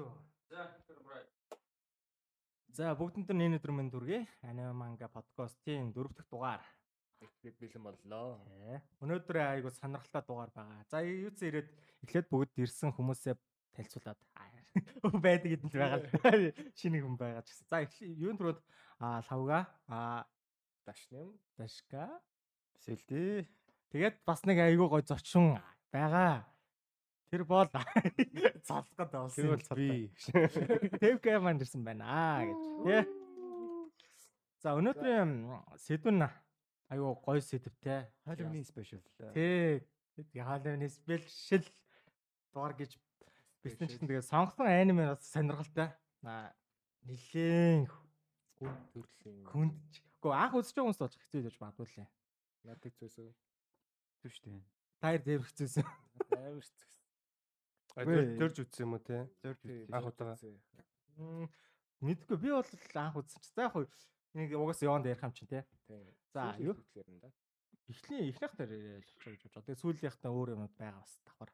дөө. За За бүгдэнд нь энэ өдөр минь дүргээ. Аниме манга подкастын дөрөв дэх дугаар. Эхлээд бэлэн боллоо. Тий. Өнөөдөр айгуу сонирхолтой дугаар байгаа. За юу ч ирээд эхлээд бүгд ирсэн хүмүүсээ танилцуулаад байдаг гэдэнт байгаа л шинэ хүн байгаа ч гэсэн. За юун түрүүд лавга а Дашням. дашка Сэлдэ. тэгээд бас нэг айгуу гой зочин байгаа. Тэр бол цалгад болсон. Тэр бол би. Тэвкэ манд ирсэн байна аа гэж. Тий. За өнөөдрийн сэдвэн айгуу гой сэдвтэй. Halloween special. Тий. Яалын спешиал дугаар гэж бичсэн чинь тэгээ сонгосон аниме бас сонирхолтой. Аа нилээн Хүн төрлийн. хүнд. Гэхдээ анх үзэж байгаа хүмүүс болж хэцүү байж магадгүй лээ. Надад зөөсөө. Түв штэ. Таяр дээр хэцүүсэн. Амар ч зүгс. А, төрж үтсэн юм уу те? Зорж Тий, үзсэн. Анх удаа. Мэдгүй би бол анх үзсэн чинь. За яг хуу нэг угаас яванд ярих юм чинь тий. Тий. За, юу? Эхний эхнийх дээр ялчих гэж бодож. Тэгээ сүүлийнхтээ өөр юмуд байгаа бас давхар.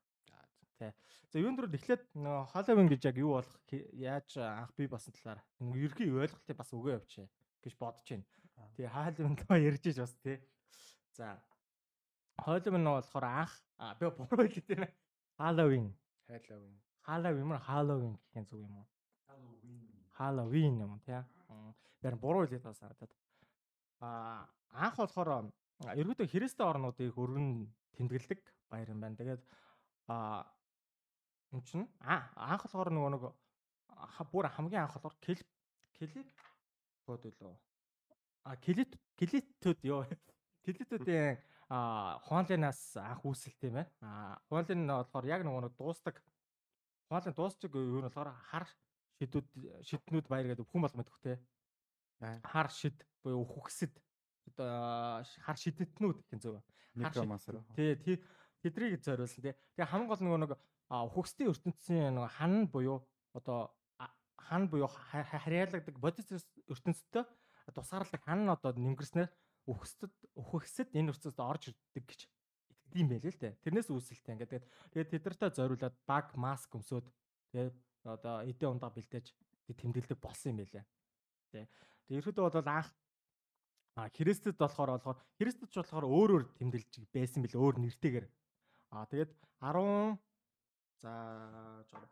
За. За юун дөрөв эхлээд Halloween гэж яг юу болох яаж анх би басан талаар ерхий ойлголтыг бас өгөө явчаа гэж бодож байна. Тэгээ тоо ярьж иж бас тий. За Halloween нь болохоор анх би буруу хэлээд байна. Halloween. Halloween мөр Halloween гэх юм зүг юм уу? Halloween юм тий. Яг буруу хэлээд бас санагдаад. А анх болохоор ерөөдөө Христийн орнуудыг өргөн тэмдэглэдэг баяр юм байна. Тэгээд а юм чинь а- анх болохоор нөгөө нэг бүр хамгийн анх болохоор кел келит бод үлээ. А келит келитүүд ёо. Келитүүдийн а хуанлинаас анх үүсэлт юм байна. А хуанлин нь болохоор яг нөгөө нэг дуустдаг хуанлин дуусчих юу нь болохоор хар шидүүд шиднүүд баяр гэдэг хүн бол мэдэх те. Аа. Хар шид буюу үхгсэд хар шидэтнүүд гэх зөв. Necromancer. Тий, тий тэдрийг зориулсан тий. Тэгээ хамгийн гол нөгөө нэг үхгсдийн ертөнцийн нөгөө хан буюу одоо хан буюу ха- ха- харьяалагддаг бодис ертөнцтэй тусгаарладаг хан нь одоо нэнгэрснээр үхсдэд үхгсэд энэ ертөнцид орж ирдэг гэж итгэдэг юм байлээ л дээ. Тэрнээс үүсэлтэй ингээд тэгээд тэдэртээ зориулаад баг маск өмсөөд тий одоо эдээ ундаа бэлдээж тэмдэглэдэг болсон юм байлээ. Тий. Тэгээд ерөөдөө бол анх А Христэд болохоор болохоор Христэд ч болохоор өөр өөр тэмдэглэж байсан бил өөр нэртэйгээр. А тэгээд 10 за жоо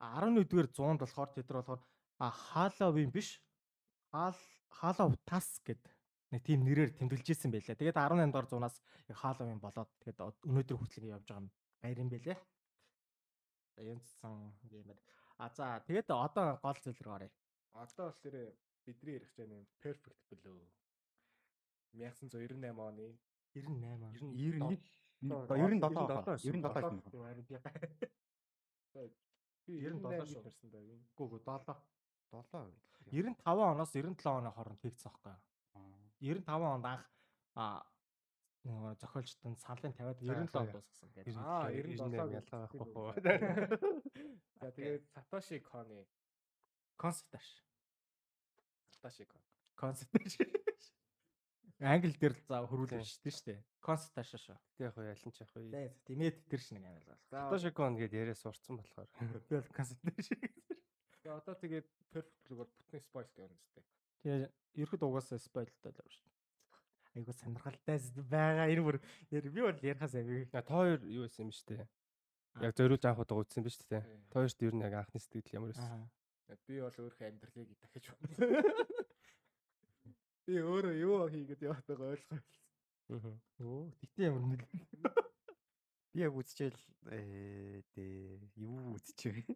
11-р зуунд болохоор тэд нар болохоор Halloween биш. Хал Halloween тас гэд нэг тийм нэрээр тэмдэглэж исэн байлаа. Тэгээд 18 дугаар зуунаас яг Halloween болоод тэгээд өнөөдөр хүртэл явж байгаа юм баяр юм байлээ. За янзсан юм байна. А за тэгээд одоо гол зүйл рүү оръё. Одоо бол тэр бидний ярих гэж юм perfect blue. 1998 оны 98 90 97 97 шүү. 97 97 97 юм. би 97 97 шүү. шүү. Ирсэн даа юм. Гүг 7 7. 95 оноос 97 оны хооронд хийгдсэн байхгүй. 95 онд анх а нөгөө зохиолчтон салын тавиад 97 онд дуусгасан гэж. Аа, 97 97 ялгаа байхгүй. За тэгээд Satoshi Kon-ы концепт. Satoshi Kon. Концепт. Англи дээр л за хөрвүүлж штэ штэ. Концепт шүү. Тэг яг ялан ч яг. За тэмээд тэр шиг нэг амил бол. За Фотошокон гэдээ яриа сурцсан болохоор. Би бол концепт шиг. тэгээ одоо тэгээд perfect blue-гоор бүтний spoil явна зү. Тэгээ ерхэд угаасаа спойлтай л байна шүү. Айгуу сонирхолтой байгаа. Энэ бүр би бол ярихаас авиг. Та хоёр юу байсан юм штэ. Яг зориулж анх удаа үзсэн биз дээ. Та хоёрт ер нь яг анхны сэтгэл ямар байсан? Би бол өөрийнхөө амьдралыг дахиж бодсон. Би өөрөө юу хийгээд яваатайг ойлгохгүй. Аа. Өө, тэгтээ ямар нэл. Би яг үзчихэл ээ дээ юу үзчихвэ.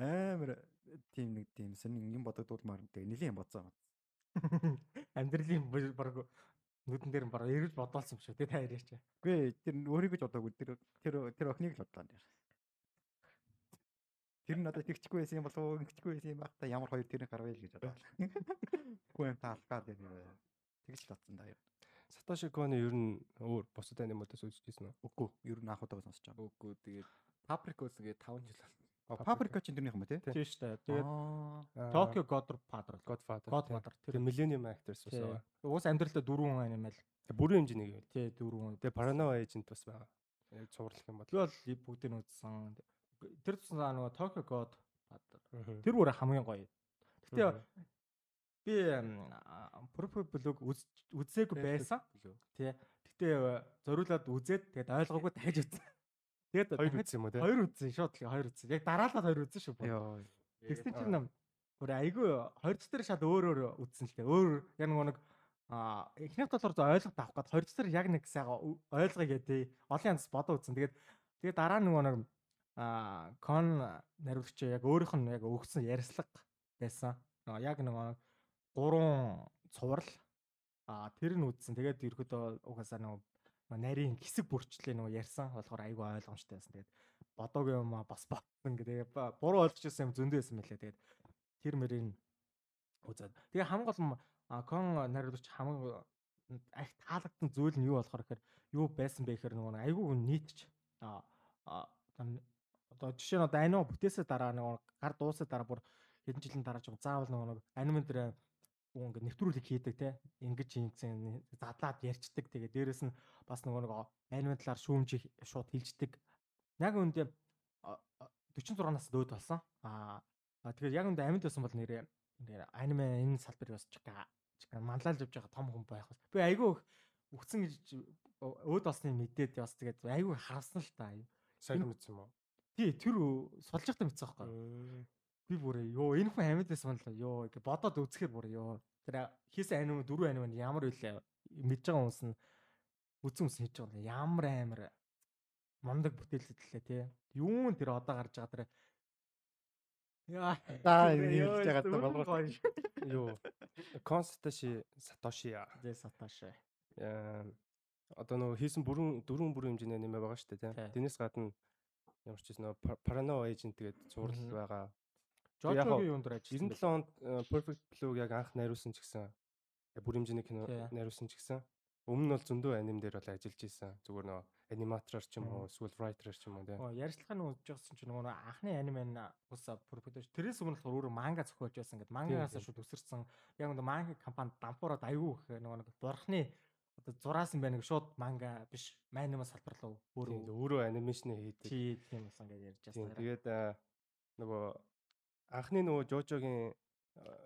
Амар тийм нэг тийм сонин юм бодогдуулмаар тэг нэлийн бодсон. Амьдралын баг нүдэн дээр нь баг эргэж бодоолсон юм шүү. Тэ та яриач. Үгүй тэр өөрийгөө ч бодоогүй тэр тэр тэр охиныг л бодлоо нэр. Тэр нь одоо тэгчихгүй байсан юм болов уу ингэчихгүй байсан юм байх та ямар хоёр тэрийг гаргая л гэж бодлоо. Үгүй юм таалгаар дээр тэгж л бодсон да юу. Сатошиконы ер нь өөр бусад анимуудаас үзчихсэн үү? Үгүй ер нь анх удаа сонсож байгаа. Үгүй тэгээд Paprika үзэгээ 5 жил болсон. Паприка ч тэрнийх юм уу те? Тийм шүү дээ. Тэгээд. Tokyo Godfather. Godfather. Godfather. Тэр Millennium Actors Тийм. байгаа. Уус амьдралдаа дөрвөн аниме л. Тэг бүрэн хэмжээний юм. Тий, дөрвөн. Тэгээ Paranoia Agent бас байгаа. Яг цуурлах юм бол. Би бол бүгдийг нь үзсэн. Тэр туснаа нөгөө Tokyo God Одоо тэр бүр хамгийн гоё. Гэтэ би профи блог үзээгүй байсан. Тий. Гэтэ зориулаад үзээд тэгээд ойлгоогүй дахиж үзсэн. Тэгээд Хоёр үзсэн юм уу те? хоёр үзсэн шууд л хоёр үзсэн. Яг дараалал хоёр үзсэн шүү. Йоо. Тэгсэн чинь нам бүр айгүй хоёр дээр шал өөр өөр үзсэн л дээ. Өөр яг нэг нэг а эхнийх болохоор зөв ойлгох авах гээд хоёр дээр яг нэг сайга ойлгоё гэдэг олон янз бодоо үзсэн. Тэгээд тэгээд дараа нөгөө нэг а кон нариулагч яг өөрийнх нь яг өгсөн ярьслага байсан. Аа, Яг нөгөө гурван цуврал а тэр нь үзсэн. Тэгээд ерөөдөө угаасаа нөгөө нарийн хэсэг бүрчлээ нөгөө ярьсан болохоор айгүй ойлгомжтой байсан. Тэгээд бодоогүй юм а бас ботсон гэдэг. Буруу ойлгож байсан юм зөндөө байсан мэлээ. Тэгээд тэр мөрийг үзээд. Тэгээ хамгийн гол кон нариулагч хамгийн их таалагдсан зүйл нь юу болохоор гэхээр юу байсан бэ гэхээр нөгөө айгүй нийтч а одоо жишээ нь одоо аниме бүтээсээ дараа нөгөө гар дуусаа дараа бүр хэдэн жилийн дараа ч заавал нөгөө аниме дээр гоо ингэ нэвтрүүлэг хийдэг те. Ингэж ингэсэн задлаад ярьцдаг тэгээ дээрэс нь бас нөгөө нэг аниме талаар шүүмж их- шууд хилждэг. Яг үүндээ 46 нас дөөд болсон. А а, тэгэхээр яг үүндээ амьд байсан бол нэрээ нэр аниме энэ салбар бас чика манлайлж явж байгаа том хүн байх бас би айгүй өгцөн гэж өөд болсныг мэдээд бас тэгээд айгүй харсан л та. Сайн мэдсэн уу? тий тэр сулж явахдаа мэдсэн байхгүй би бүр ёо энэ хүн амьд байсан бол ёо гэ бодоод үзэхээр бүр ёо тэр хийсэн аниме дөрөв аниме ямар үлээ мэдж байгаа хүмүүс нь үзэн үзэн хийж байгаа юм ямар амар мундаг бүтээлэлтэй тий юун тэр одоо гарч байгаа тэр яа хэлж байгаа зөвхөн болгоо. Юу? Консташи Сатоши. Зэ саташ Яа, одоо нөгөө хийсэн бүрэн дөрвөн бүрэн хэмжээний нэмэ байгаа шүү дээ Тий. тийм. Тэрнээс гадна ямар ч зүйл нөгөө Parano Agent зураг Мгм. байгаа. Жожогийн юунд ажилласан 97 онд э, Perfect Blue яг анх найруулсан ч гэсэн яг бүр хэмжээний кино найруулсан ч гэсэн өмнө нь бол зөндөө аним дээр бол ажиллаж исэн. Зүгээр нөгөө аниматорор ч юм уу, эсвэл writer ч юм уу тийм. Оо ярьцлагын үзэж байгсан чинь нөгөө анхны аниме нь ус пропагандаж тэрээс өмнө болохоор өөрөө манга зохиолж байсан гэдэг мангагаас тийм. шууд өсөрсөн яг нөгөө манга компанид дампуураад аягүй их нөгөө бурхны одоо зураас юм байна гэж шууд манга биш аниме салбар руу Тийм, өөрөө өөрөө анимашн хийдэг. чи тийм болсон гэж ярьж Тийм. байсан. Тэгээд а, нөгөө анхны нөгөө Жожогийн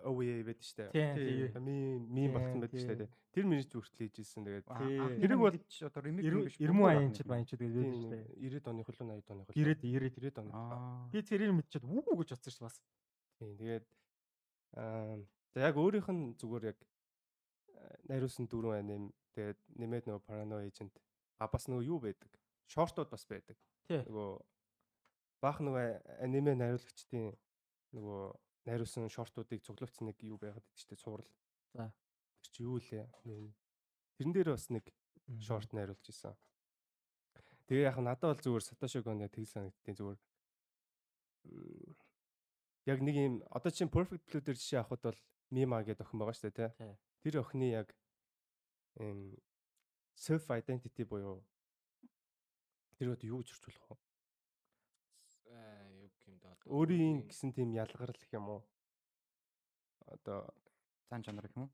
OVA байдаг шүү дээ. Ми ми багтсан байдаг шүү дээ. Тэр мэрэж хүртэл хийж ирсэн. Тэгээд Тий. Тэр бол одоо ремейк Ирмүү аянчд баянчд гэдэг тийм шүү дээ. 90-ад оны хөлөө 80-ад оны хөлөө. 90-ад 90-ад 90-ад оны. Би тэрийг мэдчихэд үү гэж бодсон шүү бас. Тийм. Тэгээд аа за яг өөрийнх нь зүгээр яг а, найруулсан дөрвөн аним тэгээд нэмээд нөгөө Parano Agent а бас нөгөө юу байдаг? Шортууд бас байдаг. Нөгөө баах нөгөө аниме найруулагчдын нөгөө найруулсан шортуудыг цуглуулсан нэг юу байгаад байдаг шүү дээ. Цуврал. За. Тэр чи юу лээ? Тэрэн дээр бас нэг шорт найруулж исэн. Тэгээ яг надад бол зүгээр Kon яг тэг санагдтiin зүгээр яг нэг юм одоо чинь Perfect Blue дээр жишээ авахд бол Mima гэдэг охин байгаа шүү дээ Тий. Тэр охины яг эм self identity буюу тэр одоо юу гэж орчуулах вэ? Аа юу юм да одоо. Өөрийн гэсэн тийм ялгарл гэх юм уу? Одоо Зан чанар гэх юм уу?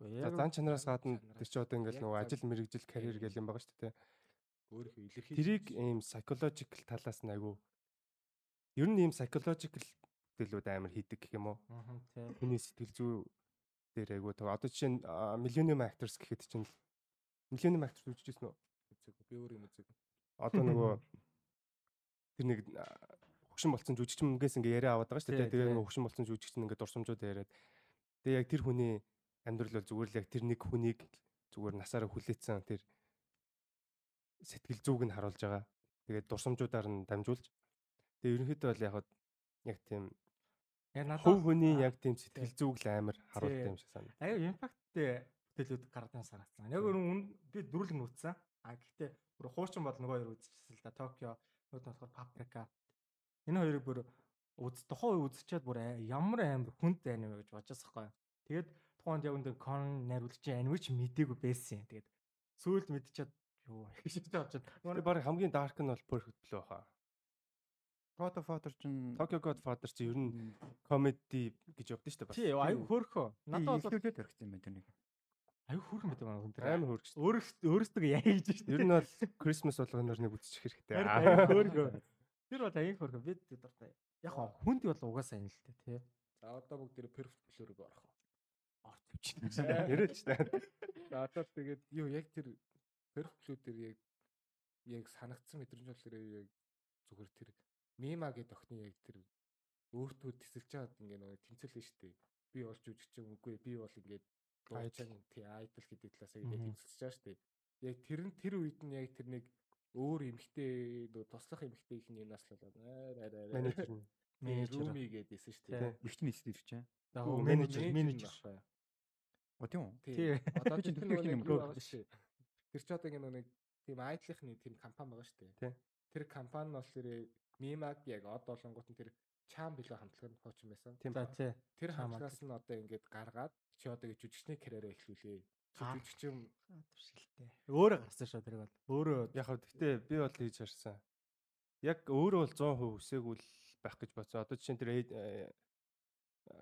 Үгүй яг зан чанараас гадна тэр чи одоо ингээл нөгөө ажил мэрэгжил карьер гэл юм байгаа шүү дээ. өөрийнхөө илэрхийлж Тэрийг ийм psychological талаас нь айгу ер нь ийм psychological бүтээлүүд амар хийдэг гэх юм уу? Аа, тий. Хүний сэтгэл зүй дээр айгу тав. Одоо жишээ нь Millennium Actors гэхэд чинь Millennium Actors үзчихсэн үү? үзээгүй. би өөрөө үзег. Одоо нөгөө тэр нэг хөгшин болцсон жүжигчмэнгээс ингээ яриа аваад байгаа шүү дээ. Тэгээ нөгөө хөгшин болцсон жүжигч нь ингээ дурсамжууд яриад. Тэгээ яг тэр хүний амьдрал бол зүгээр л яг тэр нэг хүнийг зүгээр насаараа хүлээсэн тэр сэтгэл зүйг нь харуулж байгаа. Тэгээд дурсамжуудаар нь дамжуулж. Тэгээ ерөнхийдөө бол яг яг тийм Яг надад хөв хүний аа, яг тийм сэтгэл зүйг л амар харуулдаг юм шиг санагдав. аюу импакттэй бүтээлүүд гардаг санагдсан. Яг өөр би дөрүлг нь үзсэн. А гэхдээ бүр хуучин бол нөгөө хоёр үзчихсэн л да. Токио нөгөө болохоор Paprika. Энэ хоёрыг бүр үз тухайн үе үзчихээд бүр ямар амар хүнд анime гэж бодож байгаа байхгүй. Тэгээд тухайд яг энэ кон найруулагчийн аниме ч мдээгүй байсан юм. Тэгээд сүүлд мэдчихээд юу гэж бодож Тэгээ баг хамгийн dark нь бол perfect blue хаа. God of War чинь Tokyo Godfather чи ер нь comedy гэж явдсан шүү дээ. Тий, аюу хөөрхөө. надад бол ихлүүлээд өргөцсөн юм байна тэрнийг. аюу хөөрхөн байдаг байна хүн Амар дээр. хөргөж. Өөрөөс өөрөөсөө яа хийж шүү дээ. Ер нь бол Christmas болгоноор нэг үзчих хэрэгтэй. Аюу хөөрхөө. Тэр бол аюу хөөрхөө бид дуртай. Яг хоо хүнд бол угаасаа энэ л дээ тий. За одоо бүгд тэр perfect blur-ыг орох. Орт өвчин. Ярил ч таа. За одоо тэгээд юу яг тэр perfect blur дээр яг яг санагдсан мэдрэмж болохоор яг зүгээр тэр мема гэдэг охины яг тэр өөртөө тесэлж чаад ингээ нэг тэмцэл нь штэ. Би болж үжигч юм үгүй би бол ингээд дуучаан тий айдл гэдэг ингээд Мгм. тэмцэлж байгаа штэ. Яг тэр нь тэр үед нь яг тэр нэг өөр эмхтэй нөө туслах эмхтэй их нэг наслалаа. Аа Менежер нь. Менежер. Руми гэдээсэн штэ. Тий. Ихний нэслэж чинь. За Рүү, менежер менежер менежер. О тийм үү? Тий. Одоо чинь нэг юм гоо шүү. Тэр ч одоо ингэ нэг тийм айдлынхны тийм компани байгаа шүү Тий. дээ. Тэр компани нь болохоор Мимаг яг од олонгууд нь тэр чам билүү хамтлаганд хоочин байсан. Тийм За тий. Тэр хамтлагаас нь одоо ингээд гаргаад чи одоо гэж жүжигчний карьераа эхлүүлээ. Чи Гар. жүжигчин Туршилтэй. Өөрөө гарсан шүү тэрийг бол. Өөрөө Яг хав гэхдээ би бол хийж харсан. Яг өөрөө бол 100% үсээгүй л байх гэж бодсон. Одоо жишээ нь тэр э,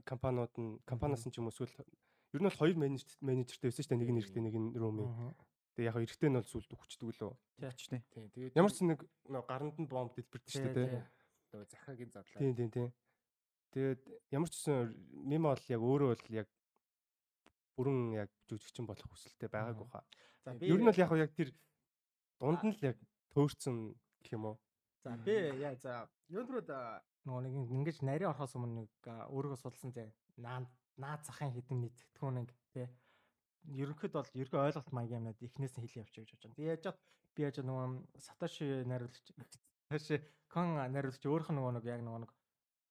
компаниуд нь компаниас нь ч юм уу эсвэл ер нь бол хоёр менежер менежертэй байсан шүү дээ. Нэг нь эрэгтэй, нэг нь рууми. Тэгээ яг эрэгтэй нь бол сүлд өгчдөг лөө. Тэгчтэй. тэгээд Ямар ч нэг гаранд нь бомб дэлбэрдэг шүү дээ. тий. одоо захагийн задлаа. Тийм тийм тийм. Тэгээд ямар ч гэсэн мем бол яг өөрөө бол яг бүрэн яг жүжигчин болох хүсэлтэй байгаагүй хаа. За Ер нь бол яг яг тэр дунд нь л яг төөрцөн гэх юм уу? За би яа за юундрууд нөгөө нэг ингэж нарийн орохоос өмнө нэг өөрийгөө судалсан зэ наа наад захын хідэн мэдтгэн нэг тий ерөнхийд бол ерхий ойлголт маягийн юмнууд эхнээс нь хэлээ явчих гэж бодож байна. Тэгээ яаж би яаж нөгөө Сатоши найруулагч Сатоши Кон найруулагч өөрөх нь нөгөө нэг яг нөгөө нэг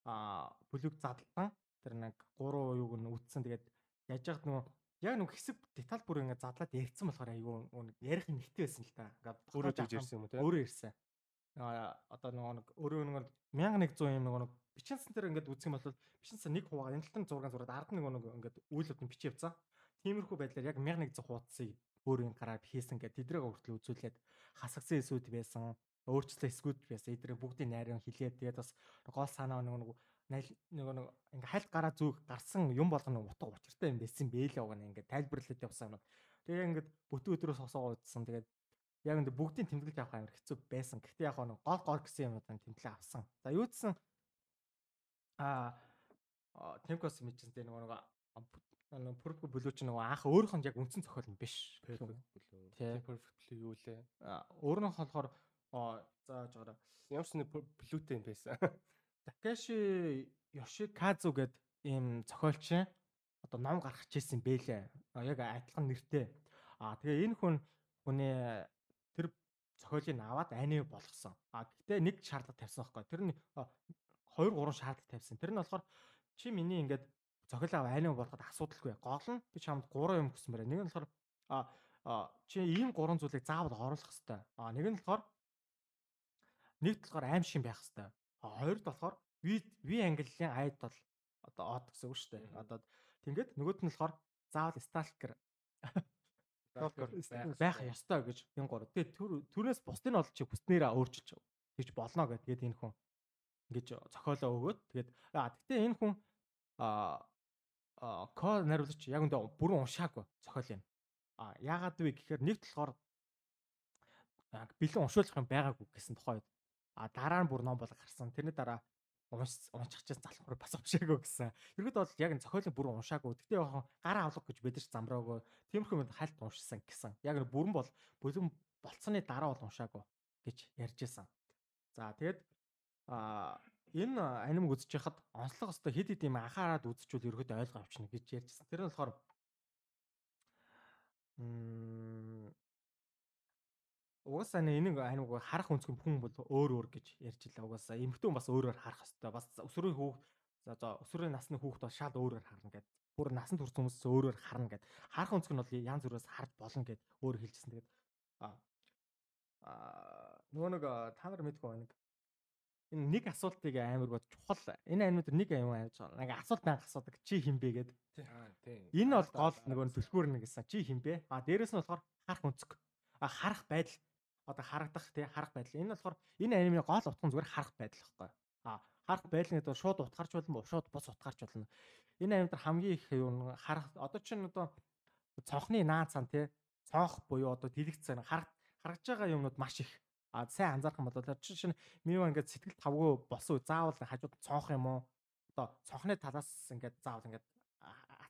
а бүлэг задлан тэр нэг гурван юуг нь үтсэн. Тэгээд яаж яхад нөгөө яг нэг хэсэг деталь бүр ингэ задлаад ярьсан болохоор айгүй нэг ярих юм ихтэй байсан л да. Ингээд Өөрөө тэгж ирсэн юм уу те? өөрөө ирсэн. Аа одоо нөгөө нэг өөрөө нөгөө 1100 юм нөгөө нэг бичсэн дээр ингээд үзэх юм бол бичсэн нэг хуваагаар энэ талтан зураг зураад ард нөгөө нэг ингээд үйлүүд нь бичиж явцсан. Тиймэрхүү байдлаар яг 1100 хуудасыг өөрийн гараар хийсэн гэдэг тэдрэг хүртэл үзүүлээд хасагсан эсүүд байсан. Өөрчлөлт эсгүүд байсан. Эдрийг бүгдийг найран хилээд тэгээд бас гол санаа нэг нөгөө нэг ингээ хальт гараа зүг гарсан юм болгоно утга учиртай юм байсан бэлээ уг нь ингээ тайлбарлаад явсан юм. Тэгээ ингээд бүтэн өдрөөс хосоо удсан. Тэгээд яг энэ бүгдийн тэмдэглэж авах амар хэцүү байсан. Гэхдээ яг нэг гол гол гэсэн юм одоо тэмдэглээ авсан. За юу гэсэн а темкос мэдсэн тэ нөгөө нэг пүрпү бүлүү чи нөгөө анх өөрийнх нь яг үндсэн зохиол нь биш. Perfect Тий. Тийм perfectly юу лээ. А, Өөр нь болохоор а, зааж гараа Ямар ч нэг блютэй юм байсан. Такеши Йошиказу гэд ийм зохиолчин одоо ном гаргаж ирсэн бэлээ. Яг адилхан нэртэй. А тэгээ энэ хүн хүний тэр зохиолыг аваад аниме болгосон. А гэхдээ нэг шаардлага тавьсан байхгүй. Тэр нь 2 3 шаардлага тавьсан. Тэр нь болохоор чи миний ингээд зохиол ав аниме болгоход асуудалгүй. Гол нь би чамд 3 юм гэсэн мөрөө. Нэг нь болохоор а чи ийм 3 зүйлийг заавал оруулах хэрэгтэй. А нэг нь болохоор нэг талаар аим шим байх хэрэгтэй. А хоёрд болохоор ви ви ангиллын айд бол одоо од гэсэн үг шүү дээ. Одоо тэгээд нөгөөд нь болохоор заавал Stalker байх ёстой гэж энэ гур. Тэгээд түр түрээс бусдын бол чи хүснээрээ өөрчилж тэгж болно гэдэг. Тэгээд энэ хүн ингэж зохиолоо өгөөд тэгээд аа гэхдээ энэ хүн а а ко нариулагч яг үндэ бүрэн уншаагүй зохиол юм. А яагаад вэ гэхээр нэг талаар бэлэн уншуулах юм байгаагүй гэсэн тухайд. А дараа нь бүр ном бол гарсан. Тэрний дараа унш унших чинь залхуур бас уншаагүй гэсэн. Тэргэд бол яг энэ зохиолын бүрэн уншаагүй. Гэтэ яг гараа авлах гэж бид нар ч замраагүй. Тиймэрхүү юм хальт уншсан гэсэн. Яг нэг бүрэн бол бүлэм болцсоны дараа бол уншаагүй гэж ярьж исэн. За тэгээд а энэ аним үзэж хахад онцлог өстой хэд хэд юм анхаарад үзчихвэл ерөөдөө ойлгоо авчна гэж ярьжсэн. Тэр нь болохоор м Угаасаа нэг анимыг харах өнцгөн хүн бол өөр өөр гэж ярьж илаа. Угаасаа эмхтэн бас өөрөөр харах хэвээр. Бас өсвөрийн хүүхд за за өсвөрийн насны хүүхд бол шал өөрөөр харна гэд. Бүр насанд хүрсэн хүмүүс өөрөөр харна гэд. Харах өнцг нь бол янз бүрээс харж болно гэд өөр хэлжсэн. Тэгээд а а нөгөө нэг та нар мэдгүй байна. Энэ нэг асуултыг амар гоо чухал. Энэ анимууд нэг юм ааж байгаа. Нэг асуулт банк асуудаг. Чи хин бэ гэд. Аа. Энэ бол гол нөгөө түлхүүр нэг гэсэн. Чи хин бэ? А дээрэс нь болохоор харах өнцг. А харах байдал одоо харагдах тий харах байдал. Энэ болохоор энэ анимын гол утга нь зүгээр харах байдал гэхгүй. А харах байдал гэдэг нь шууд утгаарч болно, шууд бус утгаарч болно. Энэ анимд хамгийн их юу харах одоо чинь одоо цонхны наад сан тий цонх буюу одоо дэлгэц цан харах харагдж байгаа юмнууд маш их. А сайн анзаарах юм бол чинь Мива ингээд сэтгэл тавгүй болсон үе заавал хажууд цонх юм уу? Одоо цонхны талаас ингээд заавал ингээд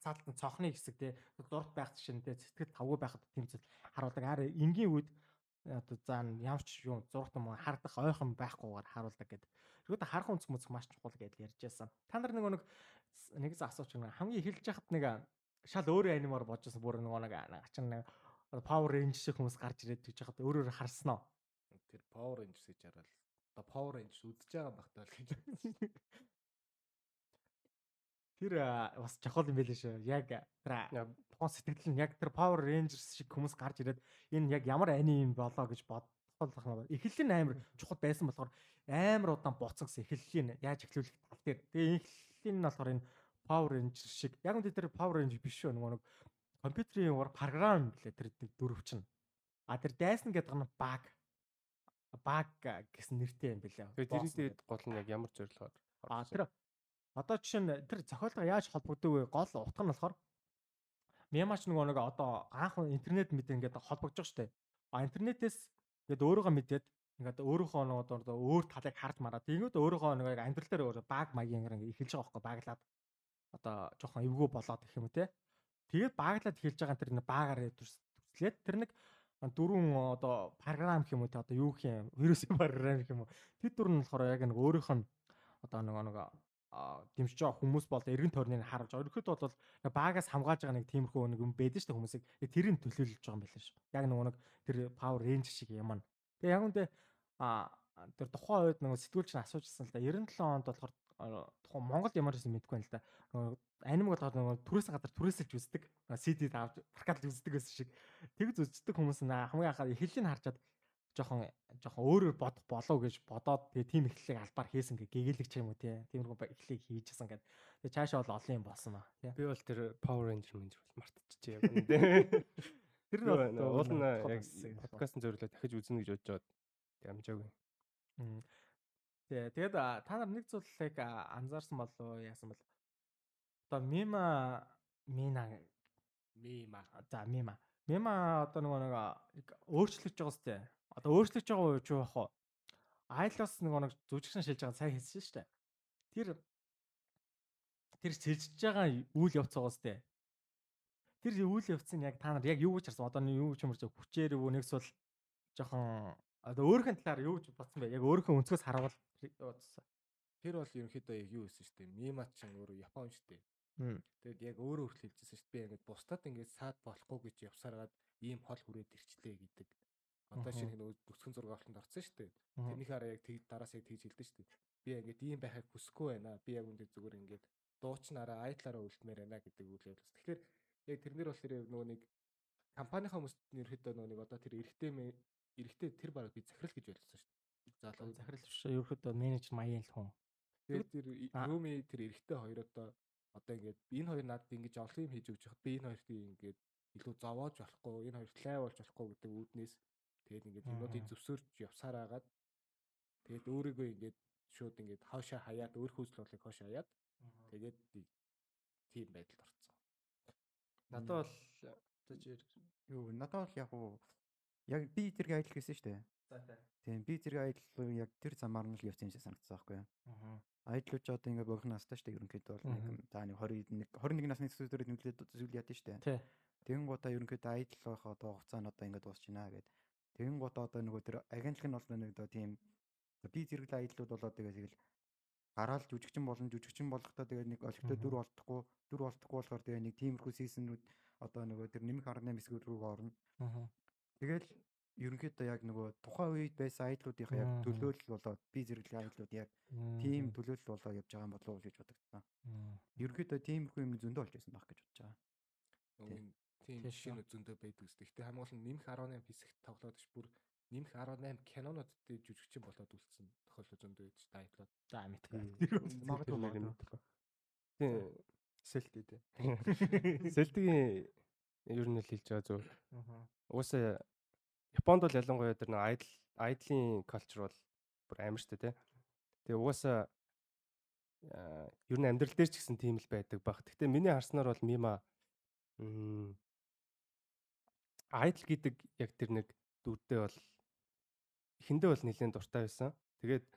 ацаалтан цонхны хэсэг те дурт байх чинь те сэтгэл тавгүй байхад тэмцэл харуулдаг. Араа энгийн үед одоо заа ямар ч юм зургт юм хардах ойхон байхгүйгээр харуулдаг гэдэг. Тэгвэл харах үнц мүц маш чухал гэж ярьж байсан. Та нар нөгөө нэг нэгээс асууч нэг хамгийн эхэлж яхад нэг шал өөр анимаар бодож бүр нөгөө нэг ачин нэг Power Rangers шиг хүмүүс гарч ирээд гэж яхад өөр өөр харсан уу? Тэр Power Rangers гэж хараад одоо Power Rangers үзэж байгаа багтаа л гэж. Тэр бас чухал юм байлээ шүү. Яг тэр тухайн сэтгэл нь яг тэр Power Rangers шиг хүмүүс гарч ирээд энэ яг ямар ани юм болоо гэж бодох юм. Эхлэл нь амар чухал байсан болохоор амар удаан буцагс эхлэлийн яаж эхлүүлэх тал дээр. Тэгээ эхлэл нь болохоор энэ Power Rangers шиг яг үндэ тэр Power Rangers биш шүү. Нөгөө нэг компьютерийн ур програм билээ тэр дөрөв чинь. А тэр дайсан гэдэг нь баг баг гэсэн нэртэй юм билээ. Тэгээ тэрийн дээр гол нь яг ямар зорилгоор А тэр одоо жишээ нь тэр зохиолтой яаж холбогддог вэ? Гол утга нь болохоор Мямач нөгөө нэг одоо анхан интернет мэдээ ингээд холбогдож дээ. А интернетээс ингээд өөрөөгөө мэдээд ингээд өөрөөхөө нөгөө одоо өөр талыг харж мараад тэгэнгүүт өөрөөхөө нэг амьдрал дээр өөр баг маягийн ингээд эхэлж байгаа байхгүй баглаад одоо жоохон эвгүй болоод гэх юм те. Тэгээд баглаад эхэлж байгаа тэр нэг баагаар төслээд тэр нэг дөрвөн одоо програм гэх юм уу те одоо юу гэх юм вирусын програм гэх юм уу тэд дөрөв нь болохоор яг нэг өөрийнх нь одоо нэг нэг дэмжиж байгаа хүмүүс бол эргэн тойрныг харуулж байгаа. Ерөнхийдөө бол баагаас хамгаалж байгаа нэг тиймэрхүү нэг юм байдаг шүү дээ хүмүүсийг. Тэрийг төлөөлж байгаа юм байна шүү. Яг нэг нэг тэр Power Ranger шиг юм. Тэгээ яг үндэ а тэр тухайн үед нэг сэтгүүлч нь асуужсэн л да 97 онд болохоор тухайн Монгол ямар гэсэн мэдэхгүй байна л да. Аним болгоод нөгөө түрээс гадар түрээсэлж үздэг. CD-д авч аркад үздэг гэсэн шиг. Тэгж үздэг хүмүүс наа хамгийн анхаа эхлэлийг харчаад жоохон жоохон өөрөөр бодох болов гэж бодоод тэгээ тим эхлэлийг албаар хийсэн гэ гэгээлэгч юм уу тий. Тиймэрхүү эхлэлийг хийжсэн гэд. Тэгээ цаашаа бол олон юм болсон аа. Би бол тэр Power Ranger мэнж бол мартчихжээ яг энэ тий. Тэр нь уул нь яг подкастын зөвлөлөө дахиж үзнэ гэж бодож байгаад ямжаагүй. Тий. Тэгээд та нар нэг зүйлийг анзаарсан болов яасан бол одоо мима мина мима за мима мима одоо нөгөө нэг өөрчлөгдөж байгаа сте Одоо өөрчлөгдөж байгаа уу юу яах вэ? Айлос нэг нэг зүжигшин шилж байгаа сайн хэлсэн шүү дээ. Тэр тэр сэлжиж байгаа үйл явц байгаа сте. Тэр үйл явцыг яг та нар яг юу гэж харсан? Одоо юу ч юм уу хүчээр өвөө нэгсвэл жоохон одоо өөрийнхөө талаар юу гэж бодсон бэ? Яг өөрийнхөө өнцгөөс харавал бодсон. Тэр бол ерөнхийдөө яг юу гэсэн шүү дээ. Мимат ч өөрөө Япон шүү дээ. Тэгээд яг өөрөө өөрчлөлт хэлжсэн шүү дээ. Би ингээд бусдад ингээд саад болохгүй гэж явсараад ийм хол хүрээд ирчлээ гэдэг. Одоо шинэ бүсгэн зураг авалтанд орсон шүү дээ. Тэрнийх хараа яг тэг дараас яг тэгж хэлдэж шүү дээ. Би ингээд ийм байхыг хүсэхгүй байна. Би яг үндэ зүгээр ингээд дуучнараа айдлаараа үлдмээр байна гэдэг үйл явдал. Тэгэхээр яг тэрнэр бол тэр нөгөө нэг компанийн хүмүүст ерөөхдөө нөгөө нэг одоо тэр эрэгтэй эрэгтэй тэр баг би захирал гэж байлсан шүү дээ. Залуу захирал биш ерөөхдөө менежер маягийн л хүн. Тэгээд тэр Руми тэр эрэгтэй хоёр одоо одоо ингээд энэ хоёр надад ингэж олон юм хийж өгч хад би энэ хоёрт ингээд илүү зовоож болохгүй энэ хоёр лай болж болохгүй гэдэг үүднээс Тэгээд ингээд юмнуудыг зөвсөрч явсаар агаад тэгээд өөрийгөө ингээд шууд ингээд хаашаа хаяад өөр хөөцлөлийг хаашаа хаяад тэгээд тийм байдалд орцсон. Надад бол юу надад бол яг уу яг би зэрэг аялал гэсэн шүү дээ. За. Тийм би зэрэг аялал яг тэр замаар нь л явсан юм шиг санагдсан байхгүй юу? Аа. Аяллууч одоо ингээ богино настай шүү дээ ерөнхийдөө бол нэг за нэг 21 21 насны төсвөрөд нүглээд зүйл яд нь шүү дээ. Тэгэн гутаа ерөнхийдөө аялал байх одоо хугацаа нь одоо ингээ дуусч байна гэдэг Тэгэн гут одоо нөгөө тэр агентлаг нь бол нэг одоо тийм би зэрэглээ аяллууд болоод тэгээ тэгэл гараал жүжигчин болон жүжигчин болохдоо тэгээ нэг олигтой дүр болтохгүй дүр болтохгүй болохоор тэгээ нэг тиймэрхүү сизнүүд одоо нөгөө тэр нэмэх 18 хэсгүүд рүү орно. Тэгэл ерөнхийдөө яг нөгөө тухайн үед байсан аяллуудынхаа яг төлөөлөл болоод би зэрэглээ аяллууд яг тийм төлөөлөл болоо явж байгаа юм болов уу гэж бодогдсон. Ерөнхийдөө тиймэрхүү юм зөндөө болж байсан байх гэж бодож байгаа. Тийм жишээнүүд зөндөө байдаг үстэй. Гэтэ хамгийн гол нь нэмэх 18 хэсэгт тоглоод ш бүр нэмэх 18 кинонууд дээр жүжигчин болоод үлдсэн тохиолдол зөндөө байдаг ш тайтлууд. За мэдгүй. Магадгүй магадгүй. Тийм сэлтэй дээ. Сэлтгийн ер нь л хэлж байгаа зөв. Угаасаа Японд бол ялангуяа тэр нэг айдл айдлын калчер бол бүр амар штэ тий. Тэгээ угаасаа ер нь амьдрал дээр ч гэсэн тийм л байдаг баг. Гэхдээ миний харснаар бол мима Idol гэдэг яг тэр нэг дүрдээ бол эхэндээ бол нэлээд дуртай байсан. Тэгээд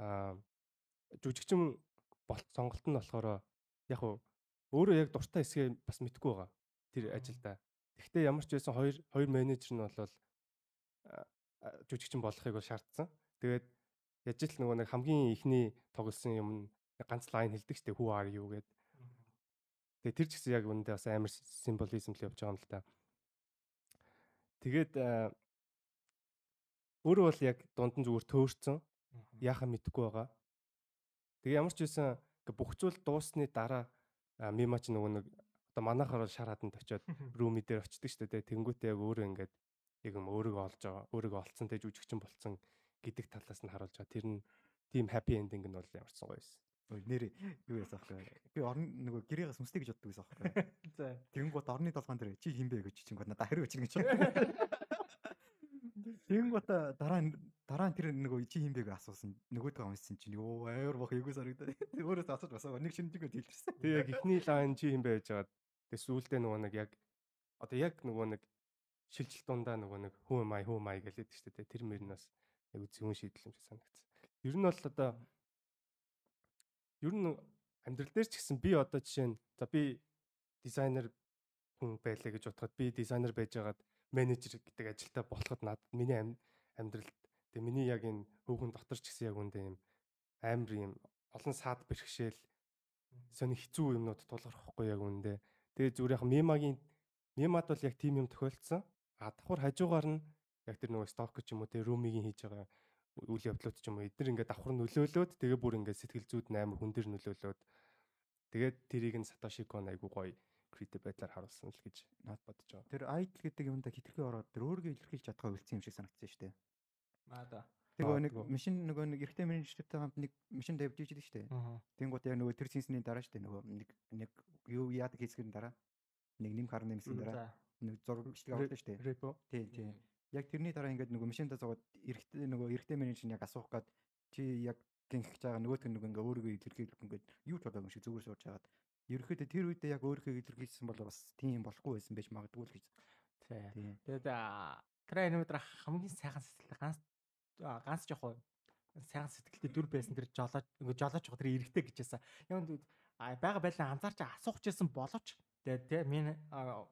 аа жүжигчин болт сонголт нь болохоор яг уу өөрөө яг дуртай хэсгээ бас мэдгүй байгаа. Тэр ажилдаа. Гэхдээ ямар ч байсан хоёр хоёр менежер нь бол жүжигчин болохыг бол шаардсан. Тэгээд яж л нөгөө нэг хамгийн ихний тоглосон юм ганц лайн хэлдэг штеп who are you гэд. Тэгээд тэр ч гэсэн яг үүндээ бас амар символизм л явж байгаа юм л та. Тэгээд өөрөө бол яг дунд нь зүгээр төөрцөн. Яахаа мэдэхгүй байгаа. Тэгээ ямар ч байсан бүх зүйл дуусны дараа мима ч нөгөө нэг одоо манайхаар бол шар хаданд очиод рууми дээр очдөг шүү дээ. Тэнгүүтээ яг өөрөө ингээд яг юм өөрийгөө олж байгаа, өөрийгөө олцсон tej жүжигчин болцсон гэдэг талаас нь харуулж байгаа. Тэр нь тийм happy ending нь бол ямарсан гоё байсан. Нэр юу яасан аахгүй. Би орны нөгөө гэрээс сүнстэй гэж боддог байсан аахгүй. За. Тэнгуут орны толгоон дээр чи хинбэ гэж чинь надад хариу өчнө гэж. Тэнгуут дараа нь дараа нь тэр нөгөө чи хинбэг асуусан. Нөгөөдгөө уншсан чинь ёо аяар бах эйгүү сарагдаа. Өөрөөс асууж басаа нэг шинжлэгээ дэлгэрсэн. Тэг яг ихний лайн чи хинбэ гэж жаад тэг сүүлдээ нөгөө нэг яг одоо яг нөгөө нэг шилжилт дундаа нөгөө нэг хүү май хүү май гэлээд дээ. Тэр мөрнөөс яг зүүн шийдэл юм шиг санагдсан. Ер нь бол одоо ер нь амьдрал дээр ч гэсэн би одоо жишээ нь за би дизайнер хүн байлаа гэж бодоход би дизайнер байж байгаад менежер гэдэг ажилтаа болоход надад миний амьдралд тэгээ миний яг энэ хөөхөн дотор ч гэсэн яг үндэ юм амар юм олон саад бэрхшээл сони хэцүү юмнууд тулгархгүй яг үндэ. Тэгээ зүгээр яг мемагийн мемад бол яг тийм юм тохиолдсон. А давхар хажуугаар нь яг тэр нөгөө сток ч юм уу тэр румигийн хийж байгаа үйл явдлууд ч юм уу эдгээр ингээд давхар нөлөөлөөд тэгээ бүр ингээд сэтгэл зүйд амар хүн дээр нөлөөлөөд тэгээд тэрийг нь Сатоши Кон айгу гоё креатив байдлаар харуулсан л гэж над бодож байгаа. Тэр idol гэдэг юмда хитрхи ороод тэр өөрийгөө илэрхийлж чадгаа үлдсэн юм шиг санагдсан шүү дээ. Аа да. Тэгээ нэг машин нөгөө нэг эрэгтэй менежертэй хамт нэг машин давж ижил шүү дээ. Тэнгууд яг нөгөө тэр цэнсний дараа шүү дээ нөгөө нэг нэг юу яадаг хийсгэрийн дараа нэг нэм хар нэмсгийн дараа нэг зураг бичлэг авдаг шүү дээ. Тий, тий. Яг тэрний дараа ингээд нөгөө машинда зогоод эрэгтэй нөгөө эрэгтэй менежер яг асуух гад чи яг гинхэж байгаа нөгөөдг нь нөгөө ингээ өөрийгөө илэрхийлэх ингээд юу ч болоогүй шиг зүгээр сууж хагаад ерөөхдөө тэр үедээ яг өөрийнхөө илэрхийлсэн бол бас тийм болохгүй байсан байж магадгүй л гэж. Тий. Тэгээд тэр аниматор хамгийн сайхан сэтгэлтэй ганц ганц жоох сайхан сэтгэлтэй дүр байсан тэр жолооч нөгөө жолооч тэр эргэтэй гэжсэн. Яг бага байлаа анзаарч асуух гэсэн боловч тэгээд тий минь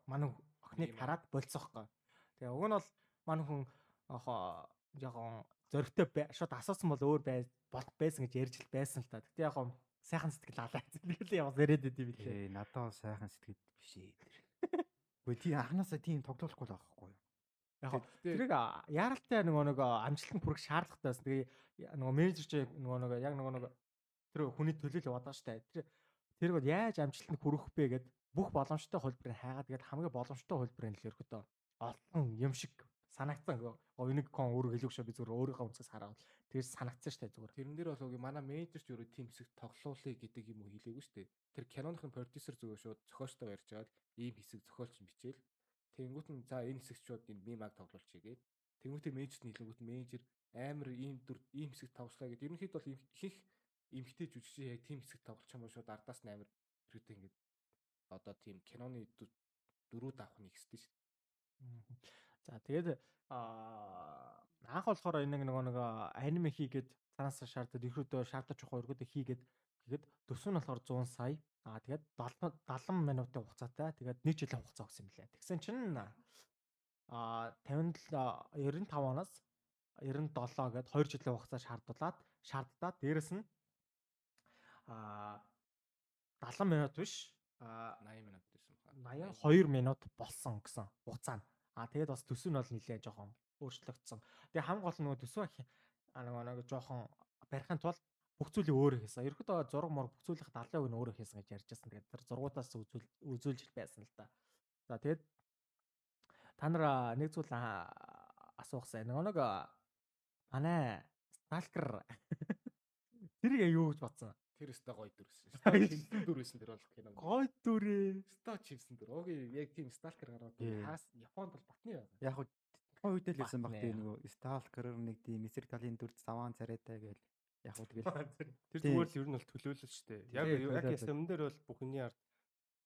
манай охиныг хараад болцсоохгүй. Тэгээ уг нь бол манай хүн жоохон зөрөгтэй шууд асуусан бол өөр бай байсан гэж ярьж байсан л та. Гэтэ яг сайхан сэтгэл алаа. Тэгэл яваас яриад идэв билээ. Ээ, надад сайхан сэтгэл биш ээ. Үгүй тийм анханасаа тийм тоглохгүй л байхгүй юу? Яг тэрийг яаралтай нөгөө нэг амжилтанд хүрэх шаардлагатай байсан. Тэгээ нөгөө менежер чи нөгөө нэг яг нөгөө нэг тэр хүний төлөөлөл яваад штэ. Тэр тэрийг бол яаж амжилтанд хүрэх бэ гэд бүх боломжтой хөлбөрийг хайгаад тэгээд хамгийн боломжтой хөлбөрийг л ерөөдөө олон юм шиг санагдсан. Говьник кон хэлэх шүү би зүгээр өөрийнхөө үнсээс хараад тэгээс санагдсан дээ зүгээр. Тэрэн дээр бол үгүй манай менежерч team хэсэг тоглоулъя гэдэг юм уу хэлээгүй дээ. Тэр киноныхын продюсер зүгээр шууд зохиолчтойгоо ярьж байгаад ийм хэсэг зохиолч бичээл. Тэнгүүт нь за энэ хэсэг шууд энэ мемаг тоглуулчихъя гээд. Тэнгүүтээ менежерт нийлэнгүүт менежер амар ийм дүр ийм хэсэг тоглослаа гэд. Ерөнхийдөө бол ихэнх эмгтэй жүжигчин яг team хэсэг тоглож байгаа шууд ардаас нь амар хэрэгтэй ингээд одоо тийм киноны дөрүүд авах нь ихсдэг шүү. За тэгээд анх болохоор энэ нөгөө нэг аниме хийгээд цаанаас шаардаад ихрүүдөө шаардаж явах өргөдөө хийгээд тэгэхэд төсөв нь болохоор 100 сая. Аа тэгээд 70 минутын хугацаатай. Тэгээд 1 жилийн хугацаа өгсөн юм лээ. Тэгсэн чинь аа 57 95 оноос 97 гээд 2 жилийн хугацаа шаардуулаад шаарддаад дээрэс нь аа 70 минут биш 80 минут байсан баха. 82 минут болсон гэсэн хугацаа нь. Аа тэгээд бас төсөв нь бол нэлээд жоохон өөрчлөгдсөн. Тэгээ хамгийн гол нь нөгөө төсөв нөгөө нэг жоохон барихын тулд бүх зүйлийг өөрөө хийсэн. Ерөөдөө зураг мөр бүх зүйлийнх 70% нь өөрөө хийсэн гэж ярьжсэн. Тэгээд тэр зургуудаас үзүүл үзүүлж байсан л да. За тэгээд та нар нэг зүйл асуухсан. Нөгөө нэг манай Stalker тэр юу гэж бодсон? Тэр өстой гоё дүрсэн. Хилсэн дүрсэн тэр бол кино. Гоё дүрээ. Ста чивсэн дүр. Оги яг тийм сталкер гараад хаас Японд бол батны байна. Яг хөө тухайн үед л байсан баг тийм нөгөө сталкер нэг тийм эсрэг талын дүр заван царайтай гээл яг хөө тэгэл тэр зүгээр л ер нь бол төлөөлөл шүү дээ. Яг яг юм дээр бол бүхний ард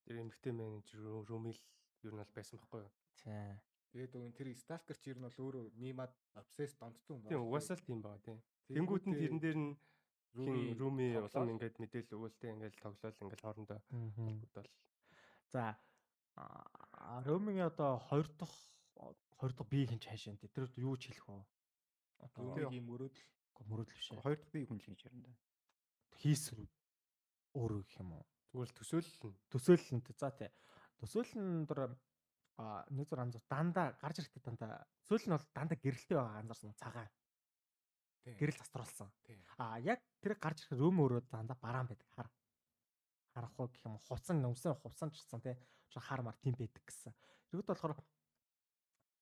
тэр эмгтэй менежер румил ер нь бол байсан байхгүй юу? Тийм. Тэгээд өгөн тэр сталкер чи ер нь бол өөрөө мимад обсесс донтсон юм Тийм угаасаа л тийм байгаа тийм. Тэнгүүд нь тэрэн дээр нь хин руми улам ингээд мэдээлэл өгөөлтэй ингээд тоглоал ингээд хоорондоо холбогдол. За Ромигийн одоо 2 дахь 2 дахь бие хин чаашаа тэр юу ч хэлэх вэ? Одоо ийм мөрөөдөл мөрөөдөл биш. 2 дахь бие хүн л гэж ярина да. Хийсэн өөрөө гэх юм уу? Зүгээр л төсөөлөл нь. Төсөөлөл нь за тий. Төсөөлөл нь дор а нэг зур анзаар дандаа гарч ирэхдээ дандаа төсөөлөл нь бол дандаа гэрэлтэй байгаа анзаарсан цагаан. Гэрэл заструулсан. А яг тэр гарч ирэх рүүм өөрөө дандаа бараан байдаг хар. Харахгүй гэх юм хувцсан өмсөн хувцсан ч гэсэн тий. Чи хар мар тийм байдаг гэсэн. Тэргүүд болохоор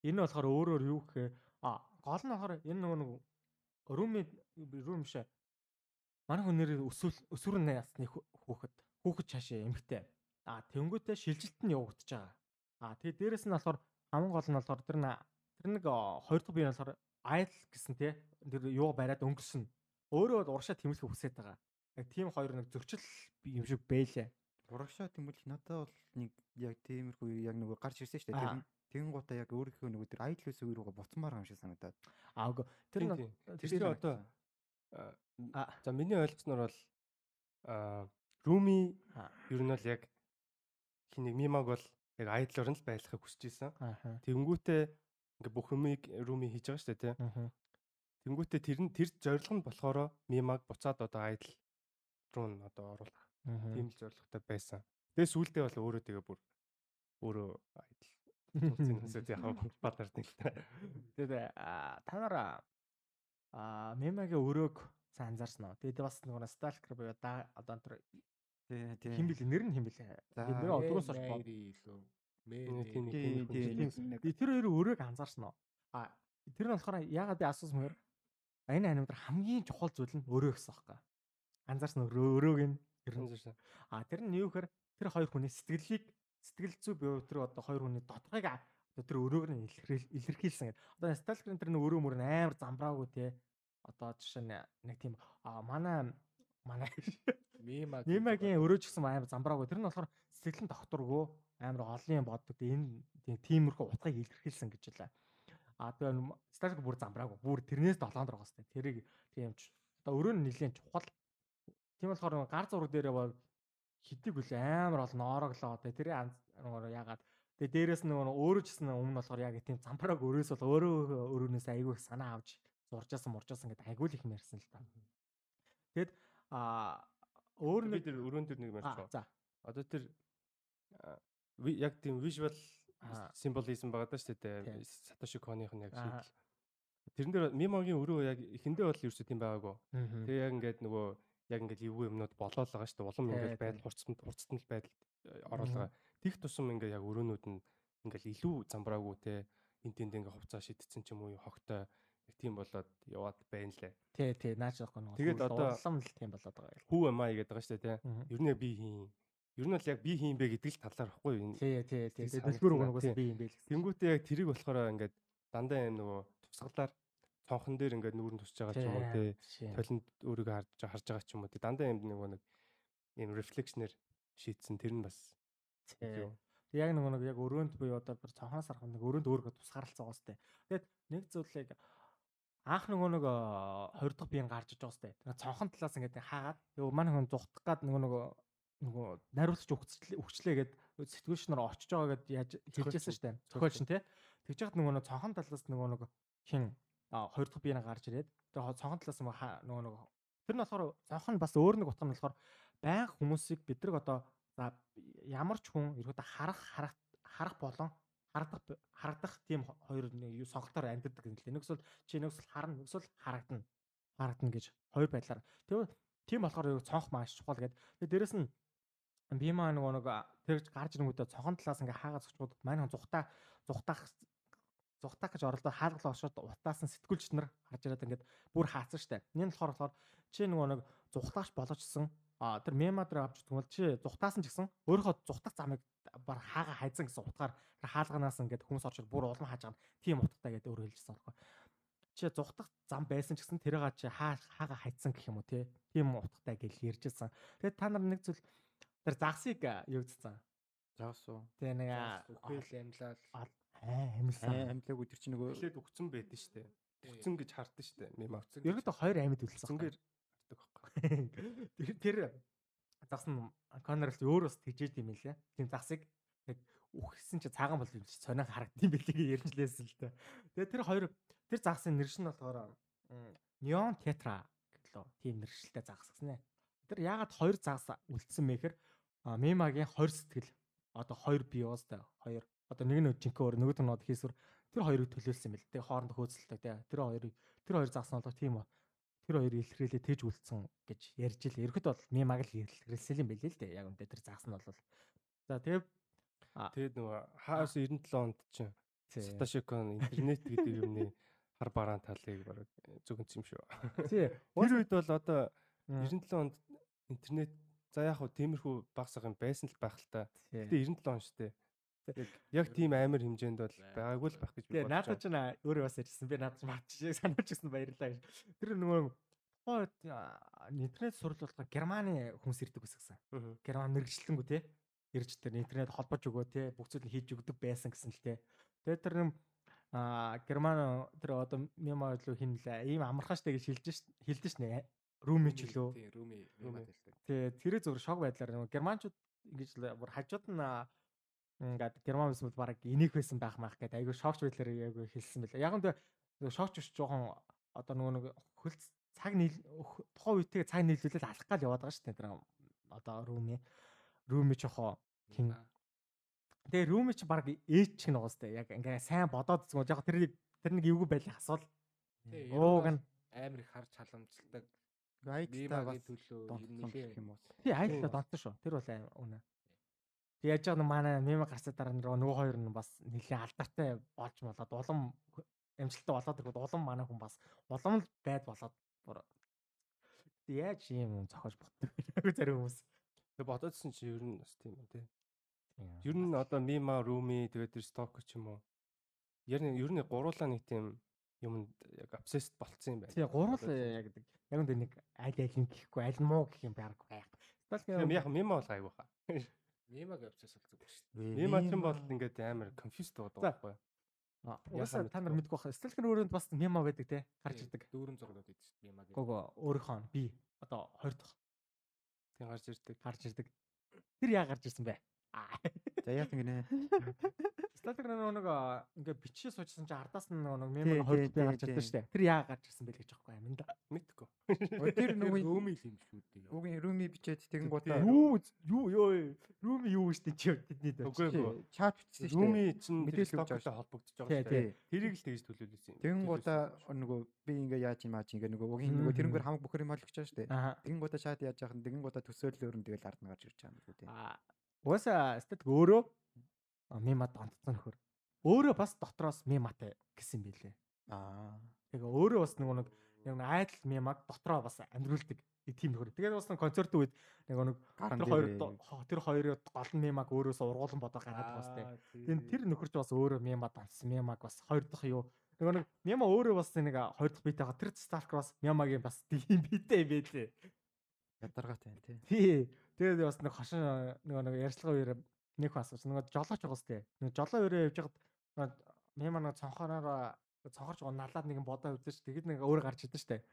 энэ болохоор өөрөөр юу гэхээр а гол нь болохоор энэ нөгөө нэг рүүмийн рүүм шээ манай хүн нэр өсвөл өсвөрн ясны хүүхэд хүүхэд цаашаа эмхтэй. А тэнгуүтээ шилжилт нь явагдаж байгаа. А тэгээ дээрэс нь болохоор хамгийн гол нь болохоор тэр тэр нэг хоёр дахь бие болохоор айл гэсэн тий тэр юу бариад өнгөрсөн. Өөрөө урагшаа тэмүүлэх хүсэж байгаа. Яг тийм хоёр нэг зөрчил юм шиг бэлээ. Урагшаа тэмүүлэх надад бол нэг яг тиймэрхүү яг нөгөө гарч ирсэн шүү дээ. Тэр тэгэн гутаа яг өөрийнхөө нөгөө тэр айл үсэг рүүгээ буцмаар юм шиг санагдаад. Аа үгүй тэр тэр одоо за миний ойлгосноор бол Руми ер нь бол яг хин нэг мимаг бол яг айдлаар нь л байлгахыг хүсэж исэн. Тэнгүүтээ ингээ бүх юмыг Руми хийж байгаа шүү дээ тий. Тэнгүүтээ тэр нь тэр зорилго нь болохоор мимаг буцаад одоо айдл руу нь одоо оруулах. Тийм л зорилготой байсан. Тэгээ сүүлдээ бол өөрөө тэгээ бүр өөрөө айдл тулцын хүсэж яхаа бадард нэг л та. Тэгээд та нараа а мемагийн өрөөг сайн анзаарсан уу? Тэгээд бас нөгөө сталкер буюу одоо тэр хин бил нэр нь хин бил. Нэр одроос орч. Тэр хоёр өрөөг анзаарсан уу? А тэр нь болохоор яагаад би асуусан мөр? Энэ аниматор хамгийн чухал зүйл нь өрөө гэсэн байхгүй. Анзаарсан өрөөг нь. Ер нь. Зурсан. А тэр нь юу гэхээр тэр хоёр хүний сэтгэлийг сэтгэл зүй буюу тэр одоо хоёр хүний доторхыг тэр өрөөг нь илэрхийлсэн. Одоо сталкерын тэр нэг өрөө мөр амар замбраагүй те. Одоо жишээ нь нэг тийм манай манай мемаг мемагийн өрөөж гисэн амар замбраагүй. Тэр нь болохоор сэтгэлэн докторгүй амар олон боддог энэ тиймэрхүү утгыг илэрхийлсэн гэж байлаа. А тэгээ сталк бүр замбраагүй бүр тэрнээс 7 доргоос тэ тэрийг тийм ч одоо өрөө нь нэлээд чухал. Тийм болохоор гар зураг дээрээ бол хитиг үл амар бол ноороглоо тэ тэрийг яагаад тэгээ дээрэс нь нөгөө гэсэн өмнө болохоор яг тийм замбрааг өрөөс бол өөрөө өрөөнөөс айгүй их санаа авч зуржаасан муржаасан гэдэг айгүй л их мэрсэн л та. Тэгэд а өөр нэг тэр өрөөн төр нэг мэрч. За. Одоо тэр яг тийм visual symbolism байгаа даа шүү дээ. Satoshi Kon-ийн яг шийдэл. Тэрэн дээр мемогийн өрөө яг эхэндээ бол ерөөсөө тийм байгаагүй. Тэгээ яг ингээд нөгөө яг ингээд эвгүй юмнууд болоод байгаа шүү дээ. Улам ингээд байдал хурцсан хурцтан л байдал оруулаа. Тих тусам ингээд яг өрөөнүүд нь ингээд илүү замбраагүй те энд тэнд ингээд хувцас шидсэн ч юм уу хогтой тийм болоод яваад байна лээ. Тий, тий, наач яахгүй нэг. Тэгээд одоо улам л тийм болоод байгаа. Хүү амаа гэдэг байгаа шүү дээ, тий. Ер нь би хийн. Ер нь бол яг би хийн бэ гэдэг л талаар ихгүй юу? Тий, тий, тий. Дэлгүүр өгнөгөөс би юм бэ л. Тэнгүүтээ яг тэрийг болохоор ингээд дандаа юм нөгөө тусгалаар цонхон дээр ингээд нүүрэн тусч байгаа ч юм уу тий. Толинд өөрийгөө харж харж байгаа ч юм уу тий. Дандаа юм нөгөө нэг юм рефлекшнэр шийдсэн тэр нь бас тий. Яг нөгөө нэг яг өрөөнд буюу одоо бүр цонхоос харах нэг өрөөнд өөргөө тусгаарлцсан сте. Тэгээд нэг зүйлийг анх нөгөө нэг 20 дахь биеийн гарч иж байгаа сте. Цонхон талаас ингээд хаагаад ёо манай хүн зүхтах гад нөгөө нөгөө нөгөө найруулагч өгчлээ гэд сэтгүүлч нар очиж байгаа гэд яаж хэлжсэн штэ. Зохиолч нь те. Тэгж яхад нөгөө нэг цонхон талаас нөгөө нэг хин 20 дахь биеийн гарч ирээд тэр цонхон талаас нөгөө нөгөө тэр нь болохоор цонхон бас өөр нэг утга нь болохоор баян хүмүүсийг бид нар одоо за ямар ч хүн ерөөдө харах харах харах болон харагдах харагдах тийм хоёр нэг сонголтоор амьддаг юм л. Нэгс бол чи нэгс бол харна, нэгс бол харагдана. Харагдана гэж хоёр байдлаар. Тэгээ тийм болохоор цонх маш чухал гэдэг. Тэгээ дээрэс нь би маа нөгөө нэг тэрж гарч ирэнгүүтээ цонхон талаас ингээ хаагаад зогчод маань зүхтаа зүхтаах зүхтаах гэж оролдоо хаалгалаа очоод утаасан сэтгүүлч нар гарч ирээд ингээд бүр хаацсан штэ. Энэ болохоор болохоор чи нөгөө нэг зүхтаач болоочсон а тэр мемадрыг авч тэгвэл чи зүхтаасан ч гэсэн өөрийнхөө зүхтах замыг бар хаага хайзан гэсэн утгаар хаалганаас ингээд хүмүүс орчод бүр улам хааж байгаа тийм утгатай гэдэг өөр хэлжсэн байхгүй. Чи зүхтах зам байсан ч гэсэн тэрийг чи хаа хаага хайцсан гэх юм уу те. Тийм утгатай гэж ярьжсэн. Тэгээд та нар нэг зүйл тэр загсыг юу гэсэн? Загс уу? Тэгээ нэг үхэл амьлал Аа амьлсан. Амьлаагүй тэр чинь нөгөө эхлээд өгцөн байдэн штэ. Өгцөн гэж хардсан штэ. Мем авцсан. Ерөөдөө хоёр амьд үлдсэн. Зүнгээр хардаг байхгүй. Тэр загс нь Коннор л өөр бас тэгжээд юм лээ. Тийм загсыг яг үхсэн чи цагаан бол юм чи сонио харагдсан бэлгийг ярьжлээсэн л дээ. Тэгээ тэр хоёр тэр загсын нэр шин болохоор Neon Tetra гэлөө тийм нэршилтэй загас гэсэн ээ. Тэр яагаад хоёр загас үлдсэн мэхэр Мемагийн 20 сэтгэл. Одоо хоёр биостай хоёр. Одоо нэг нь жинхэнэ өөр нөгөөд нь хийсвэр тэр хоёрыг төлөөлсөн юм л тэгээ хоорондоо хөөцөлтэй тий тэр хоёрыг тэр хоёр загас нь бол тийм тэр хоёр илэрхийлээ тэгж үлдсэн гэж ярьж ил. Ерхэд бол мемаг л илэрхийлсэн юм билээ л дээ. Яг үнтэй тэр загас нь бол. За тэгээ тэгээд нөгөө хаас 97 онд чинь Саташикон интернет гэдэг юмны хар бараан талыг баг зүгэнц юм шүү. Тий. Тэр үед бол одоо 97 онд интернет за яг хуу тиймэрхүү багсах юм байсан л байх л та. Гэтэ 97 он шүү дээ. Яг тийм амар хэмжээнд бол байгаагүй л байх гэж би бодлоо. Наадад ч өөрөө бас ярьсан. Би наадад мартчих санаж гисэн баярлалаа гэж. Тэр нөгөө тухайд интернет сурал болгоо Германы хүмүүс ирдэг гэсэн. Герман мэрэгчлэнгүү те ирж тэр интернет холбож өгөө те бүх зүйл хийж өгдөг байсан гэсэн л те. Тэгээд тэр нэм а герман тэр одоо мема илүү хин лээ ийм амархааштай гэж хэлж хэлдэж шнэ рүүми ч лөө тий рүүми мемад хэлдэг тий тэрээ зөвөр шок байдлаар нөгөө германчууд ингэж бүр хажууд нь ингээд герман бол баг энийг байсан байх мах гэдэг айгүй шокч байдлаар айгүй хэлсэн байлаа яг нь шокч биш жоохон одоо нөгөө нэг хөл цаг нийл тухайн үетэйг цаг нийлүүлэл алах гал яваад байгаа шүү дээ тэр одоо рүүми рүүми чохоо хин. Тэгээ рүүми чи баг ээж шиг нэг уустай. Яг ингээ сайн бодоод зүгөө яг тэр тэр нэг эвгүй байлах асуул. Ууг нь. амар их харж халамжлагдаг. Айттай бас төлөө юм уу? Тий, айттай донтсон шүү. Тэр бол үнэ. Тэг яаж байгаа манай мема гарсаа дараа нөгөө хоёр нь бас нэлээ алдартай болж болоод улам амжилттай болоод ирэхэд улам манай хүн бас улам л байд болоод яаж юм зохиож боддог вэ? Зарим хүмүүс. Тэг бодоодсэн чи ер нь бас тийм үү тий. Ер нь одоо Мима, Руми тэгээд тэр Сток ч юм уу. Ер нь ер нь гуруулаа нэг тийм юмд яг обсест болцсон юм байна. Тий, гурвал яг гэдэг. Яг үндэ нэг аль аль нь гэхгүй аль муу гэх юм байг байх. Сток яг Мима бол айгүй хаа. Мимаг обсес болцсон шүү дээ. Мима ч юм бол ингээд амар конфьюз байгаа байхгүй. А ясаа та нар мэдгүй баха. Сталкер өөрөнд бас мема байдаг те гарч ирдэг. Дүүрэн зурглууд идэв шүү дээ мемаг. Гого өөрийнхөө би одоо 20 дахь. Тэг гарч ирдэг. Гарч ирдэг. Тэр яа гарч ирсэн бэ? За яа гинэ. Статик нэг ингээ бичиж суучсан чи ардаас нь нэг мемор хоёр би гарч ирсэн шүү дээ. Тэр яа гарч ирсэн бэ гэж аахгүй юм да. Мэдгүй. Тэр нөгөө рүүми л юм шүү дээ. Үгүй рүүми бичээд тэгэн гутаа. Юу юу ёо рүүми юу шүү дээ чи тэдний дээр. Үгүй ээ. Чат бичсэн шүү дээ. Рүүми чинь мэдээлэл стоктой холбогдож байгаа шүү дээ. Тэрийг л тэгж төлөөлсөн юм. Тэгэн гутаа нөгөө би ингээ яаж юм аа чи ингээ нөгөө угийн нөгөө тэрнгээр хамаг бөхөр юм олж байгаа шүү дээ. Тэгэн гутаа чат яаж яах нь тэгэн гутаа төсөөлөл өрн тэгэл ард нь гарч ирж байгаа юм шүү дээ. Угаасаа статик өөрөө мемат онцсон нөхөр. Өөрөө бас дотроос мематай гэсэн билээ. Аа. Тэгээ өөрөө бас нөгөө нэг яг айдл мемаг дотроо бас амьдруулдаг тийм нөхөр. Тэгээд бас концертын үед нэг нэг тэр хоёр тэр хоёрын гол мемаг өөрөөс ургуулсан бодоо гаргаад байгаа сте. Тэгээд тэр нөхөрч бас өөрөө мемад онцсон мемаг бас хоёр дахь юу нөгөө нэг мема өөрөө бас нэг хоёр дахь битэйгаа тэр Stark бас мемагийн бас тийм битэй байлээ. Ядаргаатай байна тий. Тий. Тэгээд бас нэг хошин нөгөө нэг ярьцлага үеэр нэг бас нөгөө жолооч байгаа сте. Нөгөө жолоо өрөө явж хаад мема нэг цонхороо цонхорч байгаа налаад нэгэн бодоо үзэж тэгэд нэг өөр гарч идэв штэ.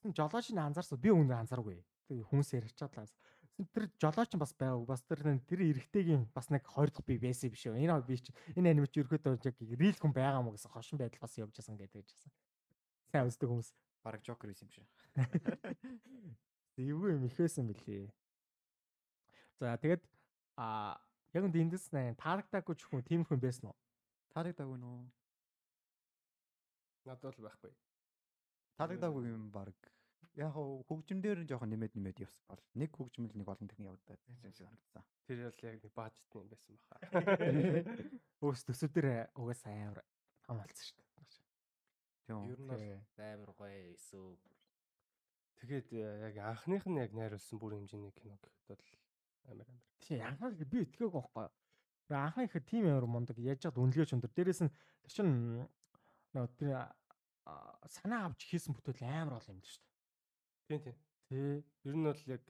Тэгсэн жолооч нь анзаарсан. Би өмнө анзааргүй. Тэг хүмүүс ярьчаад лаас. Тэр жолооч нь бас байгааг. Бас тэр тэр эргэтэйгийн бас нэг хоёр дахь би байсан биш үү. Энэ би чи энэ анимач ерөөдөө яг рил хүн байгаа мó гэсэн хошин байдал бас явж байсан гэдэг жисэн. Сайн үздэг хүмүүс. Бараг жокер юм шиг. Эвгүй юм ихээсэн бэлээ. За тэгээд а яг үнд эндээс таалагдаагүй ч хүн тийм хүн байсан уу? Таалагдаагүй нөө. Надад л байхгүй. Таалагдаагүй юм баг. Яг хөгжим дээр жоохон нэмээд нэмээд явсан бол нэг хөгжмөл нэг олон техник явагдаад байсан шиг харагдсан. Тэр бол яг нэг баажтай юм байсан баха. Өөс төсөвдөр угаасаа амар том болсон шүү дээ. Тийм. Ер нь амар гоё эсөө Тэгээд яг анхных нь яг найруулсан бүр хэмжээний кино гэхэд бол амар амар. Тийм анхны би итгээгүй байхгүй. Анхны ихэд тийм амар мундаг яаж яд үнэлгээч өндөр. Дээрээс нь тэр чин нөө тэр санаа авч хийсэн бүтээл амар бол юм л шүү дээ. Тийм тийм. Тий. Ер нь бол яг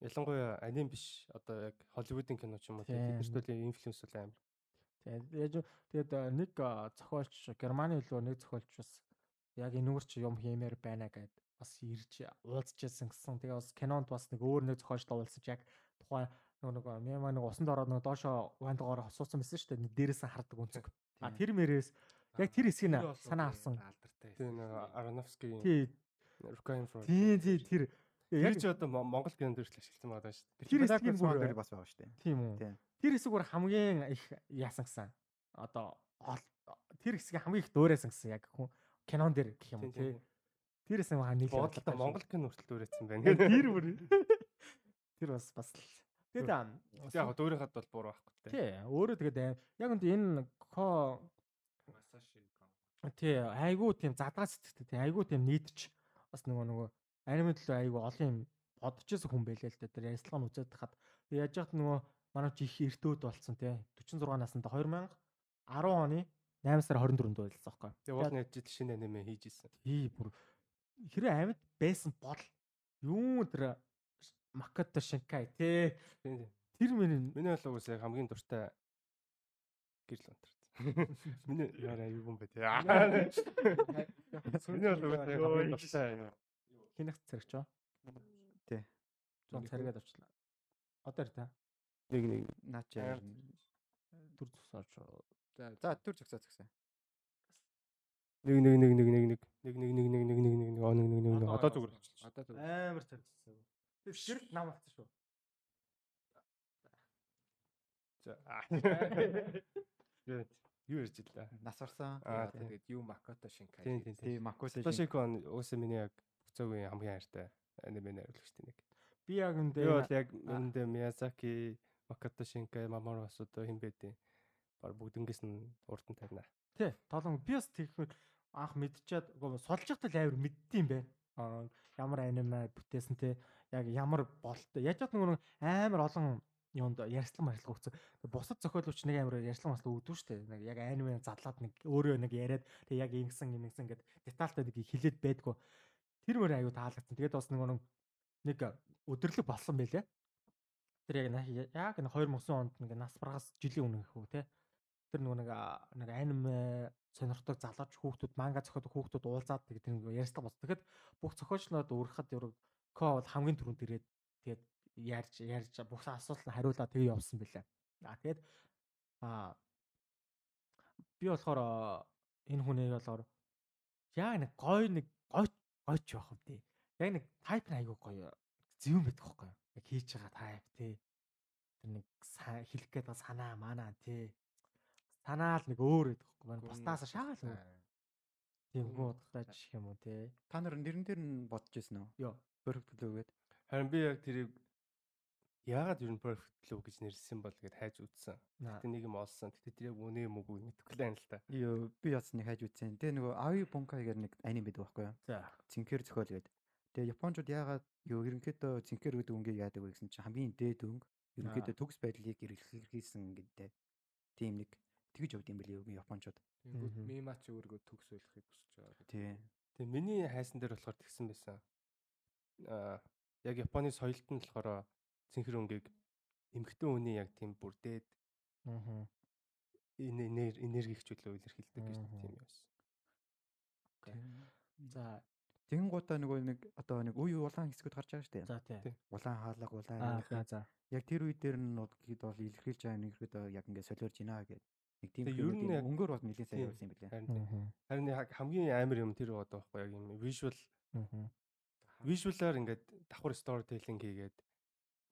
ялангуяа аним биш одоо яг Холливуудын кино ч юм уу тийм тэрнэрт бол инфлюенс бол амар. Тэгээд тэгээд нэг зохиолч Германы хэлөө нэг зохиолч бас яг энүүр чи юм хиймээр байна гэд бас ирж уулзчихсан гэсэн. Тэгээ бас кинонд бас нэг өөр нэг зохиолчтой уулзаж яг тухайн нөгөө нэг мема нэг усанд ороод нөгөө доошо вандгоор хосуусан байсан шүү дээ. Нэг дээрээс нь хардаг үнцэг. А тэр мэрээс яг тэр хэсгийг санаа авсан. Алдартай. Тийм нөгөө Аронофский. Тий. Requiem for. Тий, тий, тэр Яг ч одоо Монгол кинонд дөрвөл ашигласан байгаа шүү дээ. Тэр хэсгийн бүр бас байгаа шүү дээ. Тийм үү. Тэр хэсэг бүр хамгийн их яасан гэсэн. Одоо тэр хэсгийг хамгийн их дуурайсан гэсэн яг хүн кинон дээр гэх юм тий. Тэр хэсэг маа нийлээ. Бодлоо Монгол кино хүртэл дуурайсан байна. Тэр бүр Тэр бас бас Тэгээд яг дөөрийнхад бол буруу байхгүй тий. Тий. Өөрөө тэгээд яг үнд энэ ко Масаши Тий, айгуу тийм задгаа сэтгэвтэй тий, айгуу тийм нийтч бас нөгөө нөгөө анime төлөө айгүй олон юм бодчихсон хүн байлээ л дээ. Тэр ярилцлага нь үзээд хахад яаж яхад нөгөө манай чи их эртөөд болсон те 46 наснда 2010 оны 8 сар 24-нд байлсан байхгүй. Тэгээ уул нэт шинэ аниме хийж исэн. Тий бүр хэрэг амьд байсан бол юу тэр Макото Шинкай те тэр миний миний бол угсаа яг хамгийн дуртай гэрэл онтарсан. Миний яра юу юм бэ те. Миний бол угсаа хамгийн дуртай Хинэх царагч аа. Тий. Зон царгаад авчлаа. Одоо та. Нэг нэг наач дүр зусаач. За за дүр зөксөө зөксөө. Нэг нэг нэг нэг нэг нэг нэг нэг нэг нэг нэг нэг нэг нэг нэг нэг нэг одоо зүгээр болчихлоо. Одоо зүгээр. Амар царцсан. Тэр нам болсон шүү. За. Юу ярьж илаа. Нас орсон. Аа тэгээд юу Макото Шинкай. Тийм тийм тийм Макото Шинкай. Уусаа миний яг Цогийн хамгийн хайртай аниме найруулагчтай нэг. Би яг үндэ би бол яг үндэ Миязаки, Макото Шинкай, Маморо Асудо хин байдیں۔ Бар бүгднгээс нь урд нь тавина. Тий, тоолон би бас тэгэхэд анх мэдчихээд сулж явахтаа л амар мэддэм бэ. Аа ямар аниме бүтээсэн те яг ямар болтой. Яаж ч нэг амар олон юунд ярьслан маршлага өгсөн. Бусад зохиолч нэг амар ярьслан маршлага өгдөг шүү дээ. Нэг яг аниме задлаад нэг өөрөө нэг яриад тэг яг ингэсэн ингэсэн гэд детальтай нэг хилээд байдгүй. Тэр мөр аюу таалагдсан. Тэгээд бас нэг нэг өдөрлөг болсон байлээ. Тэр яг яг нэг 2009 онд нэг нас баргаас жилийн өмнө гэх үү те. Тэр нэг нэг аниме сонирхдаг залууч хүүхдүүд манга зохиодог хүүхдүүд уулзаад тэгээд нэг ярьцлага болсон. Тэгэхэд бүх зохиолчнууд ерөг ко бол хамгийн түрүүнд ирээд тэгээд ярьж ярьж бүх асуултанд хариулаад тэгээ явсан байлаа. Аа тэгээд аа би болохоор энэ хүний болохоор яг нэг гой нэг гой гойч байх юм тий. Яг нэг тайп айгүй гоё зөвөн байдаг байхгүй юу? Яг хийж байгаа тайп тий. Тэр нэг хэлэх гээд санаа манаа тий. Санаа л нэг өөр байдаг байхгүй юу? Бусдаас шагаал үү? Тийм удахгүй жишг юм уу тий. Та нар нэрэн дээр нь бодож ирсэн үү? Йоо. Perfect лөө гээд. Харин би яг тэрийг яагаад ер нь perfect лөө гэж нэрсэн бол гэд хайж үзсэн. Гэтэ нэг юм олсон. Гэтэ тэр яг үнэ юм уу мэдэхгүй л байна л та. Йоо, би яц нэг хайж үзсэн. Тэгээ нөгөө Aoi Bunkai гэдэг нэг аним байдаг байхгүй юу? За. Цинкэр зохиол гэдэг. Тэгээ Японууд яагаад юу ерөнхийдөө цинкэр гэдэг үнгийг яадаг вэ гэсэн чинь хамгийн дээд өнгө ерөнхийдөө төгс байдлыг эргэлхийлсэн гэдэг тийм нэг тэгж явд юм билий Японууд. Тэнгүүд мемач өөргөө төгс байлгахыг хүсэж байгаа. Тийм. Тэгээ миний хайсан дээр болохоор тэгсэн байсан. Аа яг Японы соёлт нь болохоор цэнхэр өнгийг эмхтэн үний яг тийм бүр дээд аа энерги хчлөө илэрхийлдэг гэж тийм юм байсан. За Тэгэн гутаа нөгөө нэг одоо нэг үе улаан хэсгүүд гарч байгаа шүү дээ. За тий. Улаан хаалга, улаан аа за. Яг тэр үе дээр нь гэхэд бол илэрхийлж байгаа нэг ихэд яг ингээд солиорж байна гэдэг. Нэг тийм өнгөөр бол нэлээд сайн явуулсан юм билээ. Харин хамгийн амар юм тэр байгаа байхгүй яг юм visual visual-аар ингээд давхар storytelling хийгээд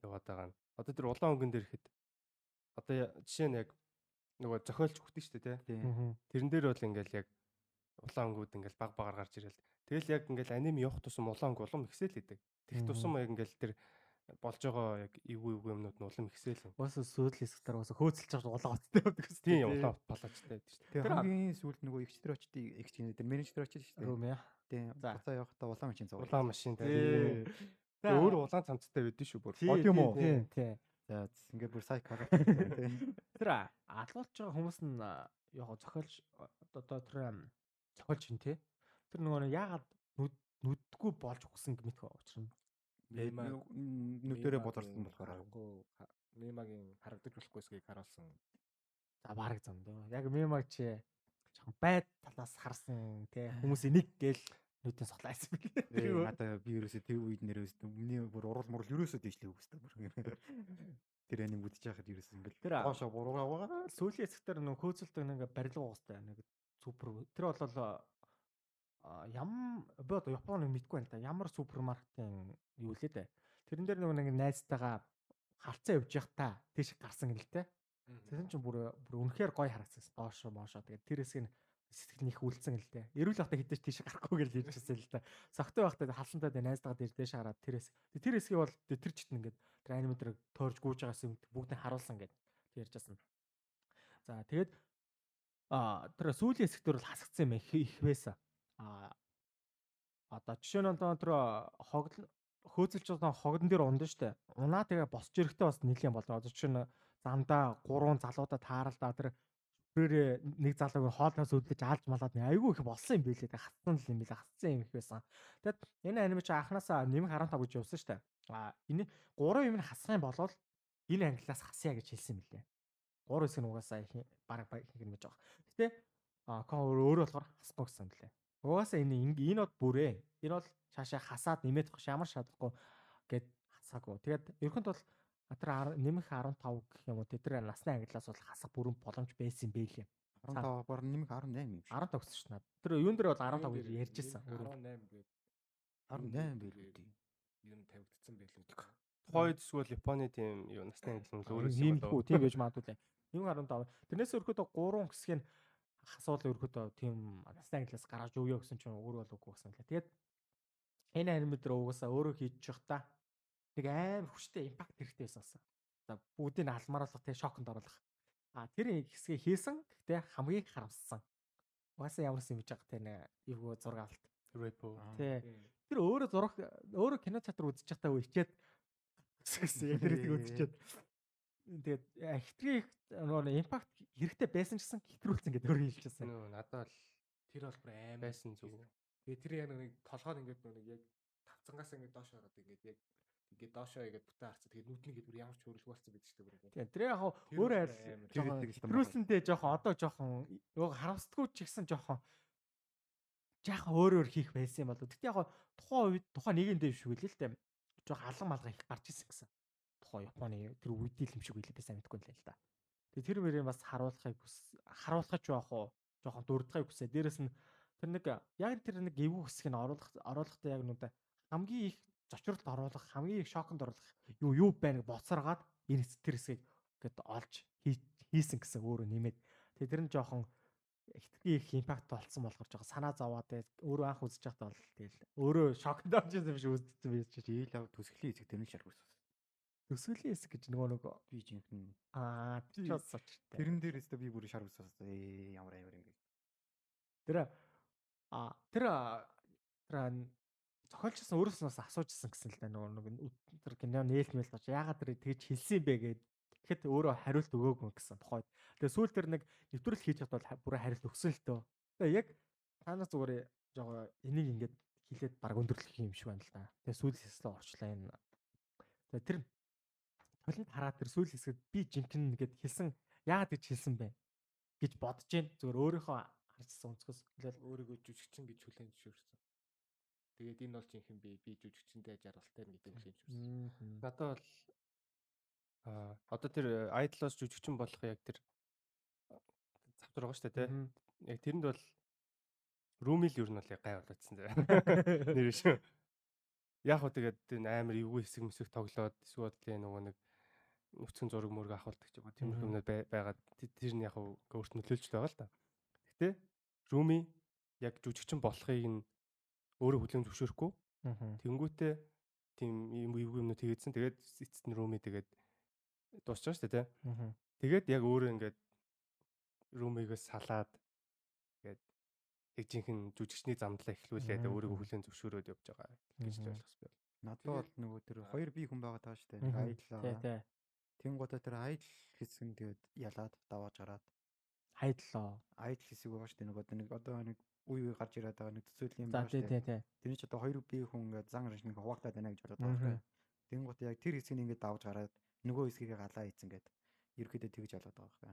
яваад байгаа нь. Одоо тэр улаан өнгөн дээр ихэд одоо жишээ нь яг нөгөө зохиолч хөхтөн шүү дээ тий. Тэрэн дээр бол ингээд яг улаан өнгүүд ингээд баг багаар гарч ирэл. Тэгэл яг ингээд аним явах тусам улаан өнгө улам ихсэл идэг. Тэгх тусам яг ингээд тэр болж байгаа яг эвгүй эвгүй юмнууд нь улам ихсэл. Бас сүйдэл хэсгээр бас хөөцөлж байгаа улаан уттай байдаг гэсэн. Тийм улаан палачтай байдаг шүү дээ. Тэр хамгийн сүүлд нөгөө ихчдэр очтыг ихч тэр менежер очиж шүү дээ. Румя. Тийм. Буцаа явахдаа улаан машин зов. Улаан машин тийм. Өөр улаан цамцтай байдсан шүү бүр. Бод юм уу? Тийм тийм. За ингээд бүр сайк хараад тийм. Тэр алуулж байгаа хүмүүс нь яг зохиолч одоо тэр зохиолч нь тий. Тэр нөгөө яагаад нүдгүй болж өгсөн гэмит учрна. Мема нүдэрээ бодорсон болохоор мемагийн харагдаж болохгүйсгийг харуулсан За бараг зам дөө. Яг мемаг чи жоохон байд талаас харсан те хүмүүс энийг гээл нүдэн суглаасан билээ. Надаа би ерөөсөө тэр үед нэрээс өмнө бүр урал мурал ерөөсөө дийшлээ үгүйстэй бүр. Тэр аниг үдчих яхад ерөөсөө ингээл тэр гоошо буруугаа байгаа. Сүүлийн хэсгээр нөө хөөцөлтөг нэг барилга уустай нэг супер. Тэр бол ям бод Японы мэдгүй байна та. Ямар супермаркетын юу лээ дээ. Тэрэн дээр нөгөө нэг найзтайгаа харцаа явж явах та тийш гарсан гэл те. Тэгсэн чинь бүр бүр үнэхээр гоё харагдсан. Доош моошоо. Тэгээд тэр хэсгийг сэтгэл нэх үлдсэн л дээ. Эрүүл байхдаа хідэж тийш гарахгүй гэж хэлжсэн л да. Согтой байхдаа халсантай дээ найзтайгаа дээр дээш хараад тэр хэсэг. Тэр хэсгийг бол тэр чит ингээд тэр аниматорыг тоорж гүйж байгаас бүгдийг харуулсан гэд ярьж байсан. За тэгээд а тэр сүүлийн хэсэгтэр бол хасагдсан юм их байсан. А одоо жишээ нь одоо тэр хогд хөөцөлч одоо хогдон дээр ундаа штэ. Унаа тэгээ босч ирэхдээ бас нэлийн болоо. Одоо жишээ нь замдаа гурван залуудаа тааралдаа тэр бүрээ нэг залууг хоолноос өдлөж аалж малаад айгүй их болсон юм билээ. Хатсан л юм билээ. Хатсан юм их байсан. Тэгэд энэ аниме чи анханасаа нэмэх 15 гэж явсан штэ. А энэ гурван юм хасах юм болол энэ ангилаас хасъя гэж хэлсэн билээ. Гурван хэсэг нь угаасаа их баг баг гэж байгаа. Гэтэ а кон өөрөө болохоор юм билээ. Угаасаа энэ энэ бод бүрээ. Энэ бол шаашаа хасаад нэмээд ямар шаардахгүй гэд хасаагүй. Тэгээд ерөнхийд бол тэр нэмэх 15 гэх юм уу тэр насны ангиллаас бол хасах бүрэн боломж байсан юм бэлээ. 15 бор нэмэх 18 юм шиг. 15 гэсэн чинь. Тэр юун дээр бол 15 гэж ярьж ирсэн. 18 гээд 18 байлгүй тийм. Юу н тавигдсан байлгүй. Тухайд эсвэл Японы тийм юу насны ангил нь өөрөө юм болов. Тийм байж магадгүй лээ. Нэмэх 15. Тэрнээс өрхөдөө 3 хэсгийг асуул өргөдөө тийм насны ангилаас гаргаж өгөө гэсэн чинь өөр бол үгүй гэсэн лээ. Тэгээд энэ аниматор угаасаа өөрөө хийж явах та нэг амар хүчтэй импакт хэрэгтэй байсан гэсэн. За бүгдийг алмааруулах те шоконд оруулах. А тэр хэсгийг хийсэн гэхдээ хамгийн харамссан. Угаасаа ямар юм хийж байгаа те нэг эвгүй зураг авалт. Repo. Тэ. Тэр өөрөө зураг өөрөө кино театр үзэж байхдаа үечээд гэсэн яг тэр үзчихэд тэгээд ахтрийг нөгөө импакт хэрэгтэй байсан ч гэсэн хэтрүүлсэн гэдэг өөр хэлчихсэн. Нөө надад л тэр бол бүр аим байсан зүг. Тэгээ тэр яг нэг толгойд ингээд нэг яг тавцангаас ингээд доош ороод ингээд яг ингээд доошоо ингээд бүтэн харцаа тэгээд нүдний гээд бүр ямар ч хөрөлгүй болсон байдаг шүү дээ. Тийм тэр яг өөр айл хэтрүүлсэнтэй жоохон одоо жоохон нөгөө харамсдаггүй ч ихсэн жоохон жаахан өөр өөр хийх байсан юм болоо. Гэтэ яг тухайн үед тухайн нэгэн дэв шиг үлээ л дээ. Жоохон алан малгай их гарч ирсэн гэсэн тухайн Японы тэр үедэл юм шиг үлээ би сайн мэдгүй л л да. Тэгээ тэр мөрийг бас харуулахыг харуулах ч байх уу жоохон дурдахыг хүсээ. Дээрэс нь тэр нэг яг тэр нэг эвгүй хэсгийг оруулах оруулахдаа яг нүдэ хамгийн их зочролд оруулах хамгийн их шоконд оруулах юу юу байна боцоргаад энэ тэр хэсгийг гээд олж хийсэн гэсэн өөрөө нэмээд. Тэгээ тэр нь жоохон хитрхи их импакт болсон болохоор жоохон санаа зовоод өөрөө анх үзэж байхдаа бол тэгэл өөрөө шокнд орж ирсэн биш үзсэн байж чи ийл ав төсгөлийн хэсэг тэр нь шаргуус. Төсгөлийн хэсэг гэж нөгөө нөгөө би жинхэнэ аа тийч сочтой. Тэрэн дээр өстө би бүр шаргуус ээ ямар амар юм бэ. Тэр а тэр тэр зохиолчсон өөрөөс нь асуужсэн гэсэн л да нөгөө нэг тэр кино нээлтмэл бач яагаад тэр тэгж хэлсэн бэ гэд тэгэхэд өөрөө хариулт өгөөгүй гэсэн тухайд. Тэгээ сүүл тэр нэг нэвтрүүлэг хийж чадвал бүр хариулт өгсөн л төө. Тэгээ яг танаас зүгээр жоо энийг ингээд хилээд баг өндөрлөх юм шиг байна л да. Тэгээ сүүл хэсгээ орчлаа энэ. Тэгээ тэр толинд хараад тэр сүүл хэсгэд би жинхэнэ нэгэд хэлсэн яагаад гэж хэлсэн бэ гэж бодож जैन зүгээр өөрийнхөө харжсан өнцгөөс өөрийгөө жүжигчин гэж хүлээн зөвшөөрсөн. Тэгээд энэ бол жинхэнэ би би жүжигчэндээ жаргалтай гэдэг юм шийдвэрсэн. Надад бол а одоо тэр айдлоос жүжигчин болох яг тэр завтар байгаа шүү дээ тий. Яг тэрэнд бол Румил юу нь бол гай болоодсэн зэ. Нэр шүү. Яг хөө тэгээд амар эвгүй хэсэг мэсэг тоглоод эсвэл тий нөгөө нэг нүцгэн зураг мөрөг авахулдаг ч юм уу тиймэрхүү юмнууд байгаад тэр нь яг өөрт нөлөөлж байгаа л да. Гэтэ Руми яг жүжигчин болохыг нь өөрөө хүлээн зөвшөөрөхгүй. Тэнгүүтээ тийм юм юмнууд хийгээдсэн. Тэгээд эцэст нь рууми тэгээд дуусчаа шүү дээ, тий. Тэгээд яг өөрөө ингээд румигээс салаад тэгээд яг жинхэнэ жүжигчний замдлаа эхлүүлээд өөрийгөө хүлээн зөвшөөрөөд явж байгаа гэж ойлгох би. Надад бол нөгөө тэр хоёр бие хүн байгаа таа шүү дээ. Тэнгуудаа тэр айдл хэсэг нь тэгээд ялаад давааж гараад айдлаа. Айдл хэсэг байгаа шүү дээ. Нөгөө нэг одоо нэг үе үе гарч ирээд байгаа нэг төсөөлөл юм байна шүү дээ. Тэрний ч одоо хоёр бие хүн ингээд зан раш нэг хуваагдаад байна гэж бодоод байгаа. Тэнгуут яг тэр хэсгийг ингээд давж гараад нөгөө хэсгийг галаа ийцэн гээд ерөөдөө тэгж ялаад байгаа байхгүй.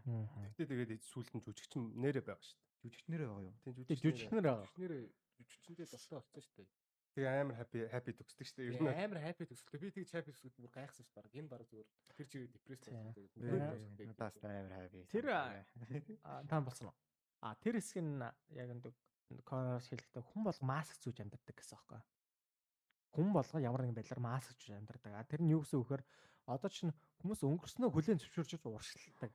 Тэгтээ тэгээд сүүлд нь жүжигч нэрэ байгаа шүү дээ. Жүжигчнэрээ байгаа юу? Тийм жүжигчнэр байгаа. Жүжигчнэр жүжигчэндээ дуртай болсон шүү дээ. Тэгээ амар happy happy төгсдөг шүү дээ. Ер нь амар happy төгсөлтөө. Би тэгж happy төгсөлт бүр гайхсан шүү дээ. Энэ баг зүгээр тэр чигээр депресс болсон. Надаас амар happy. Тэр таан болсон уу? А тэр хэсэг нь яг нэг коронавирус хэлэлтэй хүн бол маск зүүж амьдардаг гэсэн аахгүй. Хүн болго ямар нэгэн байдлаар маск зүүж амьдардаг. А тэр нь юу гэсэн үг вэхээр одоо чинь хүмүүс өнгөрснөө хүлэн зөвшөөрч уршилдаг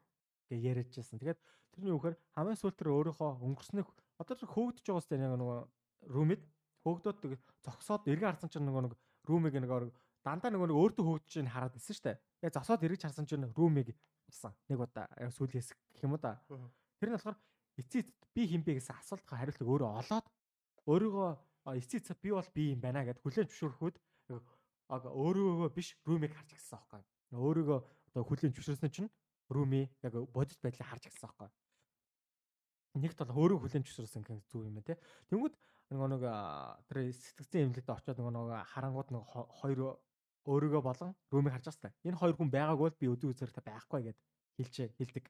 гэж яриад байсан. Тэгээд тэрний үхээр хамгийн сүүлд тэр өөрийнхөө өнгөрснөх одоо тэр хөөгдөж байгаа сте нэг нөгөө румид хөөгдөөд тэгээд зогсоод эргэн харсан чинь нөгөө нэг румыг нөгөө дандаа нөгөө өөртөө хөөгдөж ин хараад исэн штэ. Тэгээд зогсоод эргэж харсан чинь румыг болсон. Нэг удаа сүүлээс гэх юм уу да. Тэр нь болохоор эцээ би хинбэ гэсэн асуултын хариултыг өөрөө олоод өөрийгөө эцээ би бол би юм байна гэд хүлээн зөвшөөрөхөд өөрөөгөө биш румыг харж гисэн аахгүй. Өөрийгөө одоо хүлээн зөвшөөрсөн чинь руми яг бодит байдлыг харж гисэн аахгүй. Нэгт бол өөрөө хүлээн зөвшөөрсөн гэх зүг юм байна те. Тэнгүүд нөгөө нэг тэр сэтгцэн эмнэлэгт очиод нөгөө нэг харангууд нэг хоёр өөрийгөө болон румыг харж байгаа. Энэ хоёр хүн байгаагүй бол би өдөө үзэр та байхгүй гэд хэлчээ хэлдэг.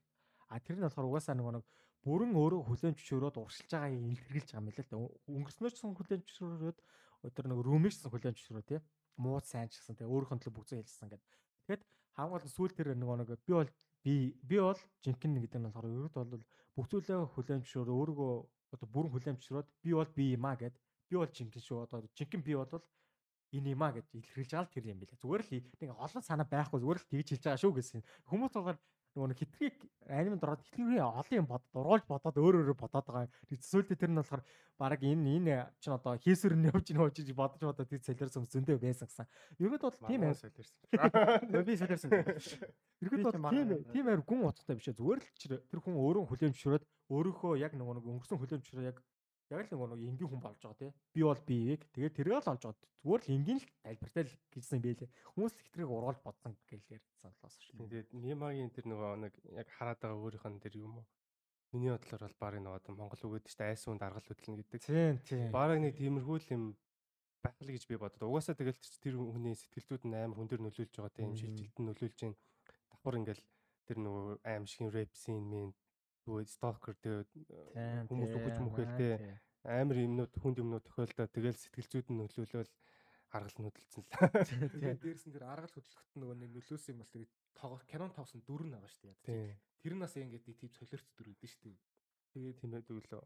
А тэр нь болохоор угаасаа нөгөө нэг бүрэн өөрөө хүлэн зөвшөөрөөд уршилж байгааг илэрхийлж байгаа юм л л да. Өнгөрснөөч сан хүлэн зөвшөөрөөд өдөр нэг румыг сан хүлэн зөвшөөрөө тий. Муу сайн ч гэсэн тий. Өөрийнхөө төлөө бүгзөө хэлсэн гэд. Тэгэхэд хамгаалал сүүл тэр нөгөө нэг би бол би би бол жинхэнэ гэдэг нь болохоор ерөөд бол бүгцүүлээ хүлэн зөвшөөрөө өөрийгөө одоо бүрэн зөвшөөрөөд би бол би юм а гэд би бол жинхэнэ шүү одоо жинхэнэ би бол энэ юм а гэж илэрхийлж байгаа л тэр юм билээ. Зүгээр л нэг олон санаа байхгүй зүгээр л тэгж хэлж байгаа шүү гэсэн. Хүмүүс болохоор нөгөө нэг хитрхийг анимд ороод хитрхийг олон юм бод дургуулж бодоод өөр өөрөөр бодоод байгаа. Эсвэл тэр нь болохоор баг энэ энэ чинь одоо хийсвэр нь явж ийн хөөж бодож бодоод тэр солиорсон зөндөө байсан гэсэн. Ерөөд бол тийм аа солиорсон. Би солиорсон. Ерөөд бол тийм тийм аир гүн утгатай биш ээ. Зүгээр л тэр хүн өөрөө зөвшөөрөөд өөрийнхөө яг нөгөө нэг өнгөрсөн зөвшөөрөө яг яг л нэг энгийн хүн болж байгаа тий. Би бол биеийг тэгээд тэргээ л олж байгаа. Зүгээр л энгийн л тайлбартай л гэжсэн байлээ. Хүмүүс хитрийг ургуулж бодсон гэж ярьсан болохоос шүү. Тэгээд Нимагийн тэр нөгөө нэг яг хараад байгаа өөрийнх нь тэр юм уу? Миний бодлоор бол баг нөгөө Монгол үгээд чинь айс үнд аргал хөдлөн гэдэг. Тийм тийм. Бараг нэг тиймэрхүү л юм байх л гэж би бодод. Угаасаа тэгэл тэр хүний сэтгэлзүүд нь амар хүн дээр нөлөөлж байгаа тийм шилжилт нь нөлөөлж чинь давхар ингээл тэр нөгөө аим шиг рэп син мэн нөгөө сталкер тэгээ хүмүүс үгэж мөхөл тэ амар юмнууд хүнд юмнууд тохиолдоо тэгэл сэтгэл зүйд нь нөлөөлөл аргал нөдөлцөн л. Тэгээд дээрс нь тэр аргал хөдлөхт нөгөө нэг нөлөөсөн юм бол тэгээд кинон тавсан дүр нь байгаа шүү дээ. Тэр нас ингээд тийм солиорч дүр өгдөн шүү дээ. Тэгээд тийм байдаг лөө.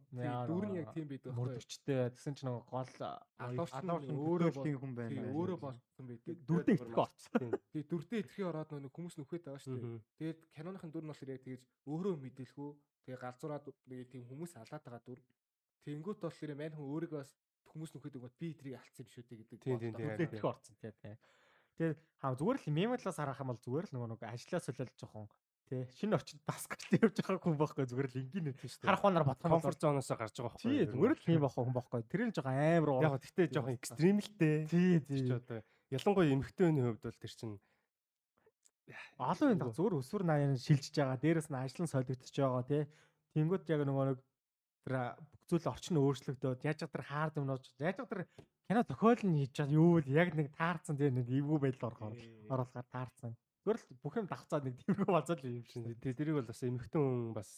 Дүр нь яг тийм байдаг. Мөрдөгчтэй тэгсэн чинь нөгөө гол адуурч өөрөө тийм хүн байна. Өөрөө болсон байдаг. Дүрдээ итгэх орцсон. Тэгээд дүрдээ итгэхээ ороод нөгөө хүмүүс нөхөд байгаа шүү дээ. Тэгээд киноныхын дүр нь болохоор яг тэгэж өөрөө мэдээлгүй. Тэгээ галзуураад нэг тийм хүмүүс алаад байгаа дүр. Тэнгүүт болохоор мань хүн өөрийгөө хүмүүс нөхөд өгөөд би тэрийг алдсан юм шүү дээ гэдэг. Тийм тийм тийм. орцсон тийм. Тэгээд хаа зүгээр л мемлаас харах юм бол зүгээр л нөгөө нэг ажлаа солиолж жоохон тий шинэ орчинд баскетбол явж байгаа хүн байхгүй зүгээр л энгийн үү шүү дээ. Харах хоноор бодох комфорт зоноос гарч байгаа байхгүй. Тий зүгээр л тийм байхгүй хүн байхгүй. Тэр нь жоохон амар яг гэхдээ жоохон экстрим л дээ. Тий тий. Одоо ялангуяа эмэгтэй хүний хувьд бол тэр чинь олон даа зүгээр өсвөр наян шилжиж байгаа. Дээрээс нь ажил нь солигдчихж байгаа тий. Тэнгүүд яг нөгөө нэг тэр бүхцүүл орчин өөрчлөгдөөд яаж тэр хаард юм нууж яаж тэр кино тохиол нь хийж байгаа юу л яг нэг таарсан тий нэг эвгүй байдал орохоор оруулахаар таарсан. Зүгээр л бүх юм давхцаад нэг тиймэрхүү болцол юм шин. Тэгээ тэрийг бол бас эмэгтэй хүн бас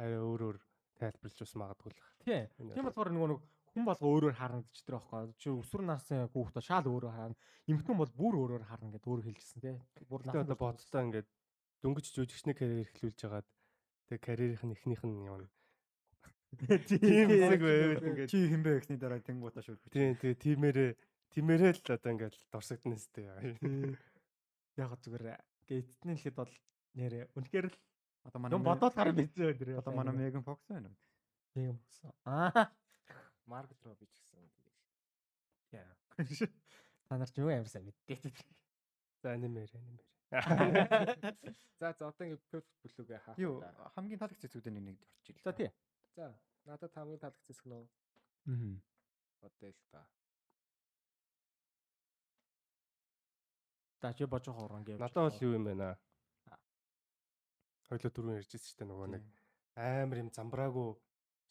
арай өөр өөр тайлбарлаж бас магадгүй л. Тийм. Тийм болохоор нөгөө нэг хүн болго өөрөөр харагдаж тэр байхгүй. Чи өсвөр насны хүүхдээ шал өөрөөр харна. Эмэгтэй бол бүр өөрөөр харна гэдээ өөр хэлжсэн тий. Бүр надад одоо бодолтой ингээд дөнгөж жүжигчний карьер эхлүүлж хагаад тэгээ карьерийнх нь эхнийх нь юм Тийм хэсэг байвал ингээд чи хинбэ гэсний дараа тэнгуутаа шүрх. Тийм тэгээ тиймэрээ тиймэрээ л одоо ингээд дурсагдана сте. Яг зүгээр гейтний хэлэхэд бол нэрээ үнэхээр л одоо манай бодоод гараа бизээ өдөр. Одоо манай Меган Фокс байна уу? Меган Фокс. Аа. Маргет Робби ч гэсэн. Яа. Та нар ч юу амар сайн мэддэг. За анимер анимер. За за одоо ингээд perfect blue-гээ хаах. Юу хамгийн таалагдсан зүйлүүд нэг орж ил. За тий. За надад хамгийн таалагдсан хэсэг нөө. Аа. Одоо л та. За чи божоо хорон гэв. Надад бол юу юм байна. Хойлоо дөрөв ярьжсэн шүү дээ нөгөө нэг амар юм замбраагүй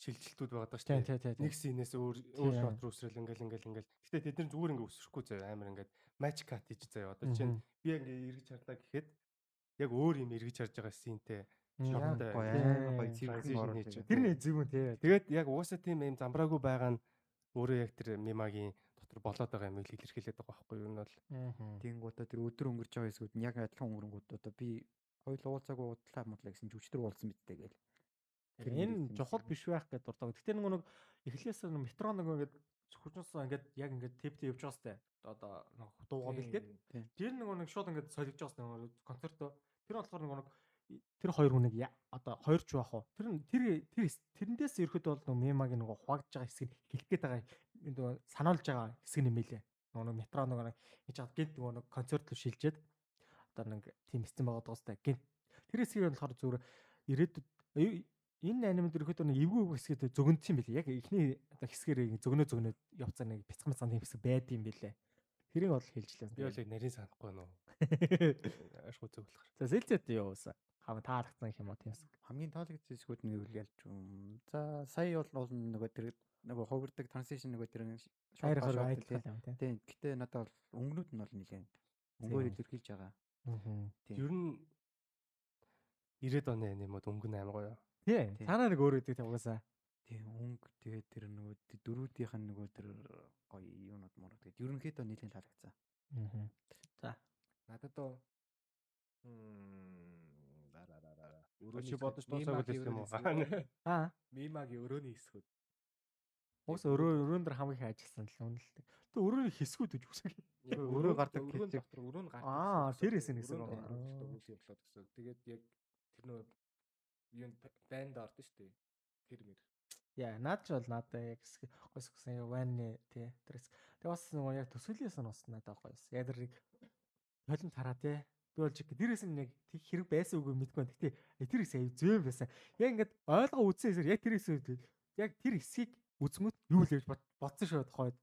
шилжилтүүд байгаа даа шүү дээ. Нэг синээс өөр өөр шот руу өсрөл ингээл ингээл ингээл. Гэтэ тэд нар зүгээр ингээ өсөхгүй заяа амар ингээд матч кат хийж заяа. Одоо чинь би ингээ эргэж харлаа гэхэд яг өөр юм эргэж харж байгаа синтэй шоктой гоё ороод хийж. Тэр нэг зүгүн тий. Тэгээд яг угаасаа тийм юм замбраагүй байгаа нь өөрөө яг тэр мемагийн дотор болоод байгаа юм илэрхийлээд байгаа байхгүй юу? Нь бол Тэнгуудаа тэр өдөр өнгөрч байгаа хэсгүүд нь яг адилхан өнгөрөнгүүд одоо би хоёул уулзаагүй удлаа модлаа гэсэн жүжигтэр уулзсан бидтэй гээл. Тэр Энэ чухал биш байх гэдэг дуртай. Гэхдээ нөгөө нэг эхлээс нь метро нэг ингээд хүчнээс ингээд яг ингээд тэвтэй явж байгаа сте. Одоо нэг дуугаа бэлдээд тэр нөгөө нэг шууд ингээд солигдож байгаа сте нөгөө концертоо. Тэр болохоор нөгөө нэг тэр хоёр хүнийг одоо хоёрч байх уу? Тэр тэр тэр тэрнээс ерөөд бол нөгөө мемагийн нөгөө хуваагдж байгаа хэсгийг хэлэх гээд байгаа нөгөө санаулж байгаа хэсэг нэмэлээ. Нөгөө нэг метро нөгөө нэг хийж чад гинт нөгөө нэг концерт руу шилжээд одоо нэг тийм хэсэг байгаа сте. Гинт тэр хэсгийг болохоор зүгээр ирээдүйд энэ анимад ерөөхдөө нэг эвгүй эвгүй хэсгээд зөгнөдсөн юм билээ. Яг эхний одоо хэсгээр зөгнөө зөгнөө явцаа нэг бяцхан бяцхан тийм хэсэг байд юм билээ. Тэрийг бол хэлжлээ. би бол нарийн санахгүй уу? Ашгүй зөвлөх. За сэлцэт юу уусаа. Хам таалагдсан юм уу тиймс. хамгийн таалагдсан хэсгүүд нь гэвэл ялч юм. За сая бол нөгөө тэр нөгөө ховгордог transition нөгөө тэр шууд айдлах юм тийм. Тийм. Гэтэ надад бол өнгөнүүд нь бол нэлээд өнгөөр илэрхийлж байгаа. Тийм. Ер нь 90-ад оны анимууд өнгөн амар гоё. Тийм. Танаа нэг өөр үүдэг тийм угаасаа. Тийм өнгө тэгээд тэр нөгөө дөрүүдийнх нь нөгөө тэр гоё юунууд муу тэгээд ерөнхийдөө нэлээд таалагдсан. За. Надад доо м да да да да. Чи бодож дуусаагүй л юм уу? Аа. Мимагийн өрөөний хэсгүүд. Уус өрөө өрөөнд дэр хамгийн их ажилласан л үнэлдэг. Тэ өрөөний хэсгүүд гэж үсэг. Өрөө гардаг өрөөнд хэсэг. дотор өрөө нь гардаг. Аа, тэр хэсэг нэг хэсэг Өрөөнд байна. үйл явдлууд гэсэн. Тэгээд яг тэр нөө юунд банд ордон шүү дээ. Тэр мэр. Яа, наад ч бол надад яг хэсэг гойс гэсэн яг вайны тий тэр хэсэг. Тэгээ бас нөгөө яг төсөөлөөс нь бас надад гойс. Яг тэр нэг холимт хараа тий. Би болж дээрээс нь яг тэг хэрэг байсан үгүй мэдгүй байна. Гэтэ э, тэр хэсэг аяа зөөн байсан. Яг ингээд ойлгоо үзсэн хэсэг яг тэр хэсэг яг тэр хэсгийг үзмөт юу л явж бод- бодсон шүү хойд.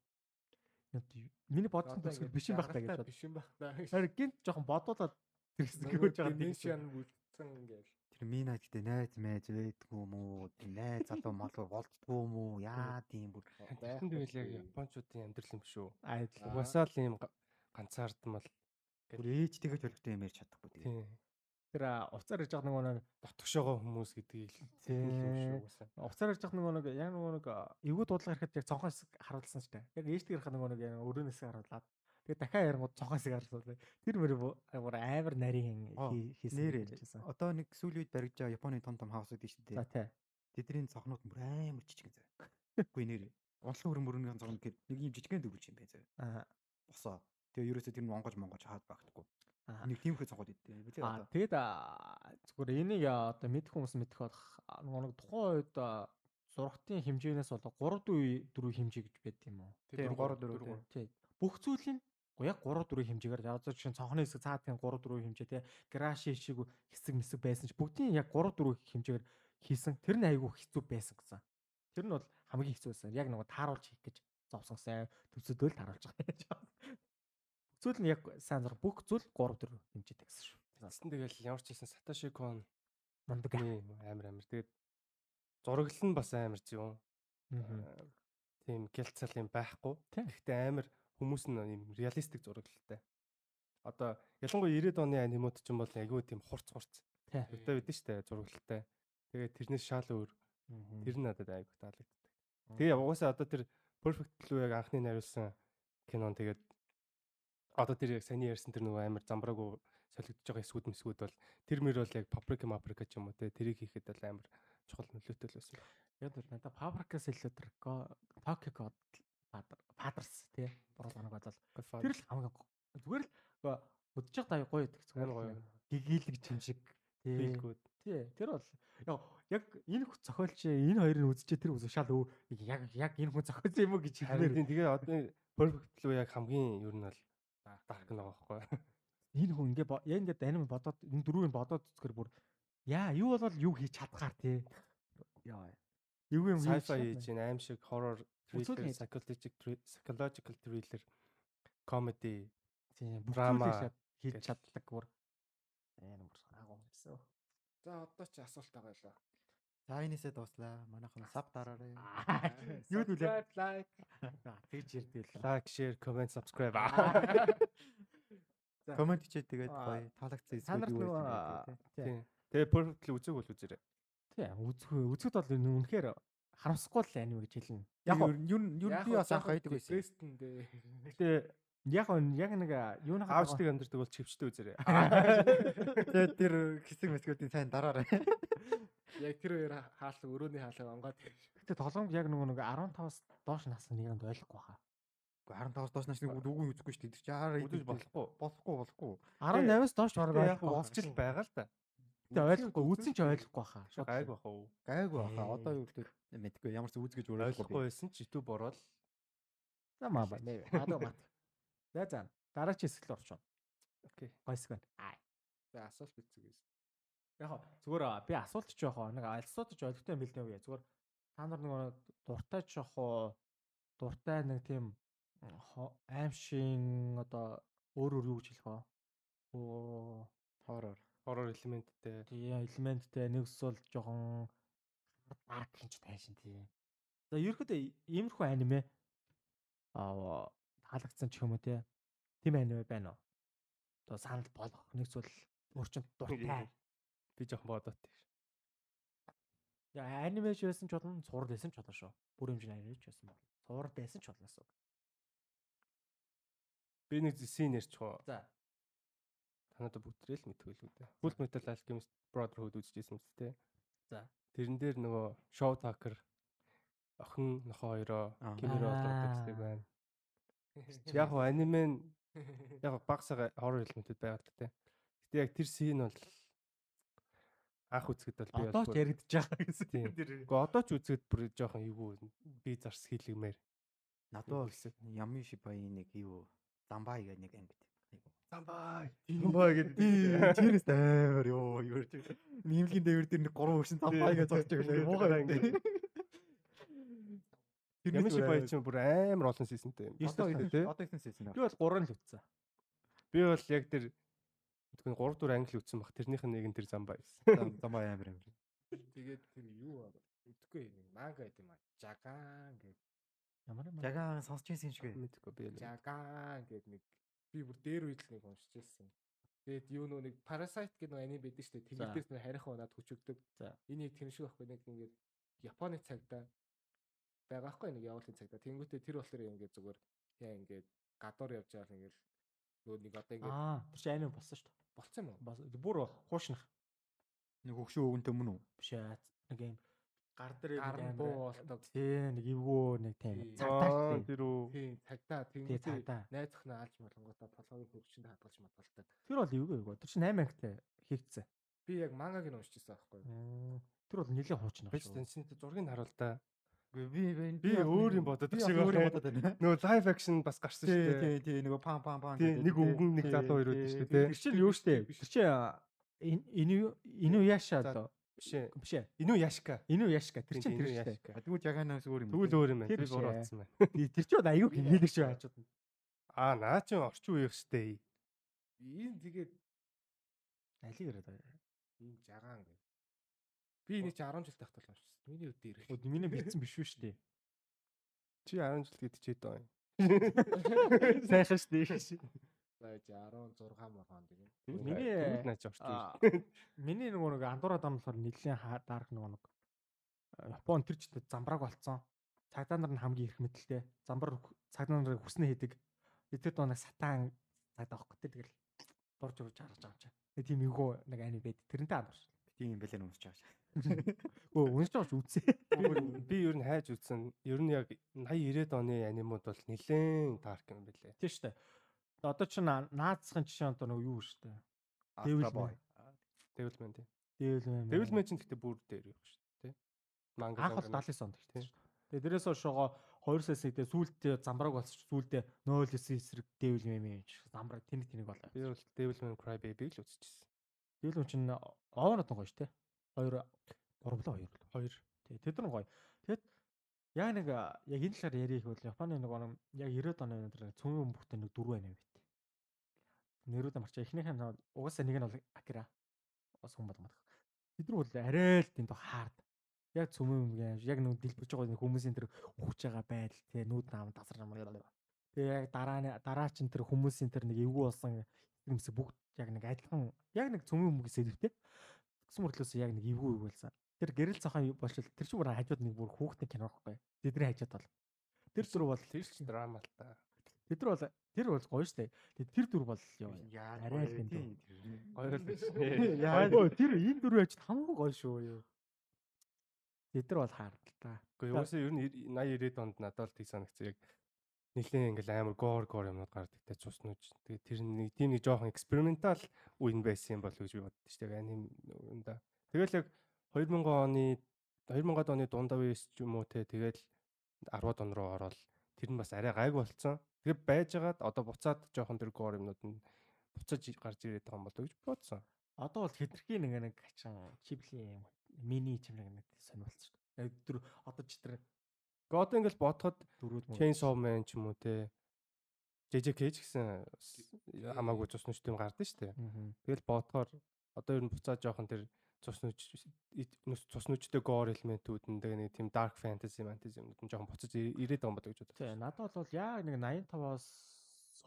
Миний бодсон төсөл биш юм байх таа гэж бод. Биш юм байх таа. Харин гинт жоохон бодуулаад тэр хэсэг гүйж байгаа тийм Dimension үлдсэн ингээл. Тэр минад гэдэг найз майз байдгүй юм уу? Тэр найз залуу малуу болцдгүй юм уу? Яа тийм бүр Тэгсэн тэгэл яг японочдын амьдрал юм шүү. айдл. Угаасаа л ийм га- ганцаардмал бүр ээж тэгэж төлөвтэй юм ярьж чадахгүй тийм. Тийм Тэр уцаар ирж байгаа нөгөө нэг дотгошоогоо хүмүүс гэдгийг Тийм. тийм шүү угаасаа. Уцаар ирж байгаа нөгөө нэг яг нөгөө нэг эвгүй дуудлага ирэхэд яг цонхон хэсэг харуулсан ч та. Яг ээжтэй ирэх нөгөө нэг яг өрөөнөөс харуулад. Тэгээ дахиад ярангууд цонхон хэсэг харуулсан. Тэр мөр бүр амар нарийн хийсэн хэлсэн. Одоо нэг сүүлийн үед баригж байгаа Японы том том хаусууд шүү За дээ. тий. Тэдний цогнууд бүр амар жижиг заяа. Үгүй нэрээ. Онцлог хөрөн мөрөнгийн цогнод гэхэд нэг юм жижигхэн дөрвч юм байна заяа. Аа. Босоо. Тэгээ ерөөсөө тэр нь онгож монгож хаад багтахгүй. Нэг цогод идэв. Билээ Аа одоо. тэгээд аа, зүгээр энийг одоо мэдэх хүмүүс мэдэх болох нэг тухайн үед аа, зургтын хэмжээнээс бол 3 4 4 хэмжээ гэж байд юм уу? Тийм, гурав, дөрөв, тийм. Тий. Бүх зүйлийн яг 3 4 хэмжээгээр язаж чинь цонхны хэсэг цаадын 3 4 хэмжээ те граши шиг хэсэг мэсэг байсан ч бүгдийн яг 3 4 хэмжээгээр хийсэн. Тэр нь айгүй хэцүү байсан гэсэн. Тэр нь бол хамгийн хэцүү байсан. Яг нөгөө тааруулж хийх гэж зовсон сайн төвсөдөл тааруулж байгаа. Зүйл нь яг сайн зур бүх зүйл 3 4 хэмжээтэй гэсэн шүү. Тэгсэн тэгэл ямар ч хэлсэн Сатоши Кон Мундаг. амар амар. Тэгээд зураглал нь бас амар. Мгм. Аа, Тийм гэлцэл юм байхгүй. Гэхдээ амар хүмүүс нь юм реалистик зурагlalтай. Одоо ялангуяа 90-ад оны анимууд ч юм бол айгүй тийм хурц хурц. Өдөө бидэн штэ зурагlalтай. Тэгээд тэрнээс шал өөр. Тэр нь надад айгүй таалагддаг. Тэгээ угаасаа одоо тэр Perfect Blue яг анхны найруулсан кинон тэгээд одоо тэр яг саний ярьсан тэр нөгөө амар замбраагүй солигдож байгаа эсгүүд мэсгүүд бол тэр мөр бол яг Paprika Paprika ч юм уу те тэрийг хийхэд бол амар чухал нөлөөтэй л байсан. Яг л надад Павракас илүү тэр God Patters тий. Буруу санааг бодлоо. Тэр л хамгийн зүгээр л явах таа гоё идэх зүгээр гоё. Гигийлэг юм шиг. Тий. Филгүүд. Тий. Тэр бол яг энэ хүн зохиолч энэ хоёрыг үзчихээ тэр үзэх шал өө яг яг энэ хүн зохиолсон юм уу гэж хэлмээр. тийм тэгээ одоо Perfect Blue яг хамгийн ер нь бол дарк нэг байхгүй. Энэ хүн ингээ яг ингээд аним бодоод энэ дөрвийг бодоод үзэхэр бүр яа юу болвол юу хийж чадгаар тий. Яа. Юу юм хийж хийж чинь аим шиг horror thriller, psychological psychological thriller, comedy Тийм Драма drama хийж чаддаг бүр. Энэ бүр санаагүй гэсэн. За одоо ч асуулт байгаа лээ. За энэсээ дуслаа. Манайхан сав дараарай. Юу нүлээ? Subscribe, like. Тэгж ярьдээ л. like, share, comment, subscribe. Комент хийчээд тэгээд гоё таалагдсан эсвэл юу вэ? Тэгээ perfectly үзег бол үзээрэй. тий үзэх үзэхэд бол энэ үнэхээр харамсахгүй л анime гэж хэлнэ. Яг юу юу би бас анх хайдаг байсан. Дрэстэндээ. гэтээ яг яг нэг юуны Аавчдаг амьдэрдэг бол чивчтэй үзээрэй. Тэгээд тэр хэсэг мэсгүүдийн сайн дараарай. Яг тэр хоёр хаалга өрөөний хаалга онгоод гэтээ тоглоомд яг нөгөө нэг 15-аас доош насны нэгэнд ойлгохгүй хаа. Гэхдээ 15-аас доош насны үгүй үзэхгүй шүү дээ. Тэр чи аар Үзэж болохгүй. болохгүй болохгүй. 18-аас доош бараг ойлгохгүй уулзчил байгаа л та. Гэтээ ойлгохгүй үзэн ч ойлгохгүй хаа. Гайг бах уу? Гайгүй баха. Одоо юу гэдэг мэдгүй ямар ч үзэж гэж Ойлгохгүй байсан ч YouTube ороод За маа ба. Адаа мат. За за. Дараач хэсэг рүү орчихно. окей. Гойсг байна. Аа. за асуулт бичсэн гэсэн. Яг зүгээр аа, би асуулт ч яах? Нэг альсуудч ойлгохтой юм бэл нэ үе. Зүгээр та нар нөгөө дуртай ч яах вэ? Дуртай нэг тийм аимшиг одоо өөр өөр юу гэж хэлэх вэ? Оо Хоррор. Horror элементтэй. тийм элементтэй нэг эсвэл жоохон дарк гэж тайшин тий. За ерөөхдөө иймэрхүү аниме аа таалагдсан ч юм уу. Тийм аниме байна уу? Одоо санал болгох нэг зүйл өөрчөнд дуртай. Би жоохон бодоод тийш. Яа аниме ч байсан ч болно, цуврал байсан ч болно шүү. Бүр хэмжээний аниме ч байсан болно. Цуврал байсан ч болно үг. Би нэг зэсийн нэрч хоо. За. Танада бүгдрээ л мэдгүй л үү дээ. Full Metal Alchemist Brotherhood үзчихсэн юм зү тэ. За. Тэрэн дээр нөгөө Show Tucker охин нохоо хоёроо Аа. Кимиро болдог гэдэг байна. Яг гоо аниме нь яг багсаа horror элементүүд байгаа л тэ. Гэтэ яг тэр син бол анх үзэхэд бол би Одоо ч яригдж байгаа гэсэн. Тийм. Тэр Гэхдээ одоо ч үзэхэд бүр жоохон эвгүй би зарс хийлгмээр. Надад Ями Шибаи нэг юу Замбай гэх нэг анги. Замбай. Замбай гэдэг. Тэрээс амар ёо юу ч. Нимлийн дээвэр дээр нэг гурван өршин Замбай гэж зогсож байгаа. Муухай анги. Ямар шиг бай чинь бүр амар олон сизонтэй юм. Одоо Тэ? одоо ихсэн сийсэн. би бол 3 л үтсэн. Би бол яг тэр мэдгүй 3 4 англи үтсэн баг. Тэрнийх нь нэг нь тэр замбай байсан. Замбай амар амар. Тэгээд тэр юу аа мэдгүй нэг манга гэдэг юм аа. Жаган гэдэг. Ямар юм бэ? Жагаан сонсч байсан юм шиг байна. Мэдгүй би. Жаган гэдэг нэг би бүр дээр үед л нэг уншиж байсан. Тэгээд юу нөө нэг Parasite гэдэг нэг анime байдаг шүү дээ. Нэг харих унаад хүчөгдөг. За. Энийг тэр шиг байхгүй нэг ингээд Японы цагтаа байгаа байхгүй нэг явуулын цагтаа. Тэнгүүтээ тэр болохоор ингээд зүгээр яа ингээд гадуур явж байгаа л ингээд нөгөө нэг одоо ингээд Аа, тэр чинь аним болсон шүү дээ. Болцсон юм уу? Бас бүр хуушнах Нэг хөгшөө өвөнтэй мөн үү? биш ээ. Нэг юм гар дээр Гар буу болдог. Тий, нэг эвгөө нэг тийм Тий. цагтаа Аа, тий. тэр үү. Цагтаа Тий, цагтаа. найз охин алж молонгуудаа толгойн хөвчөнд хадгалж матгалдаг. Тэр бол эвгүй эвгүй. Тэр чинь 8 ангитай хийгдсэн. Би яг мангаг нь уншижсэн байхгүй. Тэр бол хуучнах Би ч шүү. тэнцэнтэй зургийг харуул та. Би би Би өөр юм бодоод би шиг өөр юм байна. Нөгөө live action бас гарсан шүү дээ. тий, тий, нөгөө пам пам пам. Гэдэг, нэг тий, өвгөн нэг залуу үүдэж шүү дээ. Тэр чинь юу штэ? Тэр чинь энэ энэ яаша За, одоо Биш ээ. биш ээ. Инүү яшка. Энэ яшка тэр чинь тэр яшка. А, Тэгвэл жагаанаас өөр юм. Тэгвэл өөр юм байна. Би буруу утсан байна. Тэр чинь бол аюу хийлэг шүү хаачууд. Аа, наа чи орчин үеих штэ. Ийм тэгээд Алиг яриад байгаа. ийм жагаан гэ. Би энийг чи 10 жил тахтал уншсан. Миний үд дээр. Өө миний бэлдсэн биш үү штэ. Чи 10 жил гэдэг чи доо. Сайхан штэ. Чи 16 морхон тэгээд. Миний Тэгвэл наа чи орчин аа, үеих. Миний нөгөө нэг андуураад байгаа нь болохоор нэлээд дарк нөгөө нэг Япон тэр ч замбрааг болцсон. Цагдаа нар нь хамгийн их мэдлэлтэй. Замбар цагдаа нарыг хүснэ хийдэг. Доо нэг сатан цагдаа авах гэдэг тэгэл дурж урж харж байгаа юм чинь. Нэг тийм эвгүй нэг ани байд. Тэрнтэй андуурш. Тийм юм бэлэн өмсч байгаа. Өө уншиж байгаа ч үзье. Би- Би ер нь хайж үзсэн. Ер нь яг 80 90-ад оны анимууд бол нэлээд dark юм байлээ. Тийм шүү дээ. Одоо ч наацхан жишээ одоо нөгөө юу шүү дээ. Devil Boy. Devilman тий. Devilman. Devilman чинь гэхдээ бүр дээр юм шүү дээ. Манга анх бол 79 онд Тийм. ихтэй. Тэгээ дээрээс хойшоо 2 сая сэгдээ сүүлдээ замбрааг болсч сүүлдээ 0 эсрэг дэвэл юм юм чи замбраг тэнэг тэнэг болоо. Би бол Devilman Cry Baby-г л үзчихсэн. Дэвэл чинь овоонод гоё шүү те. 2 3 2 Хоёр. Тий тэд нар гоё. Тэгэд яг нэг яг энэ талаар ярих бол Японы нэг оноо яг 90-ад оны өндөр цөмийн бөмбөгтэй нэг дөрөв байна байт. Нэрүүдэ марчаа эхнийх нь угаасаа нэг нь бол Акира. Хүн бод мадах. Тэд нар бол арай л тэнд хаард. Яг цөмийн бөмбөг яг нэг дэлбэрж байгаа нэг хүмүүсийн тэр ухж байгаа байдал тий нүүд наам тасар юм. Тэгээ яг дараа дараа чин тэр хүмүүсийн тэр нэг эвгүй болсон юмс бүгд яг нэг адилхан яг нэг цөмийн хүмүүс сэдвтэй. Тэгсэн мөртлөөс яг нэг эвгүй өгүүлсэн. Тэр гэрэл цахан болчихвол тэр чинь бүр хажууд нэг бүр хүүхдийн кино байхгүй. Тэдний хажууд бол. Тэр дүр бол тэр чинь драма л та. Тэр бол тэр бол гоё штэ. Тэр дүр бол ёо. Арай л тийм. Гоё л биш. Яг тэр энэ дүр ажид хамгийн гоё шүү юу. Тэд нар бол хаард л та. Гэхдээ уусаа ер нь 80 90 онд надад л тийг санагцсан яг нэлээд ингээл амар гоор гоор юмнууд гардаг те цус нүж. Тэгээ тэр нэг тийм нэг жоохон экспериментал үн байсан юм болов гэж би боддоо шүү дээ. Аним юм да. Тэгэл яг 2000 оны 2000-ад оны дундав үеэс ч юм уу те тэгэл 10-ад он руу ороод тэр нь бас арай гайг болцсон. Тэгээ байжгаад одоо буцаад жоохон тэр гоор юмнууд нь буцаж гарч ирээд байгаа юм болов гэж бодсон. Одоо бол хитрхийн нэг нэг хачин чиплийн юм мини чимрэг нэг сонирхолцсон. Яг тэр одоо ч тэр одоо ингээл бодоход Chainsaw Man ч юм уу те. JJK ч гэсэн хамаагүй цус нүч юм гардаг шүү дээ. Тэгэл бодохоор одоо ер нь буцаад жоохон тэр цус нүч цус нүчтэй gore элементүүд нь нэг тийм dark fantasy fantasy юмнууд нь жоохон буцаж ирээд байгаа юм болоо гэж бодлоо. Тийм надад бол яг нэг 85-аас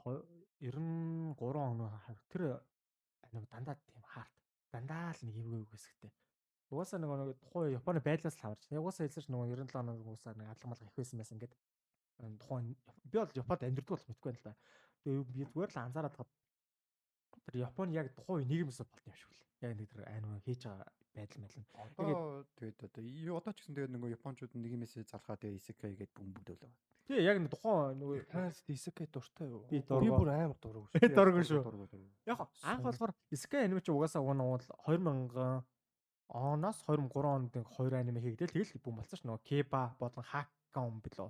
93 оны тэр нэг дандаа тийм хаарт дандаа л нэг эвгүй хэсэгтэй Угаасаа нөгөө нэг тухайн Японы байдлаас л хамаарч. Яг угаасаа хэлсэн чинь нөгөө 97 оноог угаасаа нэг алга малга их байсан байсан ингээд тухайн би бол Японд амьдэрдэг болох мэдгүй байна л да. Тэгээ би зүгээр л анзаараад хад тэр Японы яг тухайн нийгэмээс болт юм шиг л. Яг нэг тэр аниме хийж байгаа байдал мэлэн. Одоо тэгээд одоо одоо ч гэсэн тэгээд нөгөө Япончууд нийгэмээс залхаа тэгээ исекай гэдэг бөмбөгдөлөө. Тий яг нэг тухайн нөгөө танаас исекай дуртай юу? Би бүр амар дургу шүү. Дургу шүү. Яг анх болохоор исекай аниме чи угаасаа уг нь 2000 оноос 23 онд нэг хоёр аниме хийгдэл тэгэл бүм болсон ш нөгөө Кеба болон Хаккаун билүү.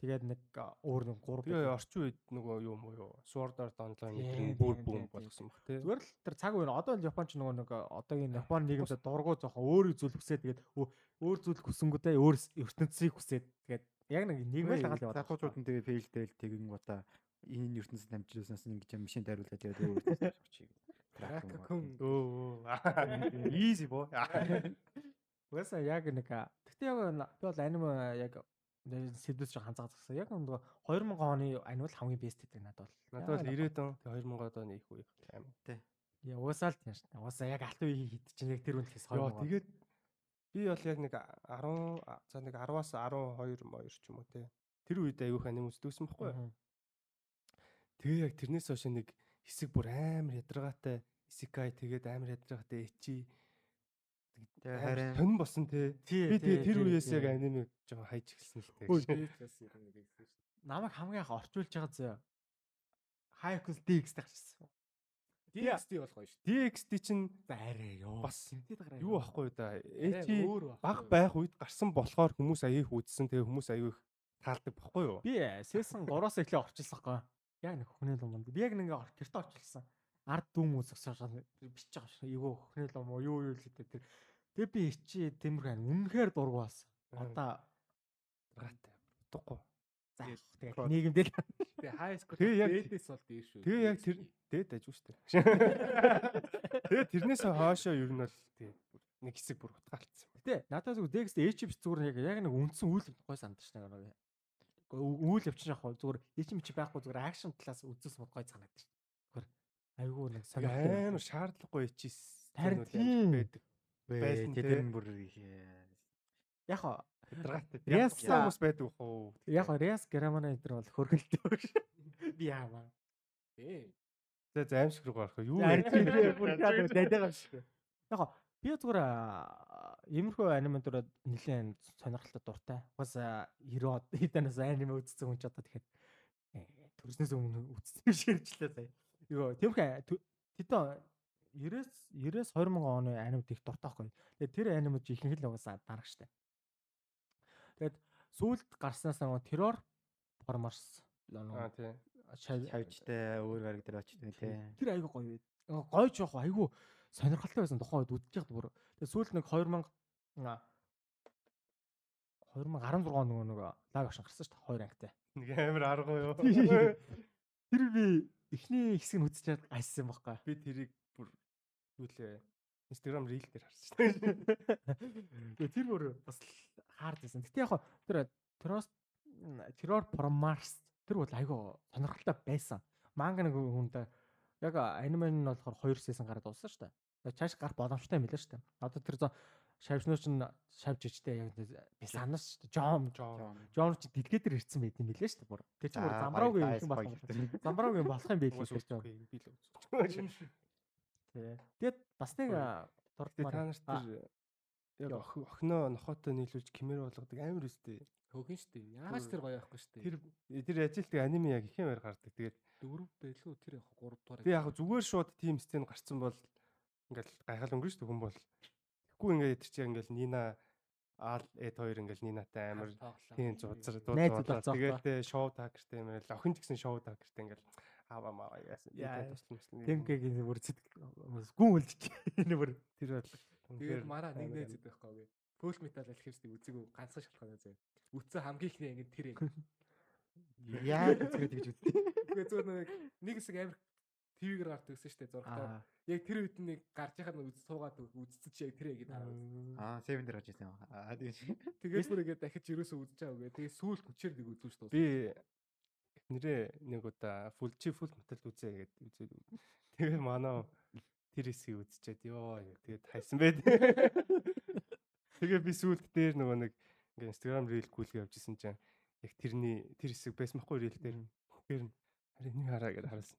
Тэгээд нэг өөр нэг гурав би орчин үед нөгөө юу юм уу Sword Art Online гэдэг бүр бүм болгосон баг тий. Зүгээр л тэр цаг үеийн одоо л Японч нөгөө нэг одоогийн Японы нийгэмд дургу жоохон өөрийг зүлгэсээ тэгээд өөр зүйл хүсэнгүүтээ өөр ертөнцийг хүсээд тэгээд яг нэг нийгмэл хагаал яваад. Залуучууд нь тэгээд фейлдэл тэгэн гута энэ ертөнцид амжилтсанаас ингэж юм машин дариулаад тэгээд өөр ертөнцид авчих. Ракакун. Өө. Easy боо. Угаасаа яг нэг гэхдээ яг би бол аниме яг сэдвээс ч ханцаа згсан. Яг нөгөө 2000 оны аниме л хамгийн бест гэдэг надад бол. Надад бол 90-ад он 2000-ад оны их үе аим. Тий. Яа угаасаа л тийм шүү. Угаасаа яг алт үе хит чинь яг тэр үнэлээс 2000. Яа тэгээд би бол яг нэг 10 за нэг 10-аас 12 моёр ч юм уу те. Тэр үед аюух аниме үздэг байхгүй юу? Тэгээ яг тэрнээс хойш нэг хэсэг бүр амар ядаргаатай исикай тэгээд амар ядаргаатай эчи тэгээд харин тонн босон те би тэгээд тэр үеэс яг аниме жоохон хайж эхэлсэн л те намайг хамгийн их орчуулж байгаа зөө хайкус DX тагчсан DXT бол гоё шүү. DXT чинь арай ёо. Бас юу ахгүй да. Эти баг байх үед гарсан болохоор хүмүүс аяих үзсэн. Тэгээ хүмүүс аяих таалдаг баггүй юу? Би season 3-оос эхлээ орчилсан байхгүй. Яг нэг лум байна. Би яг нэг гэрте очилсан. Ард дүүм үзсэж бичиж байгаа шүү. Эйгөө хөхний лум уу юу юу л гэдэг тэр. Тэгээ би ичи тэмэр хань үнэхээр дургу бас. Одоо гаатай. Утгагүй. За тэгээ нийгэмдээ л. Тэгээ хайскул дээдээс бол дээр шүү. Тэгээ яг тэр дээд ажгүй шүү. Тэгээ тэрнээс хоошоо ер нь бол тэгээ нэг хэсэг бүр утгаалцсан. Гэтэ надад зүг дэгс ээчип зүгээр яг яг нэг үндсэн үйл гой сандарч нэг үйл явчин яг зүгээр ичим чи байхгүй зүгээр акшн талаас үзээс мод гой санагдаж шүү. Зүгээр айгүй нэг санагдав. Амар шаардлагагүй харин тийм байдаг. Байсан тэр нь бүр яг хаа Риас хүмүүс байдаг уу? Яг Риас Германы энэ бол хөргөлтэй баг. Би яаваа. Ээ. За заимшиг руу гарах юу вэ? Бүр дадагаа шүү. Яг би зүгээр иймэрхүү аниме дүрээ нэлээд сонирхолтой дуртай. Бас 90-ад хэдэнээс аниме үзсэн хүн ч одоо тэгэхээр төрснөөс өмнө үзсэн ширчлээ сая. Йоо тиймхэн тэдэн 90-с 90-с 2000 оны анимед их дуртай байхгүй. Тэгээд тэр анимед ихэнх л угаасаа дарагчтай. Тэгээд сүүлд гарснаас нөгөө террор формарс аа тий шавжтай өөр гараг дээр очтой тий. Тэр айгүй гоё. Гоё жоох айгүй сонирхолтой байсан тухайн үед үдчих бүр. Тэгээд сүүлд нэг 2000 2016 он нөгөө нөгөө лаг авшин гарсан шүү дээ хоёр ангитай. Нэг амар арга юу. Тэр би эхний хэсэг нь үзчихээд гайсан байхгүй. Би тэрийг бүр юу лээ Instagram reel дээр харсан шүү дээ. Тэр бүр бас хаард байсан. Гэтэ яг тэр Terror Terror from Mars тэр бол айгүй сонирхолтой байсан. Манга нэг хүнд яг аниме нь болохоор 2 сезон гараад дууссан шүү дээ. Чааш гарах боломжтой юм билээ шүү дээ. Одоо тэр шавьчнууч нь шавьж ичтэй яг би санаас шүү дээ. Жом Жом ч дэлгээ дээр ирсэн байт юм билээ шүү дээ. Бүр. Тэр чинь бүр замбраагүй юм болох юм. Замбраагүй болох юм байл гэж байна. Би л үзчих. Тэгээд бас нэг дурдмаар та нарт тэр яг охиноо нохоотой нийлүүлж кемер болгодог амар үстэй. Хөөхөн штэ. Яаж тэр гоё байхгүй штэ. Тэр тэр ажилтдаг аниме яг их юмар гардаг. Тэгээд дөрөв байлгүй тэр яг 3 дугаар. Би яг зүгээр шууд тим сцен гарцсан бол ингээл гайхал өнгөрч штэ хүн бол. Тэгэхгүй ингээд тэр чинь ингээл Нина Ал эд хоёр ингээл Нинатай амар тийм зузар дуудаад тэгээд тэ шоу тагертэй юм л охин ч гэсэн шоу тагертэй ингээл аваа маа яасан. Тэмгэгийн бүр зэт гүн үлдчих. Энэ бүр тэр бол Тэгээд мараа нэг нэ зэт байхгүй. Пөл метал алхимсыг үзег ганцхан шалтгаан зөө. Үтсэн хамгийн ихний ингэ тэр ингэ. Яа гэж үзтээ. Үгүй зүгээр нэг нэг хэсэг амир ТV-гээр гардаг гэсэн штэ зургатаар. Яг тэр үед нэг гарч яхад нэг үз суугаад чи яг тэр яг дараа. Аа, 7 дээр гарч ирсэн юм. Аа, тэгээд тэгээд бүр ингэ дахиж ерөөсөө үзэж байгаа үгээ. Тэгээд сүүлд хүчээр нэг үзүүш тус. Би нэрээ нэг удаа фул чи фул метал үзээ гэдэг үзээд. Тэгээд манай тэр хэсгийг үзчихэд ёо тэгээд хайсан байд. Тэгээ би сүүлд дээр нөгөө нэг Instagram reel гүйлгээ явжсэн чинь яг тэрний тэр хэсэг байсмахгүй reel дээр тэр харин нэг хараа гэж харсан.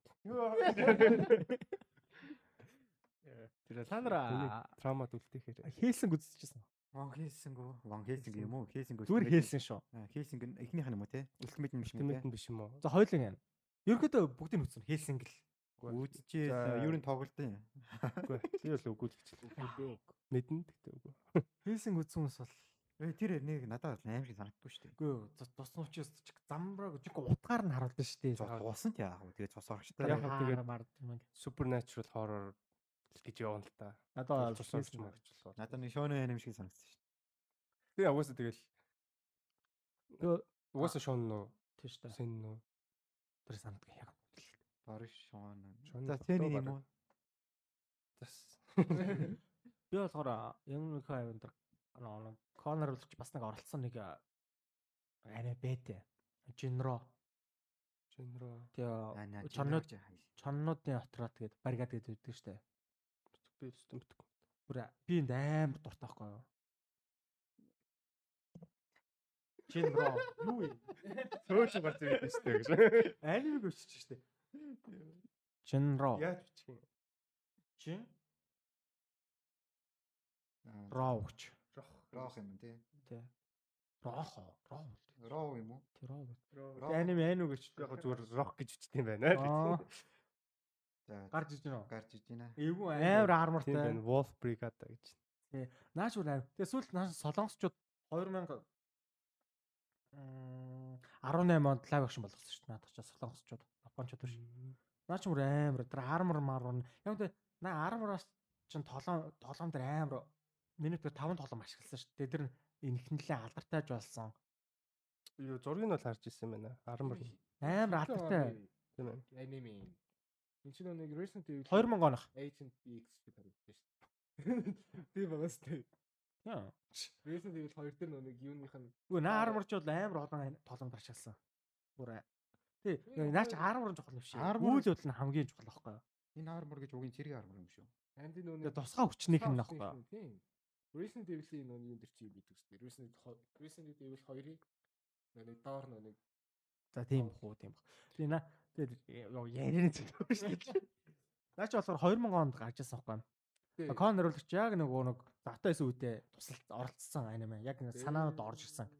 Тэр танара траумад үлдээхээр хийсэн үзчихсэн. Ван үү? Ван Хельсинг юм уу? Хельсинг зүгээр хийсэн шүү. Хельсинг эхнийх нь юм уу те? Ультимейт юм биш юм. Ультимейт биш юм уу? За хоёулын юм. Ерөнхийдөө бүгдийг үзсэн Хельсинг л Үзчихээ юу н тоглолтын. Үгүй би бол үгүй л гэж. Мэдэн гэхдээ үгүй. Хэлсэн үзсэн ус бол тэр нэг надад аим шиг санагддгүй шүү дээ. Үгүй тусны учраас ч замбраг жиг утгаар нь харуулдаг шүү дээ. Усан ч яах вэ? Тэгээ цус орчтой. Яг тэгээд мард юм. Supernatural horror гэж явна л та. Надад цус орч марч болохоор. Надад нэг шоны аим шиг санагдсан шүү дээ. Тэгээ угаасаа тэгэл угаасаа нөө тийм шүү дээ. Сэн нөө тэр санагдах яг Бариш шуун. За тэний юм уу? Тэс. Би болохоор юм хай өндөр нэг корнер болж бас нэг оролцсон нэг арай бэтэ. Жинро. Жинро. Тэгээ чоннууд чоннуудын отроод тэгээд баригад гэдэг үүдэг штэ. Би өстөн битггүй. Бүр би энд амар дуртай байхгүй юу? Жинро. Юу вэ? Цөөж гарч ирсэн штэ гэж. Анимиг өччих штэ. Чинро. Яаж бичих юм? Чин? Роуч. Рох юм тий. Тий. Рохо. Роу. Роу юм уу? Тий роу. Аним аним гэж яг зүгээр рох гэж бичдэг юм байна. За гарч иж гэнэ. Гарч иж гэнэ. Эвгүй амар армортай. Тийм Wolf Brigade гэж. Тий. Наач үр аим. Тэгээ сүүлд нааш солонгосчууд 2000 18 онд лайв акшн болгосон шүү дээ. Наадах ч солонгосчууд, японочууд биш. Наа ч мөр амар тэр армор марвар яг тэ наа армораас чин толон толон дээр амар минут 5 толон ашигласан шүү дээ. Тэр энхнэлээ алдартай болсон. Юу зургийг нь бол харж ирсэн байна. Армор амар алдартай. Тийм ээ. Anime. Энд чинь нэг Resident Evil 2000 оных Agent X гэж харагдсан шүү дээ. Тийм багаас тийм. Яа. Resident Evil 2 дээр нэг юуных нь Үгүй наа арморч бол амар олон толонд баршаалсан. Бүр Тий, наач армор чухал юм шиг. Үйл явдал нь хамгийн чухал байхгүй юу? Энэ армор гэж угийн цэрэг армор юм шүү. Энэ нөө тусгай хүчнийх нь байхгүй юу? Тийм. Resident Evil-ийн нөө юм дээр чи бидэг үстэй. Resident Resident Evil 2-ыг нэг доор нэг За тийм бах уу тийм бах. Тэгээ наа тэгээ ярианы зүйл шүү дээ. Наач болохоор 2000 онд гарч ирсэн байхгүй юу? Кон нэрлэгч яг нөгөө нэг завтаас үедээ тусалт оролцсон аниме. Яг санаанд орж ирсэн.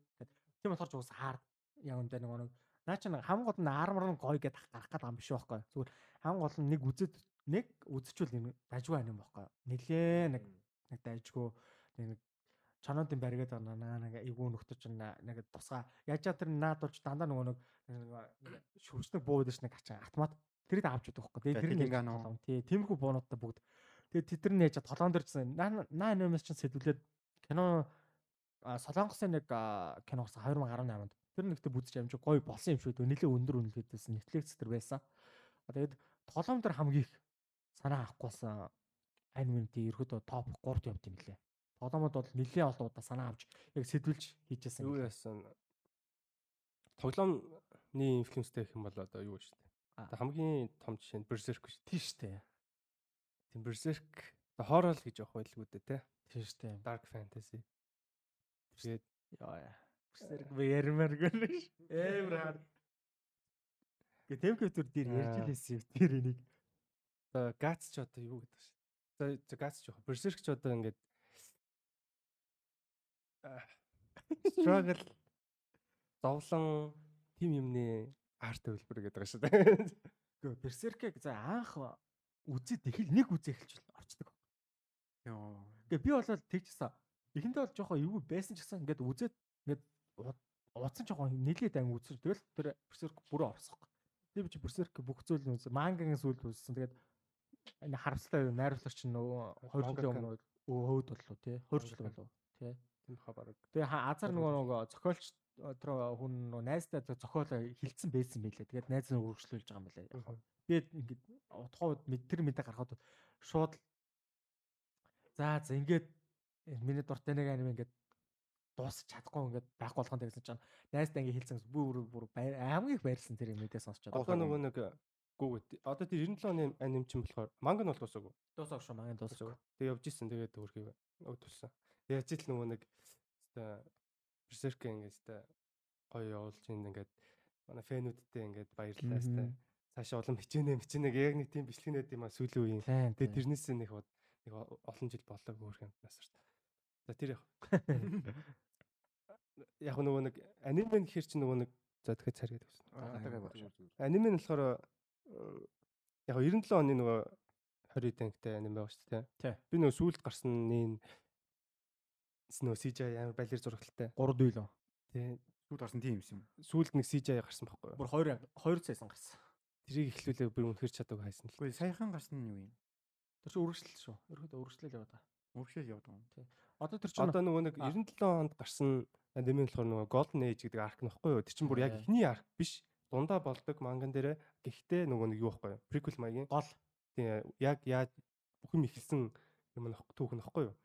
Тийм болохоор ч уус хаард яг үндэ нөгөө нэг Наа чи нэг хамгийн гол нь армор нь гоё гэдээ гарах гэдэг юм биш байхгүй. Зүгээр хамгийн гол нь нэг үзэд нэг үзчихвэл дажгүй аним байхгүй. Нилээ нэг нэг дажгүй нэг чанаадын баригаад байгаа наа нэг эйгүү нөхдөж нэг тусгаа яжаа тэр наад болж дандаа нөгөө нэг шүрчнэг бууд ш нэг ачаа автомат тэрийг авч удах байхгүй. Тэр нэг толон тий тиймэрхүү буунуудтай бүгд тэгээ тэд нар нээж толон дэржсэн наа наа нэмэс чинь сэдвүүлээд кино солонгосын нэг кино гарсан 2018 онд Тэр нэгтээ бүдэж амжиг гоё болсон юм шүү дээ. Нилээ өндөр үнэлгээдсэн Netflix дээр байсан. Тэгээд толом дээр хамгийн их санаа авахгүйсэн аниментийн ерөөдөө топ 3-т явд юм лээ. Толомод бол нилээ олон удаа санаа авч яг сэдвүүлж хийжсэн. Юу яасан? Тоглоомны инфлюенстэй гэх юм бол одоо юу шүү дээ. Хамгийн том жишээ нь Berserk шүү. Тийм шүү дээ. Тийм Berserk хорол гэж явах байлгүй дээ те. Тийм шүү дээ. Dark fantasy. Тэгээд яа. Berserk би ярмаар гэнэ. Эвэр хаа. Гэ темплтер дээр ярьж лээсэн юм тэр энийг. Одоо Gats ч одоо юу гэдэг шүү. За Gats ч яг Berserk ч одоо ингээд struggle зовлон тим юмны арт төвлөр гэдэг шүү дээ. Гэхдээ Berserk-ийг за анх үзээд эхэл нэг үзээ эхэлчихвэл орчдөг. Йоо. Гэхдээ би бол тэгчихсэн. Эхэндээ бол жоохон эвгүй байсан ч гэсэн ингээд үзээд ингээд уудсан жоохон нэлээд ам үзсэн. Тэгэл тэр Berserk бүрөө орсох. Би чи Berserk бүх зүйл үзсэн. Мангагийн сүлд үзсэн. Тэгээд энэ харамсалтай найруулагч нь нөгөө хоёр жилийн өмнө хөөд боллоо тий. Хоёр жил болов тий. Хаа баг. Тэгээ азар нөгөө нөгөө зохиолч тэр хүн нөгөө найзтай зохиолоо хилцсэн байсан байлээ. Тэгээд найз нь үргэлжлүүлж байгаа юм байлаа. Би ингээд утгаа тэр мэдээ гаргахад шууд за за ингээд миний дуртай нэг аним ингээд дуусч чадахгүй ингээд байх болгонд гэсэн чинь найзтай ингээд хэлсэн бүр бүр хамгийн их баярлсан тэр мэдээ сонсчод. Одоо нөгөө нэг гүгт. Одоо тэр 97 оны аним чинь болохоор манган бол дуусаагүй. Дуусаагүй шүү манган дуусаагүй. Тэгээ явж исэн тэгээд өөрхийг өдөлсөн. Яаж ч л нөгөө нэг хэвээ Berserk ингээд хэвээ гоё явуулж ингээд манай фэнүүдтэй ингээд баярлалаа хэвээ цаашаа улам хичээнэ хичээнэ яг нэг тийм бичлэгнэд юм а сүүлийн үеийн. Тэгээ тэрнээс нэг нэг олон жил болоо өөр юм насарт. За тэр яг яг нөгөө нэг аниме гэхэр чи нөгөө нэг за дахиад царгээд байсан. Аниме нь болохоор яг 97 оны нөгөө 20 тангтай аниме байгаа шүү дээ. Би нөгөө сүүлд гарсан нэг нөгөө CGI амар балер зурагтай. 3 дүй л. Тий. Сүүлд гарсан тийм юм. Сүүлд нэг CGI гарсан байхгүй юу? Бүр 2 2 цайсан гарсан. Тэрийг эхлүүлээ бүр үнэхэр чадаагүй хайсан л. Үгүй саяхан гарсан нь юу юм? Тэр чинь үргэлжлэл шүү. Ерөөдөө үргэлжлэл яваад байгаа. Үргэлжлэл яваад байгаа. Тий. Одоо тэр чинь одоо нөгөө нэг 97 онд гарсан аниме болохоор нөгөө Golden Age гэдэг арк нөхгүй юу? Тэр чинь бүр яг эхний арк биш. Дундаа болдог манган дээр гэхдээ нөгөө нэг юу байхгүй юу? Prequel маягийн гол. Тий. Яг яаж бүх юм эхэлсэн юм нөх түүх нөхгүй юу?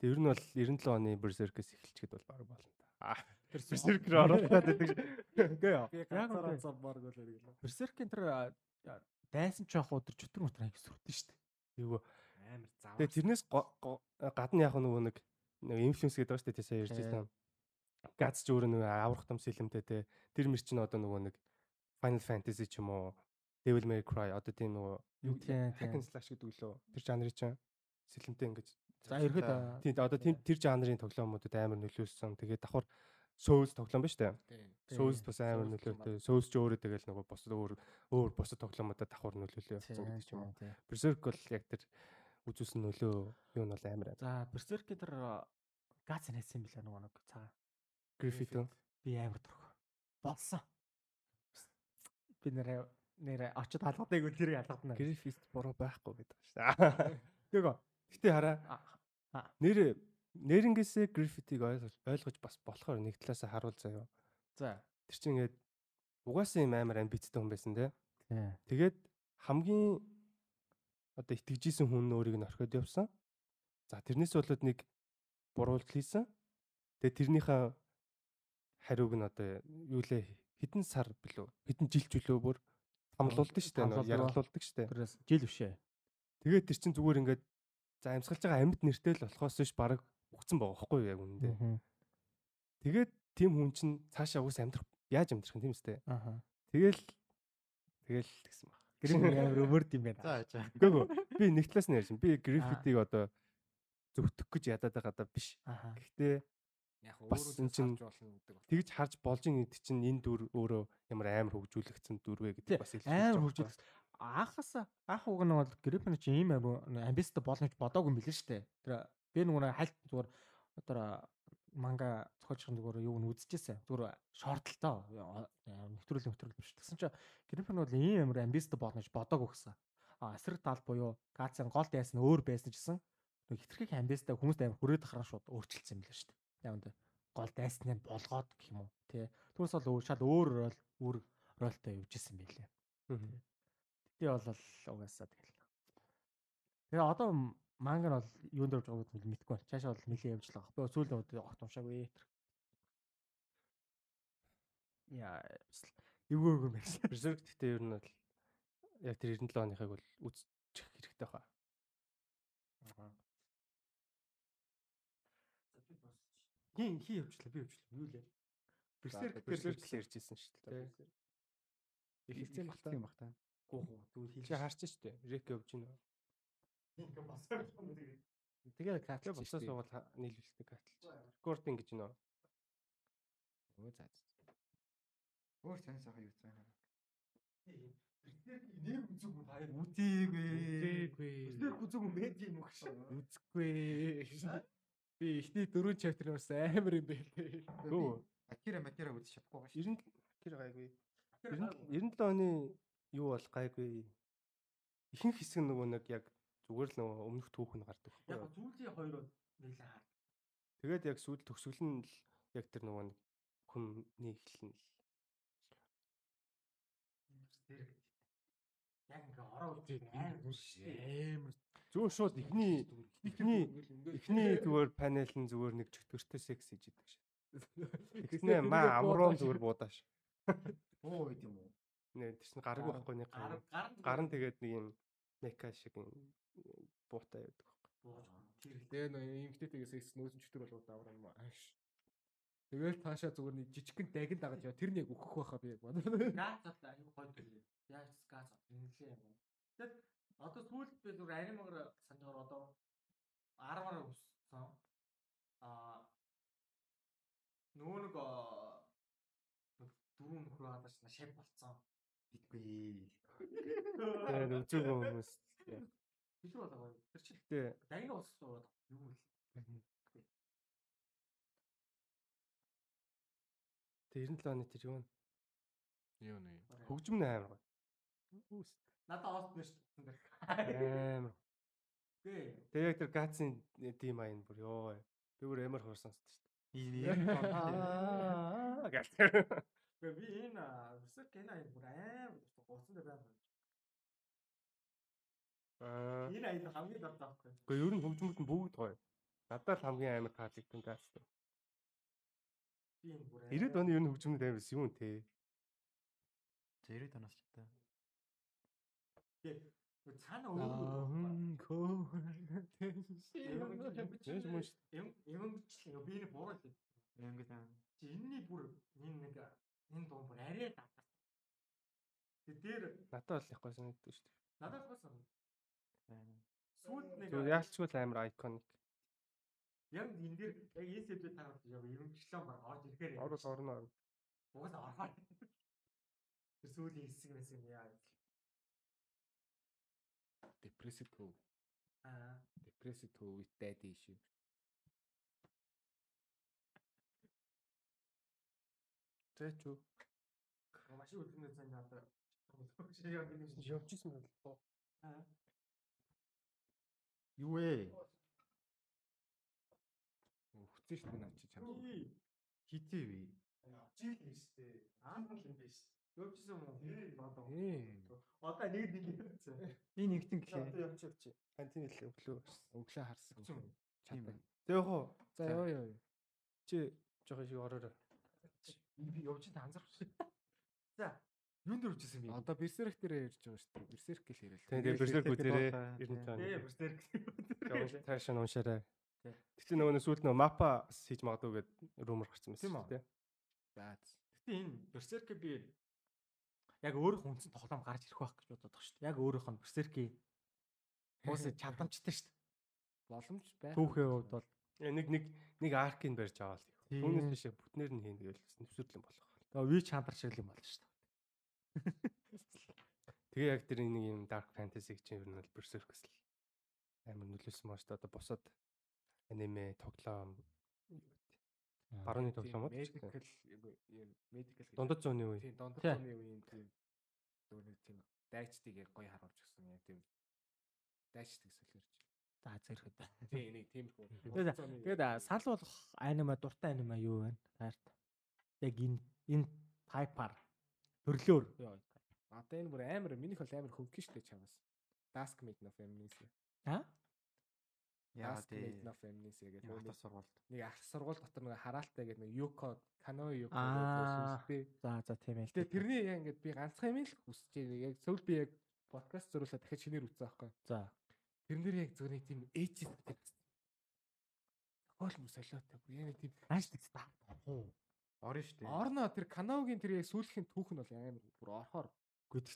Тэгээ ер нь бол 97 оны Berserk-ээс эхэлчихэд бол баг болно та. Berserk рүү орох гэдэг. Гээ яа. Яг цар баг бол хэрэглээ. Berserk-ийн тэр дайсан ч яг өдөр чөтөр мөтөр аяг сүрдэн шүү дээ. Юу амар зав. Тэгээ тэрнээс гадна яг нөгөө нэг нэг инфлюенс гэдэг байгаа шүү дээ сая ярьж байсан. Гац ч өөр нэг аврах том сэлэмтэй те тэр мэр чинь одоо нөгөө нэг Final Fantasy ч юм уу Devil May Cry одоо тийм нөгөө юу hack and slash гэдэг лөө тэр жанрын чинь сэлэмтэй ингэж За ерөөд тийм одоо тэр жанрын тоглоомуудад амар нөлөөлсөн. Тэгээд давхар Souls тоглоом ба штэ. Souls бас амар нөлөөтэй. Souls ч өөрөө тэгэл нөгөө бос өөр өөр бос тоглоомудад давхар нөлөөлөө явсан гэдэг юм. Berserk бол яг тэр үзүүлсэн нөлөө юу нь бол амар. За Berserk-ийн тэр гац нэсэн билээ нөгөө нэг цаа. Griffith би амар дурх. Болсон. Би нэрээ нэрээ очид алгадайг тэрийг алгадна. Griffith буруу байхгүй гэдэг шүү. Тэгөө. Гэтэ хараа. Нэр нэрнгээсээ Griffith-ийг ойлгож бас болохоор нэг талаас харуул заяа. За. Тэр чинь ингээд угаасаа юм амар амбицтай хүн байсан те. Тэгээд хамгийн одоо итгэжсэн хүн өөрийг нь орхиод явсан. За тэрнээс болоод нэг буруулт хийсэн. Тэгээд тэрнийхээ хариуг нь одоо юу лээ хэдэн сар билүү хэдэн жил ч үлөө бүр хамлуулдаг штэ нөө яргалуулдаг штэ. Тэрээс жил бишээ. Тэгээд тэр чин зүгээр ингээд за амьсгалж байгаа амьд нэртэй л болохоос биш баг өгцөн байгаа байхгүй яг үнэндээ. Тэгээд тийм хүн чинь цаашаа уус амьдрах яаж амьдрах юм тийм үстэй. Аа. Тэгэл тэгэл гэсэн баг. Грин амар өвөрд юм байна. За за. Үгүй би нэг талаас нь ярьсан. Би Гриффитийг одоо зөвтгөх гэж ядаад байгаа биш. Гэхдээ яг бас энэ чинь тэгж харж болж ин гэдэг чинь энэ дүр өөрөө ямар амар хөгжүүлэгдсэн дүр вэ гэдэг бас амар хөгжүүлсэн. Аахаас аах уг нь бол Гриффин чинь ийм амбицтай болно гэж бодоогүй юм билээ шүү дээ. Тэр би нөгөө хальт зүгээр одоо манга зохиолчхон зүгээр юу н үзчихсэн. Зүгээр шортлоо. Нэвтрүүл нэвтрүүл биш. Тэгсэн чинь Гриффин бол ийм амар амбицтай болно гэж бодоогүй гэсэн. А эсрэг тал буюу Гацын гол дайсан өөр байсан гэсэн. Хитрхийг амбицтай хүмүүст амар хүрээд хараа шууд өөрчилсөн юм билээ шүү дээ яванд гол дайсныг болгоод гэх юм уу тий Түүнээс бол шал өөр рол үр ролтой явж исэн байлээ. Тэгтээ бол угаасаа тэгэл. Тэгээ одоо манга нь бол юунд явж байгааг нь мэдэхгүй байна. Цаашаа бол нэлээд явж байгаа. Би сүүлийн удаа огт уншаагүй. Яа эвгүй юм байна. Berserk гэхдээ ер нь бол яг тэр 97 оныхыг бол үзчих хэрэгтэй хаа. Хин хий явчлаа би явчлаа. Юу лээ? Берсерк берсерк л ярьжсэн шүү дээ. Их хэлцээ бах та. юм бах Гоо гоо тэгвэл Чи харч шүү дээ. Рек явж байна. ингээ басаа юм тэгээд. Тэгээ катлж босоо суугаад нийлүүлдэг катлж. Рекординг гэж нөө. Өө за. Өөр сонь сайхан юу цаа. Нэг үзэг юм хоёр. Үтээгүй. Үгүй. Нэг үзэг юм байд юм гэж. Үзэхгүй. Би ихний дөрөв чаптер бас амар юм байлээ. Өө. Акира макира үзэж чадахгүй байгаа 90 шүү. тэр гайгүй. 97 оны юу бол гайгүй. Ихэнх хэсэг нөгөө нэг яг зүгээр л нөгөө өмнөх түүхэн гардаг байхгүй Яг юу? зүйлийн хоёроо нэлээд хаад. Тэгээд яг сүүл төгсгөл нь л яг тэр нөгөө нэг хүмний эхлэн л Тэр яг ингээ ороо үзээд амар Амар. зүүн шууд ихний ихний ихний зүгээр панел нь зүгээр нэг чөтгөртэй секс хийж идэг шээ. Тэгснэ маа амруу зүгээр буудааш. Оо байд юм уу? Нэ тэрс нь гараг байхгүй нэг гар гар нь тэгээд нэг юм нека шиг юм буутай байдаг. Тэр Тэгээ нөө эмгтээтэйгээс эс нөөсөн чөтгөр болоод давраа юм ааш. Тэгэл таашаа зүгээр нэг жижигхэн дагин дагаж яа тэр нэг өгөх байхаа би бодоо. газ л аюу гоё төлөө. Яаж газ нэлээ юм. Тэгэд одоо сүүлд би зүгээр анимагр санджаар одоо 10-аар өссөн. Аа нөгөө нэг дөрөв нөхрөө хадаж шав болцсон. Битгүй. Тэгээд үзег хүмүүс Билүү болоо. Тэр чинь тэгээ дагнаа ууссан юу вэ? тэг 97 оны тэр юу нэ? Юу нэ. хөгжим нэ амар гоё. Надаа ост биш гэсэн. Амар. Гээ. Тэгээ яг тэр гацын тим айн бүр ёо. Би бүр амар хуурсан шүү Ийм дээ. Аа гэх. Гээ би энэ өсөг гэнэ аяг бүр аим гуцсан дээр байна. Аа. Энэ аяг хамгийн дорд таахгүй. Гэхдээ ер нь хөгжмөд нь бүгд гоё. Надад л хамгийн амар таалагдсан гац. Би энэ бүр 90-ад оны ер нь хөгжмөд амарс юу нэ те. Зэрэг танаас ч та. Гээ. Цаана өөр Коо. Яаж мөн шүү. юм юм чи би энэ буруу л. Ингээд аа. Чи энэний бүр энэ нэг энэ дуу бүр арай даа. Тэ дээр Надад бол гоё санагддаг шүү дээ. надад басан сүүлд нэг яалчгүй л амар iconic. яг энэ дээр яг энэ сэдвээ таарах яг ерөнхийлөө баг орж ирэхээр Орол орно. угаас орхоо. Тэр сүүлийн хэсэг мэсэг юм яа. Депрессив төв. Аа. Депрессив төв with daddy issue. Тэ ч юу. Машин үлдэнэ сайн надад. Явчихсан бол. Аа. Юу вэ? Хүцэн шүү дээ наа чи чам. Хитээ вэ? Жил юм штэ. Аамал юм биш. Явчихсан юм уу? Ээ. Одоо нэг нэг явчихсан. Би нэгтэн гэлээ. Одоо явчих явчих. Кантин хэлээ өглөө. Өглөө харсан. Яг уу. За ёо ёо. Чи жоохон шиг ороорой. Би явж та анзаарч. За. Юунд явчихсан би? Одоо берсерк дээр ярьж байгаа шүү дээ. Берсерк гэл. Тийм тийм берсерк үзээрэй. Тий. 90 Ээ, таа. бүрсээр. Жоо цаашаа уншаарай. Тэгтээ нөгөө нэг сүүлд нөгөө мапа хийж магадгүй гэд румор гарсан байсан үү? тийм. За. Гэтэ энэ берсерк би яг нь үндсэн тоглоом гарч ирэх байх гэж бодоод байгаа шүү дээ. Яг өөрийнх нь берсерки уусаа чадамжтай шүү дээ. Боломж байх. Түүхийн хувьд бол Э, Нэг нэг нэг аркийг барьж аваад. Түүнээс биш бүтнээр нь хийн гэвэл нэвсэрлэн болох. тэгээ вич хантар шиг юм болно шүү дээ. Тэгээ яг тэр нэг юм dark fantasy гэж юм бол berserk гэсэн л амар нөлөөлсөн маа шүү дээ. Одоо босоод аниме, тоглоом барууны тоглоом уу? Medical medical Дундад зууны үе. Тийм дундад зууны үеийн тийм зөв нэг тийм дайчдыг яг гоё харуулж өгсөн яг тийм дайчдыг солиорч. За зэрэг. Тийм нэг тиймэрхүү. Тэгээд тэгээд сал болох аниме дуртай аниме юу вэ? Таарт. Яг энэ энэ тайпаар төрлөөр. Одоо энэ бүр амар минийх бол амар хөвгөн штэ чамаас. Task made of amnesia. Аа? Яа Task made тий. of amnesia гэдэг нэг сургуульд. нэг ах сургууль дотор нэг хараалтай гэдэг нэг Yuko Kanoe Yuko гэдэг За за тийм ээ. Тэгээ тэрний яг ингээд би ганцхан юм л хүсэж. Яг сүүл би яг подкаст зөриулаад дахиад шинээр үзсэн байхгүй. За. Тэрнэр яг зөв нэг тийм ээжис гэдэг. Зохиол мөр солиотой. Яг нэг тийм Ааштай даа. Орно шүү дээ. орно тэр канаогийн тэр яг сүүлхийн түүх нь бол амар бүр орохоор Гүд.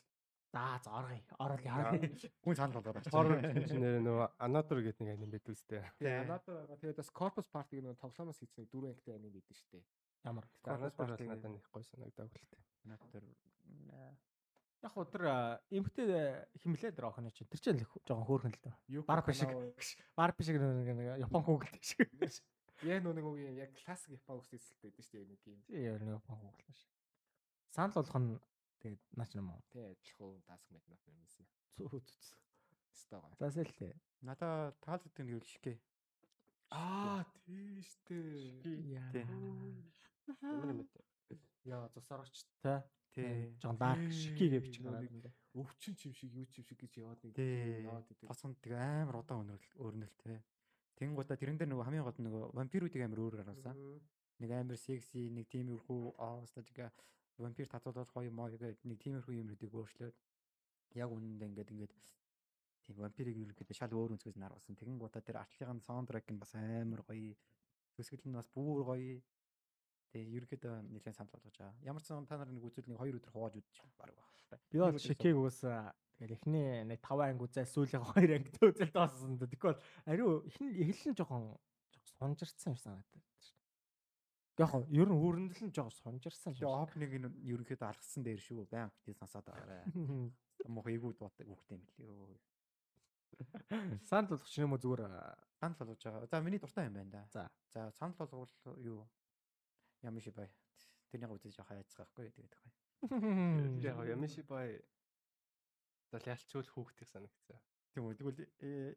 За за оргоё. Орол яа. Хүн санал болоод Horror чинь нэр нөгөө Another гэдэг нэг аним байдаг үстэй. Тэгээ надад байгаа. Тэгээд бас Corpus Party-г нэг тоглоомоос хийсэн нэг дөрөв ангитай аним байдаг шүү дээ. Ямар. Another бол Party-г- надад нэг гой санагдаг үлдээ. Яг хөө тэр эмхтэй химлээ тэр охин чинь. Тэр чинь л жоохон хөөрхөн л дөө. Бар биш шиг. Бар биш шиг нэг Япон хүүгэлтэй шиг. Яг нүг үгийн яг классик Япон үс эсэлтэй байдаг шүү дээ нэг юм. Тий яа нэг Япон хүүгэлтэй шиг. Санал болгох нь тэгээд наач юм уу? Тэ адилхан даск мэт нөх юм эсэ. Зөө зөө. Стагаа. Засэлтэй. надад таалагддаг нь юу л шигэ. Аа тийш дээ. Яа. Тий. Юм бэ? Яа цусарагчтай. Тий. Жон дарк шигийг авчих Нэг өвчин чим шиг юу чим шиг гэж яваад нэг яваад идэг. Тоцонд тэг амар удаан өнөрлөл өөрнөлтэй. Тэнгуудаа тэрэн дээр нөгөө хамгийн гол нөгөө вампируудыг амар өөр гаргасан. Нэг амар секси, нэг тиймэрхүү аа статика вампир татуулах гоё моо гэдэг нэг тиймэрхүү юмруудыг өөрчлөөд яг үнэндээ ингээд ингээд тийм вампирыг ерөөхдөө шал өөр өнцгөөс наруулсан. Тэгэнгуудаа тэр артлын саундтрек нь бас амар гоё. Төсгөл нь бас бүр гоё. Тэгээ ерөөхдөө нэлээд санал болгож байгаа. Ямар ч сан та нар нэг үзэл нэг 2 өдөр хувааж үзчих баг баг. Би бол шикийг уусаа тэгэл эхний нэг 5 анги үзэл сүүлийн 2 ангид үзэл дооссон. Тэгэхгүй бол ариу эхний эхлэн жоохон сунжирцсан юм санагдаад байна шүү дээ. Яг нь ер нь үүрэндэл нь жоохон сунжирсан Тэгээ опныг нь ерөөхдөө алгасан дээр шүү. Баян битээс насаад байгаарай. Мох эйгүү дуутаг үхтэй юм лээ. Санал болгох чинь юм уу зүгээр Санал болгож байгаа. За миний дуртай юм байна да. За. За санал болгол юу? Ямар шиг бай. Тэрнийг үзэж явах хайцгаахгүй тэгээд байгаа. Яг Ямиши бай. За ялчгүй хүүхдийг санагцсан. Тийм үү. Тэгвэл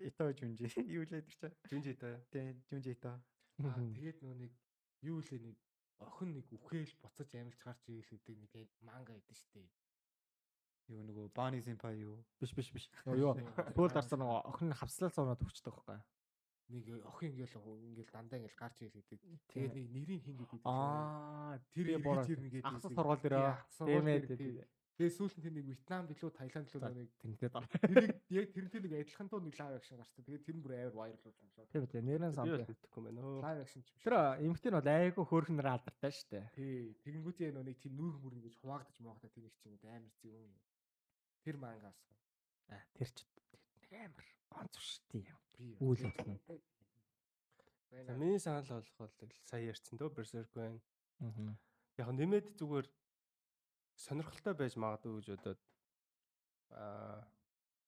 ито жүнжи юу лээ тэр чинь. Жүнжи та. Тийм жүнжи ито. Аа, тэгээд нөө нэг юу лээ нэг охин нэг үхэл буцаж амилж гарч ийл гэдэг нэг манга идэв штэ. Юу нөгөө Бани Симпа юу? биш биш биш. Юу пүүл дарсан нөгөө охин хавслал цаунаад өгчдөг байхгүй. Нэг охин ингээл ингээл дандаа ингээл гарч гэдэг. Тэгээд нэг нэрийн хин гэдэг. Аа тэр бороо ахсах сургууль дээр Дэмэд. Тэгээд сүүлд тэр нэг Вьетнам билүү Таиланд билүү нэг тэнтэй даа. тэрийг яг тэрнтэй нэг адилхан дуу нэг лайв акшн гарсан. Тэгээд тэр нь бүр амар вайрал болж юм шиг. Тийм үү. Нэрэн бол мэдхгүй байна. Өө. Лайв акшн ч биш. Тэр эмхтэн бол айгүй хөөрхнөр алдартай шүү дээ. Тий. Тэгэнгүүтээ нөө нэг тийм нүүр мөр ингэж хуваагдаж маагдаа тэр их чинь амар зүүн юм. Тэр мангаас. Аа тэр ч нэг амар онц шүү дээ. Үйл нь. За миний санал болох бол сая ярьсан дөө Berserk байна. Аа. Яг нь нэмээд зүгээр сонирхолтой байж магадгүй гэж бодоод аа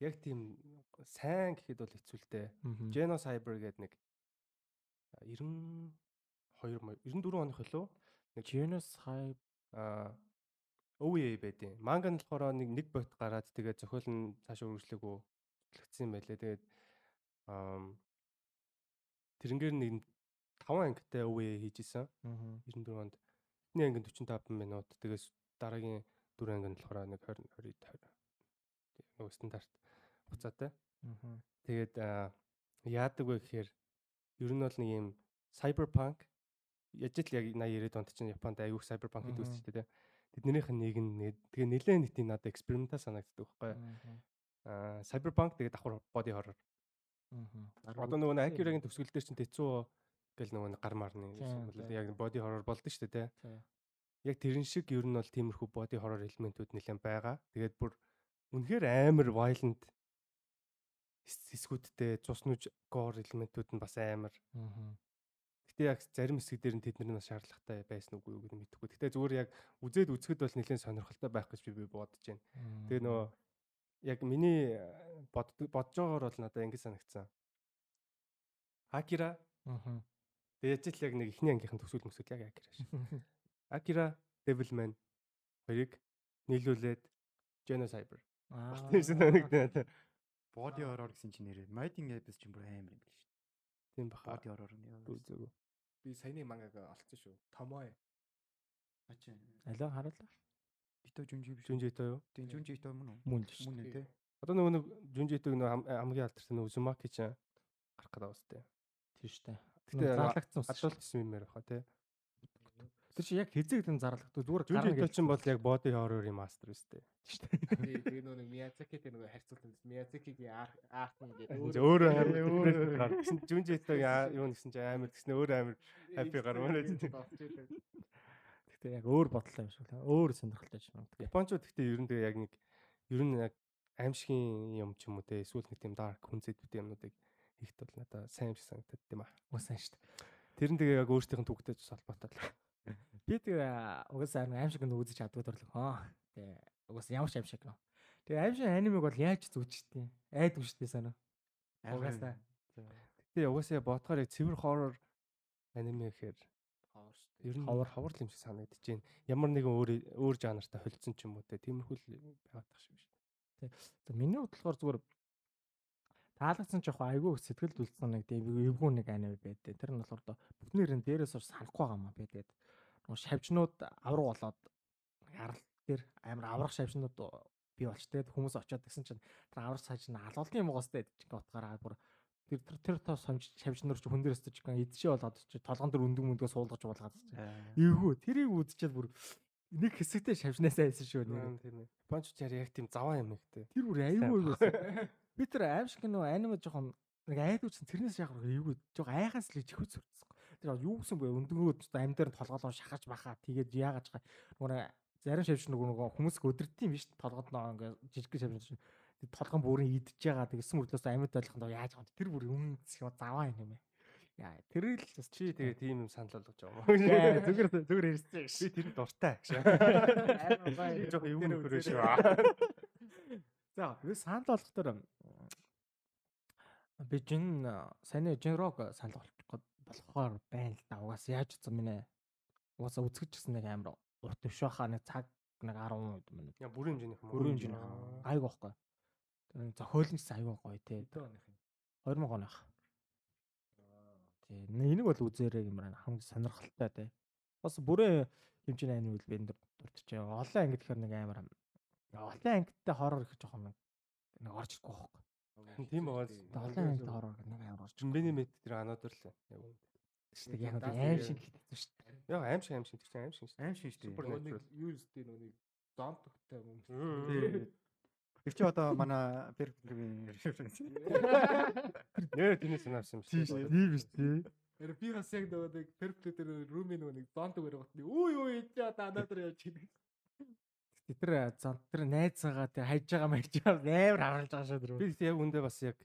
яг тийм сайн гэхэд бол хэцүүлтэй. Geno Cyber гэдэг нэг 92 94 оных хөлөө нэг Genocide аа OVA байдیں۔ Манга нь болохоор нэг нэг бот гараад тэгээд зохиол нь цаашаа үргэлжлээгүү зүтлэгдсэн юм байлээ. Тэгээд тэрнгээр нэг 5 ангитай OVA хийжсэн. Аа. 94 онд. Эхний анги нь 45 минут. Тэгээс дараагийн дөрөв анги нь болохоор нэг 20 20 20. Нөгөө стандарт хугацаатай. Аа. Тэгээд яадаг вэ гэхээр ер нь бол нэг юм cyberpunk яж л яг 80 90-ад онд чинь Японд аягүй cyberpunk гэдэг үстэй тийм. Тэднийх нь нэг нь тэгээ нэлээд нийт надад экспериментал санагддаг байхгүй. Аа cyberpunk тэгээд давхар body horror. Одоо нөгөө Акирагийн төгсгөл дээр чинь тэцүү гэл нөгөө гар марны яг body horror болдог шүү дээ. Тийм. Яг тэрэн шиг ер нь бол тиймэрхүү body horror элементүүд нэлээд байгаа. Тэгээд бүр үнэхээр амар violent хэс- хэсгүүдтэй цус нүж gore элементүүд нь бас амар. Гэтэ яг зарим хэсэг дээр нь тэд нар нас шаардлагатай байсан үгүй юу гэдэг мэдэхгүй. Гэтэ зүгээр яг үзээд үзэхэд бол нэлээд сонирхолтой байх гэж би бодож байна. Тэгээ нөгөө яг миний бод бодож байгаагаар бол надад ингэ санагдсан. Акира Аа. тэгээд л яг нэг ихний ангийнхан төсөөл мөсөөл яг Акира шиг. Акира Devilman хоёрыг нийлүүлээд Geno Cyber. Аа. Санагдана. Body horror гэсэн чинь нэрээ. Mighty Abyss чинь бүр аим юм биш. Тийм баха. Body horror нь. Үзээгөө. би саяны мангаг олцсон шүү. Томой. Ачаа. Алиа харуулаа. Ито жүнжи биш. Жүнжитэй юу? Тийм жүнжи ито мөн үү? Мөн шүү. Мөн үү те. Одоо нөгөө нэг Жүнжитэг нөгөө хам- хамгийн алдартай нөгөө Узумаки ч гарах гэдэг байна. Тийм шүү дээ. Гэтэ заалагдсан ус. адуулт юм ярих хаа тий. Тэр чи яг хизээгдэн зарлагдав зүгээр Жүжи итал чинь бол яг body horror-ийн мастер үстэй. тий тэгээ нөгөө Миязаки тэр нөгөө харьцуулсан Миязакигийн арт нь гэдэг өөрөө амар гарсан. Жүжи итагийн юу нэгсэн чинь амар тэгснэ өөр амар хаппи гармаа. Гэхдээ яг өөр бодлоо юм шиг л өөр сонирхолтой ч юм. Япончууд гэхдээ ер нь тэгээ яг нэг ер нь яг аимшигын юм ч юм уу те эсвэл нэг тийм dark хүнзэдүүд юмнуудыг хийхт бол надаа сайн юм шиг санагдаад тийм аа. Усан шүү дээ. Тэр нь тэгээ яг өөрсдийнх нь төгтөж холбоотой л. Би тэгээ угаасаа аимшиг нь үзэж чаддаг төрлөг хаа. Тэгээ угаасаа ямар ч аимшиг нөө. Тэгээ аимшиг анимыг бол яаж зүжчихдээ айдгүй шүү дээ санаа. Угаасаа. Тэгээ угаасаа бодохоор яг цэвэр horror аниме гэхээр Ер нь хавар хавар л юм шиг санагдаж байна. Ямар нэгэн өөр өөр жанртай холцсон ч юм уу те. Тиймэрхүү л байгаад тах шиг шүү дээ. За миний бодлохоор зүгээр таалагдсан ч яг айгүй сэтгэлд үлдсэн нэг эвгүй нэг анime байдэ. Тэр нь болохоор бүтнээр нь дээрээс ор санахгүй байгаа маа байдаг. Нөгөө шавжнууд авраг болоод арал дээр амар аврах шавжнууд бий болч тэгээд хүмүүс очиод гэсэн чинь тэр аврах цааш нь алуулын юм гоостэй гэж утгаараа бүр тэр тэр тэр сомж шавжнаар ч хүн дээрээс ч гэн идшээ болоод ч толгон дээр өндөг мөндгөө суулгаж буулгаад ч. Эвгүй тэрийг үдчихэл бүр нэг хэсэгтээ шавжнаасаа байсан шүү нэр. Тийм ээ. Бонч чар яг тийм заваа юм ихтэй. Тэр бүр аюул байсан. Би тэр аимшиг нөө аниме жоохон нэг айдуусан тэрнээс яг эвгүй жоохон айхаас л чихүү зүрцсэн. Тэр юу гэсэн бэ өндөнгөөд амьдаар нь толгоолоо шахаж бахаа тэгээд яагаад нөгөө зарим шавж нөгөө хүмүүс өдөрт юм биш толгод ингээ жижиг шавж толгон бүрийн идж байгаа тэгсэн мөрдлөөс амьд ойлгоход яаж байгаа тэр бүр юм заваа юм ээ. Яа тэр л чи тэгээ тийм юм санал болгож байгаа юм. Яа зүгээр зүгээр ярьсан би тэр дуртай гэж. Амар гоё. Жог юм хөрөө шүү. За би санал болгохоор би жин сайн жинрог санал болохоор байна л да. Угаас яаж утсан минь угаас үзгэж гисэн нэг амар урт биш байхаа нэг цаг нэг 10 минут. Яа бүрийн хэмжээнийх юм. Бүрийн хэмжээнийх. Гайг байхгүй. Зохиолч аюу гоё те. 2000 оных. Тий. Энийг бол үзээрэй гэмээр хамгийн сонирхолтой те. Бас бүрэн хэмжээний ани үл бэнд дурдчих. Олон анги гэхээр нэг амар олон ангитай хоррор их жоохон нэг орж ирэхгүй байхгүй. Тийм байгаа. Олон ангитай хоррор нэг амар орж. Бэний мэд тэр анодор л яг үнэ. Тэг яг аим шиг хэвчээ шүү дээ. Яг аим шиг аим шиг тэр чинь аим шиг. Аим шиг шүү дээ. Юу үстэй нүг зон төгтэй юм. Тэр чи одоо манай перфектийн нэр тэний санаасан юм шиг. Тийм биш тий. Тэр би бас яг нөгөө нэг перфект дээр румын нөгөө нэг зон төгөр гот. Үгүй юу чи одоо анадар явж гинэ. Тэр зон тэр найзаагаа тэр хайж байгаа мэрж амар харуулж байгаа шүү тэр. Би яг үндэ бас яг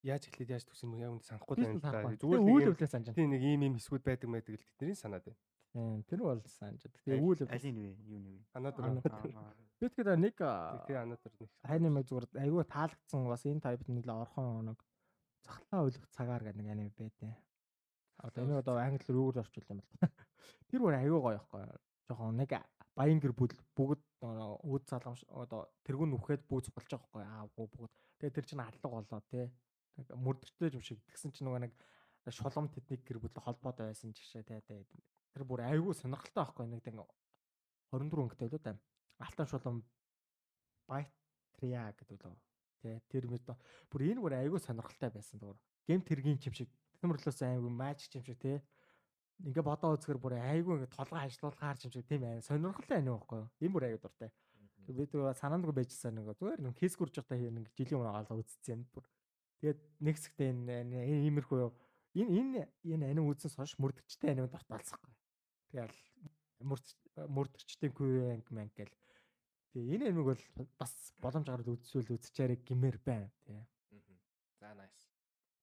яаж эхлээд яаж төгсөн юм яг үндэ санахгүй байна. Зүгээр үйл явдлаа санаж. Тийм нэг ийм ийм хэсгүүд байдаг байдаг л тэдний санаад байна. Тэр бол санаж. Тэгээ үйл аль нь вэ? Юу нэг вэ? Анадар. Би тэгэхээр нэг тэгээ анатар нэг аниме зүгээр айгүй таалагдсан бас энэ тайпт л орхон нэг захлаа ойлгох цагаар гэдэг нэг аниме байдیں۔ Одоо энэ одоо англиар юугаар орчуул юм бол. Тэр бүр айгүй гоё ихгүй. Жохон нэг баян гэр бүл бүгд үүд залгамш одоо тэргүүн нүхэд бүүз болж байгаа ихгүй аа бүгд. Тэгээ тэр чинь аллаг болоо те. Мөрдөртэй юм шиг тэгсэн чинь нөгөө нэг шулам тэдний гэр бүл холбоотой байсан ч гэшээ те. Тэр бүр айгүй сонирхолтой байхгүй нэг тэг 24 өнгөтэй л үү алтан шулам байтрия гэдэг лөө. Тэ тэр мэд бүр энэ бүр айгүй сонирхолтой байсан зүгээр. Гем тэргийн юм шиг тэмэрлээс айгүй маач юм шиг те. Ингээ бодоо үзэхэр бүр айгүй ингээ толгой хажлуулахаар юм шиг тийм аа сонирхолтой байна уу юм бүр айгүй дуртай. Бид санаандгүй байжсан нэг зүгээр нэг кейс гүрж байхдаа нэг жилийн өмнө олоо үзсэн юм бүр. Тэгээд нэг хэсэгтээ энэ иймэрхүү энэ энэ энэ аним үзсэн сонш мөрдөгчтэй аним дурталцахгүй. Тэгэл мөрдөгчтэй квен манг гэл Тэгээ энэ амиг бол бас боломж гараад үзвэл үзчихээрэй гимээр байна тий. За nice.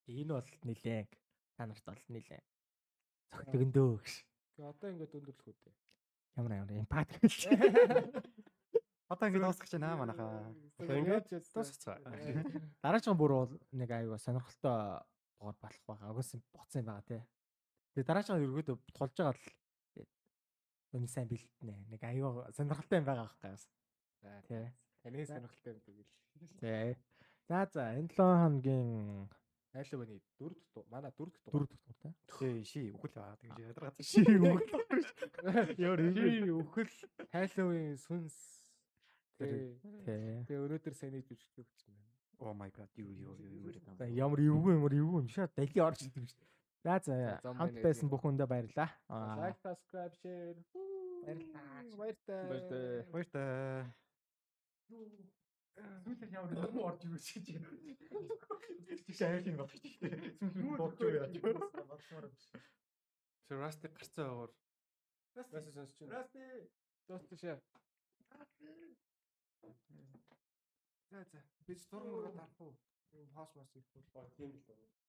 Энэ бол нилээн та нарт бол нилээн. Цогтгөндөө гэж. Тэгээ одоо ингээд өндөрлөх үү. Ямар амар эмпати гэж. Одоо ингээд дуусгах чинь аа манайхаа. Ингээд дуусгацгаа. Дараагийн бүр бол нэг аюугаа сонирхолтой боор болох байгаа. Агуулсан боцсон юм байгаа тий. Тэгээ дараагийн ерөөдөө тулж байгаа л Өний сайн бэлтнэ. Нэг аюу сонирхолтой юм байгаа байхгүй юу? За тий. Таны сонирхолтой юм тэгэл. Тий. За за энэ 7 хоногийн айлуу баны 4 дахь манай 4 дахь 4 дахь тур тий. Тий ши үхэл байгаа тэгж ядаргаад ши үхэл. Яар ши үхэл Halloween сүнс. Тий. Тэгээ өнөөдөр сайн нийт үжигдэх гэж байна. Oh my god юу юу юу юу. Ямар эвгүй ямар эвгүй юм шаа далий орж ирдэг шүү. За за хамт байсан гэдэг. бүх хүндээ баярлаа. Аа, Лайк, subscribe, share. Баярлалаа. Баяртай. Баяртай. Баяртай. Сүүлд ямар юм орж ирсэн гэж байна. Чи аял юм байна. Сүүл бодж байгаа. Тэр Rusty гарцаа уур. Расти. Расти сонсч байна. Расти. Дост шээ. За за. Би зураг мөрөд харах уу? Хоос мос их бол. Тийм л.